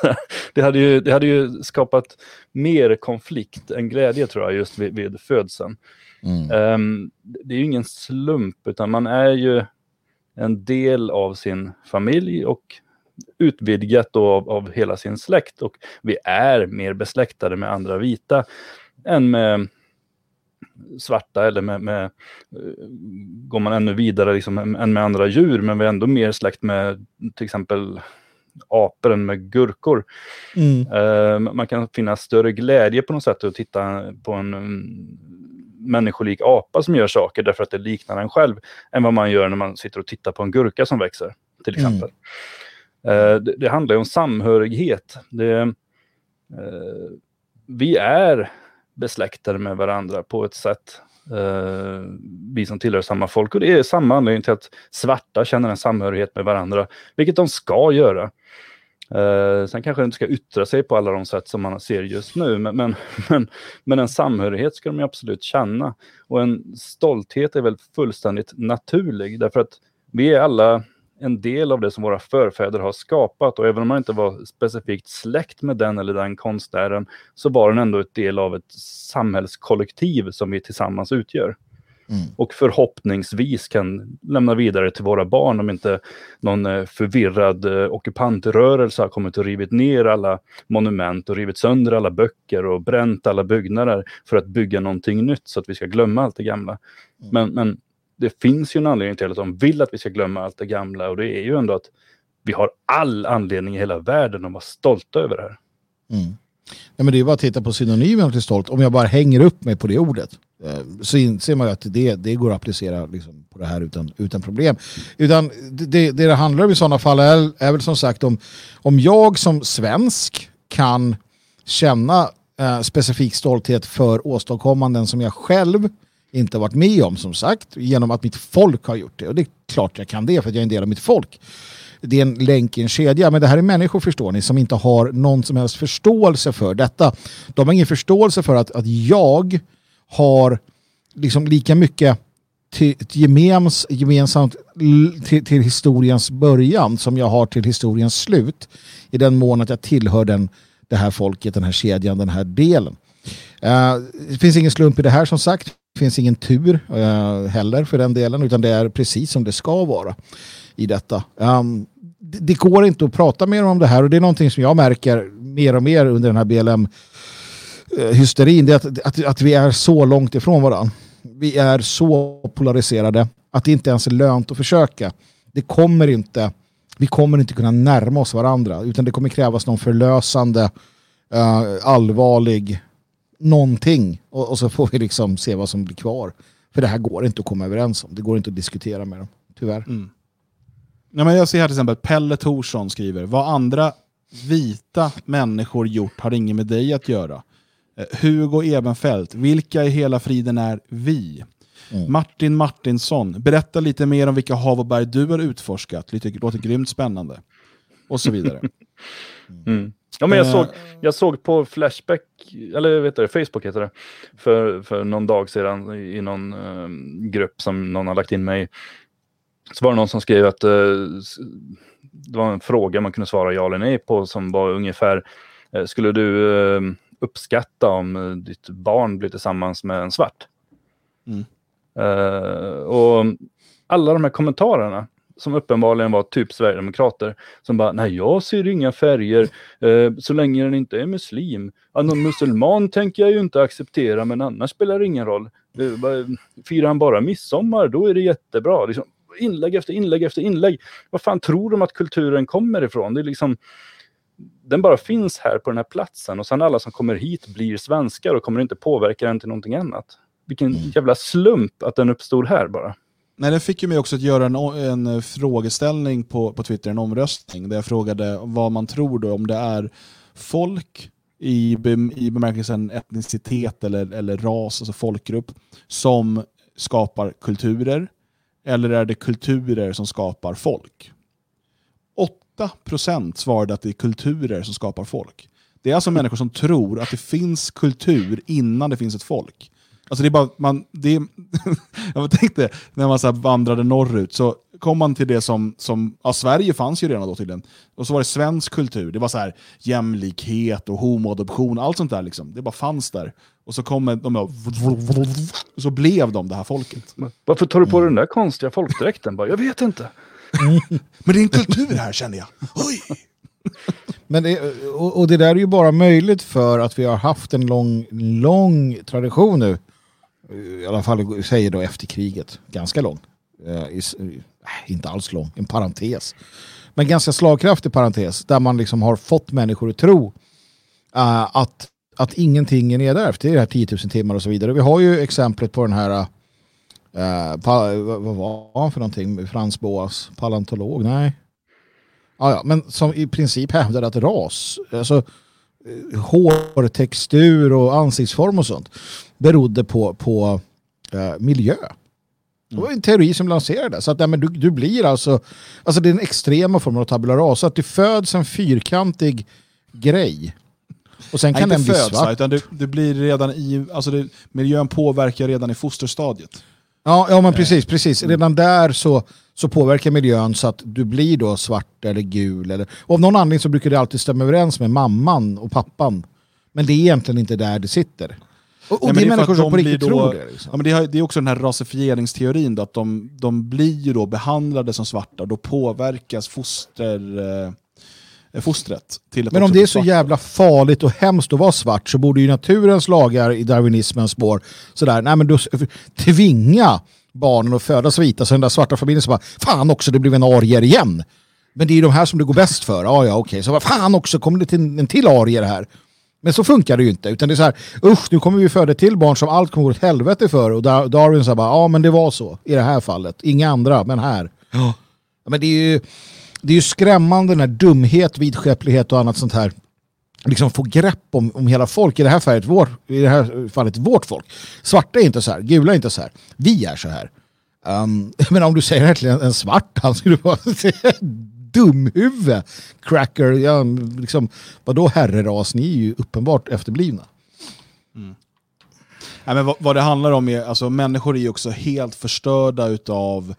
[laughs] det, hade ju, det hade ju skapat mer konflikt än glädje tror jag just vid, vid födseln. Mm. Ehm, det är ju ingen slump utan man är ju en del av sin familj och utvidgat då av, av hela sin släkt. Och vi är mer besläktade med andra vita än med svarta eller med, med eh, går man ännu vidare liksom, än med andra djur. Men vi är ändå mer släkt med till exempel apor än med gurkor. Mm. Eh, man kan finna större glädje på något sätt att titta på en mm, människolik apa som gör saker därför att det liknar en själv än vad man gör när man sitter och tittar på en gurka som växer till Mm. exempel. Eh, det, det handlar ju om samhörighet. Det, eh, vi är besläktade med varandra på ett sätt. Eh, vi som tillhör samma folk och det är samma anledning till att svarta känner en samhörighet med varandra, vilket de ska göra. Eh, sen kanske de inte ska yttra sig på alla de sätt som man ser just nu, men, men, [laughs] men, men en samhörighet ska de ju absolut känna. Och en stolthet är väl fullständigt naturlig, därför att vi är alla en del av det som våra förfäder har skapat och även om man inte var specifikt släkt med den eller den konstnären så var den ändå ett del av ett samhällskollektiv som vi tillsammans utgör. Mm. Och förhoppningsvis kan lämna vidare till våra barn om inte någon eh, förvirrad eh, ockupantrörelse har kommit och rivit ner alla monument och rivit sönder alla böcker och bränt alla byggnader för att bygga någonting nytt så att vi ska glömma allt det gamla. Men, men det finns ju en anledning till att de vill att vi ska glömma allt det gamla och det är ju ändå att vi har all anledning i hela världen att vara stolta över det här. Mm. Nej, men det är bara att titta på synonymen till stolt. Om jag bara hänger upp mig på det ordet eh, så inser man ju att det, det går att applicera liksom på det här utan, utan problem. Utan det, det det handlar om i sådana fall är, är väl som sagt om, om jag som svensk kan känna eh, specifik stolthet för åstadkommanden som jag själv inte varit med om som sagt genom att mitt folk har gjort det. Och det är klart jag kan det för att jag är en del av mitt folk det är en länk i en kedja. Men det här är människor förstår ni som inte har någon som helst förståelse för detta. De har ingen förståelse för att, att jag har liksom lika mycket till, till gemens, gemensamt till, till historiens början som jag har till historiens slut. I den mån att jag tillhör den, det här folket, den här kedjan, den här delen. Uh, det finns ingen slump i det här som sagt. Det finns ingen tur eh, heller för den delen utan det är precis som det ska vara i detta. Um, det, det går inte att prata mer om det här och det är någonting som jag märker mer och mer under den här BLM-hysterin, eh, Det är att, att, att vi är så långt ifrån varandra. Vi är så polariserade att det inte ens är lönt att försöka. Det kommer inte, vi kommer inte kunna närma oss varandra utan det kommer krävas någon förlösande, uh, allvarlig någonting och, och så får vi liksom se vad som blir kvar. För det här går inte att komma överens om. Det går inte att diskutera med dem, tyvärr. Nej, men jag ser här till exempel Pelle Thorsson skriver, vad andra vita människor gjort har inget med dig att göra. Eh, Hugo Ebenfelt, vilka i hela friden är vi? Mm. Martin Martinsson, berätta lite mer om vilka hav och berg du har utforskat. Lite, låter grymt spännande. Och så vidare. [laughs] Mm. Ja, men jag, Eh, såg, jag såg på Flashback, eller vet du, Facebook heter det, för, för någon dag sedan i, någon eh, grupp som någon har lagt in mig. Så var det någon som skrev att s- det var en fråga man kunde svara ja eller nej på som var ungefär, eh, skulle du eh, uppskatta om ditt barn blir tillsammans med en svart? Mm. Och alla de här kommentarerna som uppenbarligen var typ Sverigedemokrater som bara, nej jag ser inga färger eh, så länge den inte är muslim. Ja, någon musulman tänker jag ju inte acceptera men annars spelar det ingen roll. Firar han bara midsommar då är det jättebra. Liksom, inlägg efter inlägg efter inlägg. Vad fan tror de att kulturen kommer ifrån? Det är liksom, den bara finns här på den här platsen och sen alla som kommer hit blir svenskar och kommer inte påverka den till någonting annat. Vilken jävla slump att den uppstod här bara. Nej, den fick ju mig också att göra en, en eh, frågeställning på, på Twitter, en omröstning, där jag frågade vad man tror då, om det är folk i, i bemärkelsen etnicitet eller, eller ras, alltså folkgrupp, som skapar kulturer? Eller är det kulturer som skapar folk? 8% svarade att det är kulturer som skapar folk. Det är alltså människor som tror att det finns kultur innan det finns ett folk. Alltså det är bara, man, det är, [laughs] jag tänkte, när man så här vandrade norrut så kom man till det som, som ja, Sverige fanns ju redan då tydligen. Och så var det svensk kultur, det var så här jämlikhet och homoadoption, allt sånt där liksom. Det bara fanns där. Och så kom de och så blev de det här folket. Varför tar du på dig den där konstiga folkdräkten? Bara, jag vet inte. [laughs] Men det är en kultur här känner jag. Oj! [laughs] Men det, och, och det där är ju bara möjligt för att vi har haft en lång, lång tradition nu. I alla fall säger då efter kriget. Ganska lång. Eh, eh, inte alls lång, en parentes. Men ganska slagkraftig parentes. Där man liksom har fått människor att tro eh, att, att ingenting är nedärvt. Det är det här 10 000 timmar och så vidare. Vi har ju exemplet på den här eh, eh pa, vad var han för någonting? Frans Boas, paleontolog? Nej. Ah, ja, men som i princip hävdar att ras, alltså hårtextur och ansiktsform och sånt berodde på, på eh, miljö. Det var en teori som lanserades. Så att, nej, men du, du blir alltså, alltså det är den extrema formen av tabula rasa. Att du föds en fyrkantig grej. Och sen Nej, kan den inte bli föds, svart. utan det, det blir redan i, alltså det, miljön påverkar redan i fosterstadiet. Ja, ja men precis, precis. Redan där så, så påverkar miljön så att du blir då svart eller gul. Eller, och av någon anledning så brukar det alltid stämma överens med mamman och pappan. Men det är egentligen inte där det sitter. Och, och Nej, det är människor som på riktigt då- tror det. Liksom. Ja, men det, har, det är också den här rasifierinsteorin, då, att de, de blir ju då behandlade som svarta och då påverkas foster, eh, fostret. Till Men om det är så jävla farligt och hemskt att vara svart så borde ju naturens lagar i darwinismens spår sådär, nej men då [laughs] tvinga barnen att födas vita så den där svarta familjen så bara, fan också det blev en arier igen. Men det är ju de här som det går bäst för. Ja, ja, okej. Så bara, fan också, kommer det till en till arier här? Men så funkar det ju inte. Utan det är så här, usch, nu kommer vi föda till barn som allt kommer gå åt helvete för. Och Dar- Darwin sa bara, ja men det var så i det här fallet. Inga andra, men här. Ja. Men det är ju, det är ju skrämmande när dumhet, vidskeplighet och annat sånt här liksom få grepp om, om hela folk. I det, här fallet, vår, I det här fallet vårt folk. Svarta är inte så här, gula är inte så här. Vi är så här. Um, [laughs] men om du säger till en svart, han skulle vara [laughs] dumhuvud. Cracker, ja, liksom, vadå herreras? Ni är ju uppenbart efterblivna. Mm. Nej, men vad, vad det handlar om är, alltså människor är ju också helt förstörda utav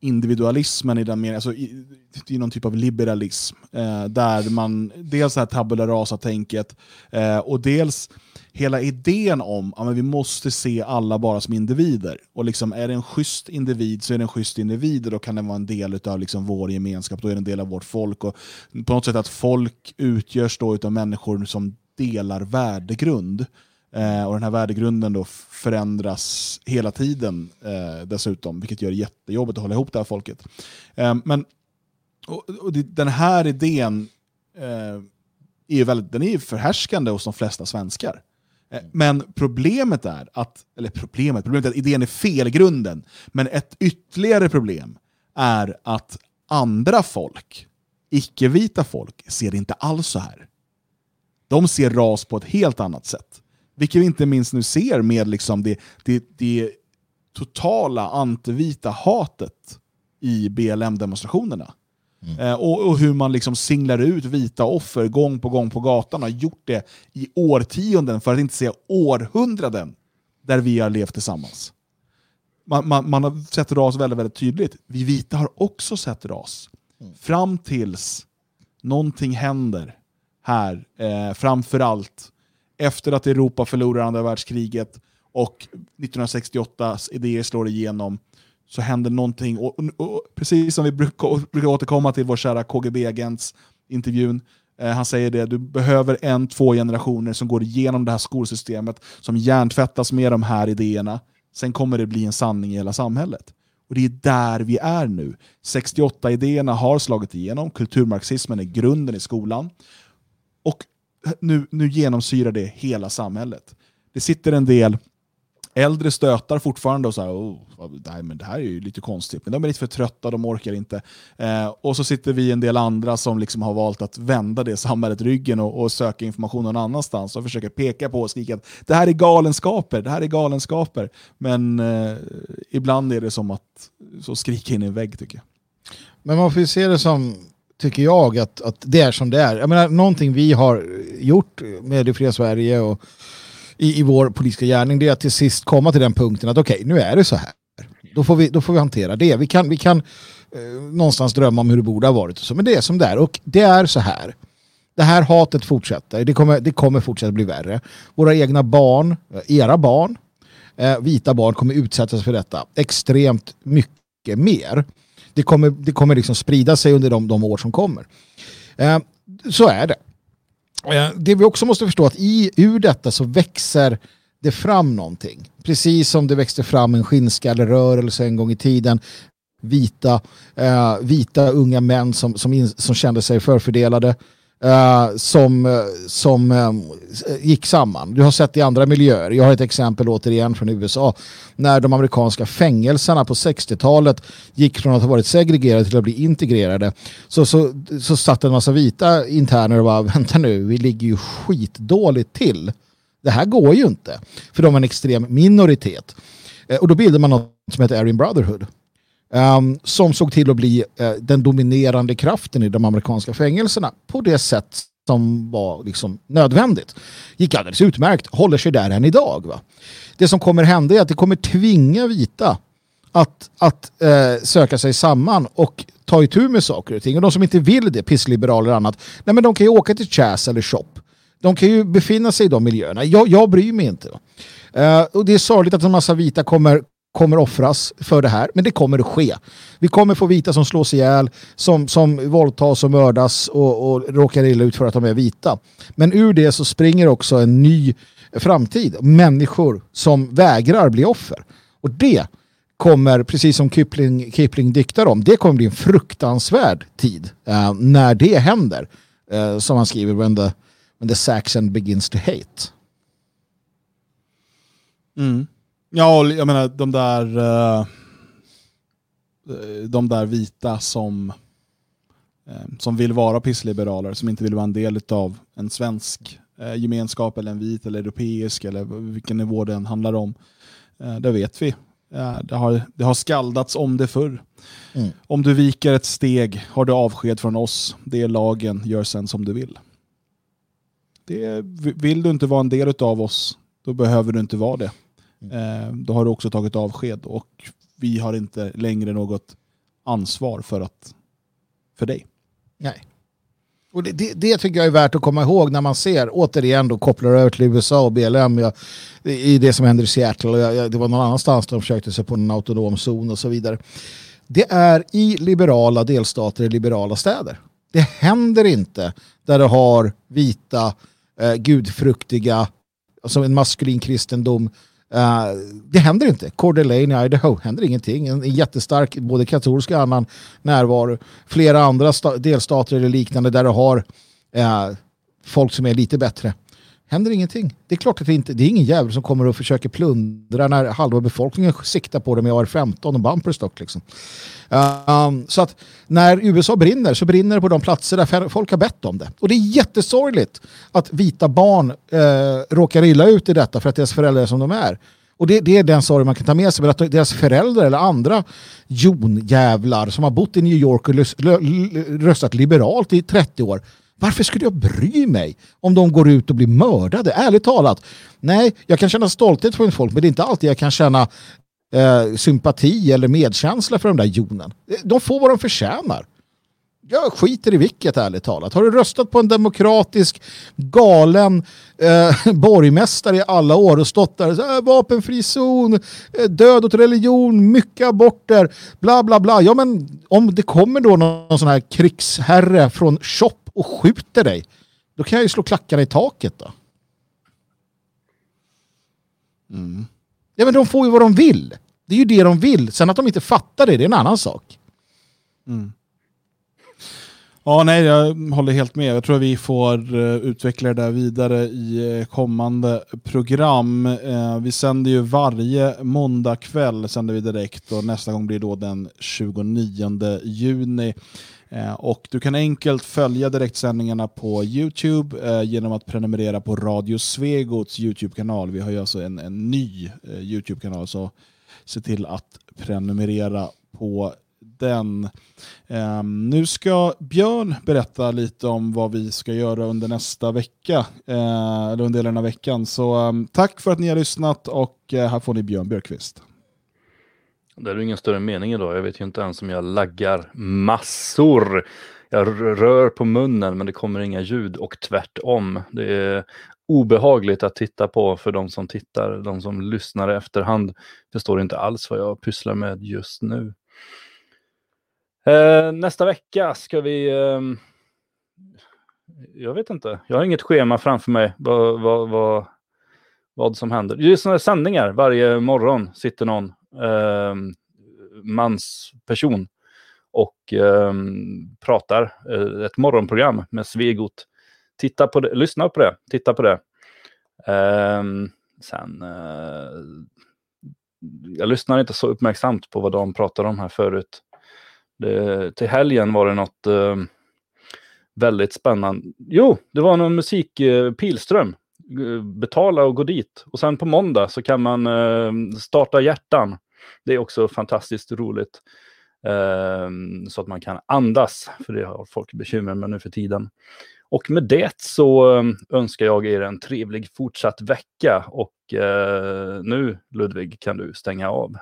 individualismen i den meningen, alltså, i- i någon typ av liberalism. Eh, där man, dels det här tabula rasa-tänket eh, och dels hela idén om att vi måste se alla bara som individer. Och liksom, är det en schysst individ så är det en schysst individ och då kan den vara en del av liksom vår gemenskap, då är den en del av vårt folk. Och på något sätt att folk utgörs då av människor som delar värdegrund. Eh, och den här värdegrunden då förändras hela tiden eh, dessutom, vilket gör det jättejobbigt att hålla ihop det här folket. Eh, men och, och det, den här idén eh, är väldigt, den är förhärskande hos de flesta svenskar. Eh, Men problemet är att, eller problemet, problemet är att idén är fel i grunden. Men ett ytterligare problem är att andra folk, icke-vita folk, ser inte alls så här. De ser ras på ett helt annat sätt. Vilket vi inte minst nu ser med liksom det, det, det totala antivita hatet i BLM-demonstrationerna. Eh, och, och hur man liksom singlar ut vita offer gång på gång på gatan och har gjort det i årtionden, för att inte säga århundraden, där vi har levt tillsammans. Man, man, man har sett ras väldigt, väldigt tydligt. Vi vita har också sett ras. Fram tills någonting händer här, eh, framförallt efter att Europa förlorar andra världskriget och 1968s idéer slår igenom så händer någonting. Och, och, och precis som vi brukar, brukar återkomma till vår kära KGB-agents intervjun. Eh, han säger det, du behöver en, två generationer som går igenom det här skolsystemet, som hjärntvättas med de här idéerna. Sen kommer det bli en sanning i hela samhället. Och det är där vi är nu. 68-idéerna har slagit igenom, kulturmarxismen är grunden i skolan. Och nu, nu genomsyrar det hela samhället. Det sitter en del äldre stötar fortfarande och så här, oh, nej, men det här är ju lite konstigt. Men de är lite för trötta, de orkar inte. Eh, och så sitter vi en del andra som liksom har valt att vända det samhället ryggen och, och söka information någon annanstans och försöker peka på och skrika att det här är galenskaper, det här är galenskaper. Men eh, ibland är det som att så skrika in i en vägg tycker jag. Men man får ju se det som, tycker jag, att, att det är som det är. Jag menar, någonting vi har gjort med det fria Sverige och i, i vår politiska gärning, det är att till sist komma till den punkten att okej, nu är det så här. Då får vi, då får vi hantera det. Vi kan, vi kan eh, någonstans drömma om hur det borde ha varit, och så, men det är som det är. Och det är så här. Det här hatet fortsätter. Det kommer, det kommer fortsätta bli värre. Våra egna barn, eh, era barn, eh, vita barn kommer utsättas för detta extremt mycket mer. Det kommer, det kommer liksom sprida sig under de, de år som kommer. Eh, så är det. Eh, det vi också måste förstå att i, ur detta så växer det fram någonting. Precis som det växte fram en skinnskallerörelse en gång i tiden. Vita, eh, vita unga män som, som, in, som kände sig förfördelade. Uh, som eh, som eh, gick samman. Du har sett i andra miljöer. Jag har ett exempel återigen från USA. När de amerikanska fängelserna på 60-talet gick från att ha varit segregerade till att bli integrerade. Så, så, så satt en massa vita interner och bara, [laughs] vänta nu, vi ligger ju skitdåligt till. Det här går ju inte. För de är en extrem minoritet. Uh, Och då bildade man något som heter Aryan Brotherhood. Um, som såg till att bli uh, den dominerande kraften i de amerikanska fängelserna på det sätt som var liksom nödvändigt. Gick alldeles utmärkt, håller sig där än idag. Va? Det som kommer hända är att det kommer tvinga vita att, att uh, söka sig samman och ta itu med saker och ting. Och de som inte vill det, pissliberaler och annat, nej men de kan ju åka till Chas eller Shop. De kan ju befinna sig i de miljöerna. Jag, jag bryr mig inte. Uh, och det är sorgligt att en massa vita kommer, kommer offras för det här, men det kommer att ske. Vi kommer få vita som slås ihjäl, som, som våldtas och mördas och, och råkar illa ut för att de är vita. Men ur det så springer också en ny framtid. Människor som vägrar bli offer. Och det kommer, precis som Kipling, Kipling diktar om, det kommer bli en fruktansvärd tid eh, när det händer. Eh, som han skriver, when the, when the Saxon begins to hate. Mm. Ja, jag menar de där, eh, de där vita som, eh, som vill vara pissliberaler, som inte vill vara en del av en svensk eh, gemenskap eller en vit eller europeisk eller vilken nivå den handlar om. Det vet vi. Det, har, det har skaldats om det förr. Mm. Om du viker ett steg har du avsked från oss. Det är lagen, gör sen som du vill. Det, vill du inte vara en del av oss, då behöver du inte vara det. Mm. då har du också tagit avsked och vi har inte längre något ansvar för, att, för dig. Nej. Och det, det, det tycker jag är värt att komma ihåg när man ser, återigen då kopplar över till USA och BLM jag, i det som händer i Seattle. Och jag, jag, det var någon annanstans de försökte sig på en autonom zon och så vidare. Det är i liberala delstater i liberala städer. Det händer inte där du har vita, eh, gudfruktiga, alltså en maskulin kristendom. Uh, det händer inte. Coeur d'Alene i Idaho händer ingenting. En, en jättestark både katolsk och annan närvaro. Flera andra delstater eller liknande där du har uh, folk som är lite bättre. Händer ingenting. Det är klart att det inte det är ingen jävel som kommer och försöker plundra när halva befolkningen siktar på det med AR-15 och bumperstock. Liksom. Um, så att när USA brinner så brinner det på de platser där folk har bett om det. Och det är jättesorgligt att vita barn uh, råkar illa ut i detta för att deras föräldrar är som de är. Och det, det är den sorg man kan ta med sig. Men att deras föräldrar eller andra jonjävlar som har bott i New York och röstat liberalt i 30 år. Varför skulle jag bry mig om de går ut och blir mördade? Ärligt talat. Nej, jag kan känna stolthet för mitt folk men det är inte alltid jag kan känna eh, sympati eller medkänsla för de där jonen. Eh, de får vad de förtjänar. Jag skiter i vilket ärligt talat. Har du röstat på en demokratisk galen eh, [laughs] borgmästare i alla år och stått där så, äh, vapenfri zon, eh, död åt religion, mycket aborter, bla bla bla. Ja men om det kommer då någon sån här krigsherre från shop och skjuter dig, då kan jag ju slå klackarna i taket då. Mm. Ja men de får ju vad de vill. Det är ju det de vill. Sen att de inte fattar det, det är en annan sak. Mm. Ja, nej, jag håller helt med. Jag tror vi får eh, utveckla det där vidare i eh, kommande program. Eh, vi sänder ju varje måndag kväll sänder vi direkt och nästa gång blir då den 29 juni. Eh, och du kan enkelt följa direktsändningarna på Youtube eh, genom att prenumerera på Radio Svegots Youtube-kanal. Vi har ju alltså en, en ny eh, Youtube-kanal, så se till att prenumerera på den. Um, nu ska Björn berätta lite om vad vi ska göra under nästa vecka, uh, eller under den här veckan. Så um, tack för att ni har lyssnat och uh, här får ni Björn Björkqvist. Det är ingen större mening idag. Jag vet ju inte ens om jag laggar massor. Jag rör på munnen men det kommer inga ljud och tvärtom. Det är obehagligt att titta på för de som tittar. De som lyssnar i efterhand förstår inte alls vad jag pysslar med just nu. Eh, nästa vecka ska vi... Eh, jag vet inte. Jag har inget schema framför mig vad, vad, vad, vad som händer. Det är sådana sändningar. Varje morgon sitter någon eh, mansperson och eh, pratar. Eh, ett morgonprogram med Svegot. Titta på det, lyssna på det, titta på det. Eh, sen eh, jag lyssnar inte så uppmärksamt på vad de pratar om här förut. Det, till helgen var det något eh, väldigt spännande. Jo, det var någon musik, eh, Pilström. Betala och gå dit. Och sen på måndag så kan man eh, starta hjärtan. Det är också fantastiskt roligt. Eh, så att man kan andas, för det har folk bekymmer med nu för tiden. Och med det så eh, önskar jag er en trevlig fortsatt vecka och eh, nu Ludvig kan du stänga av.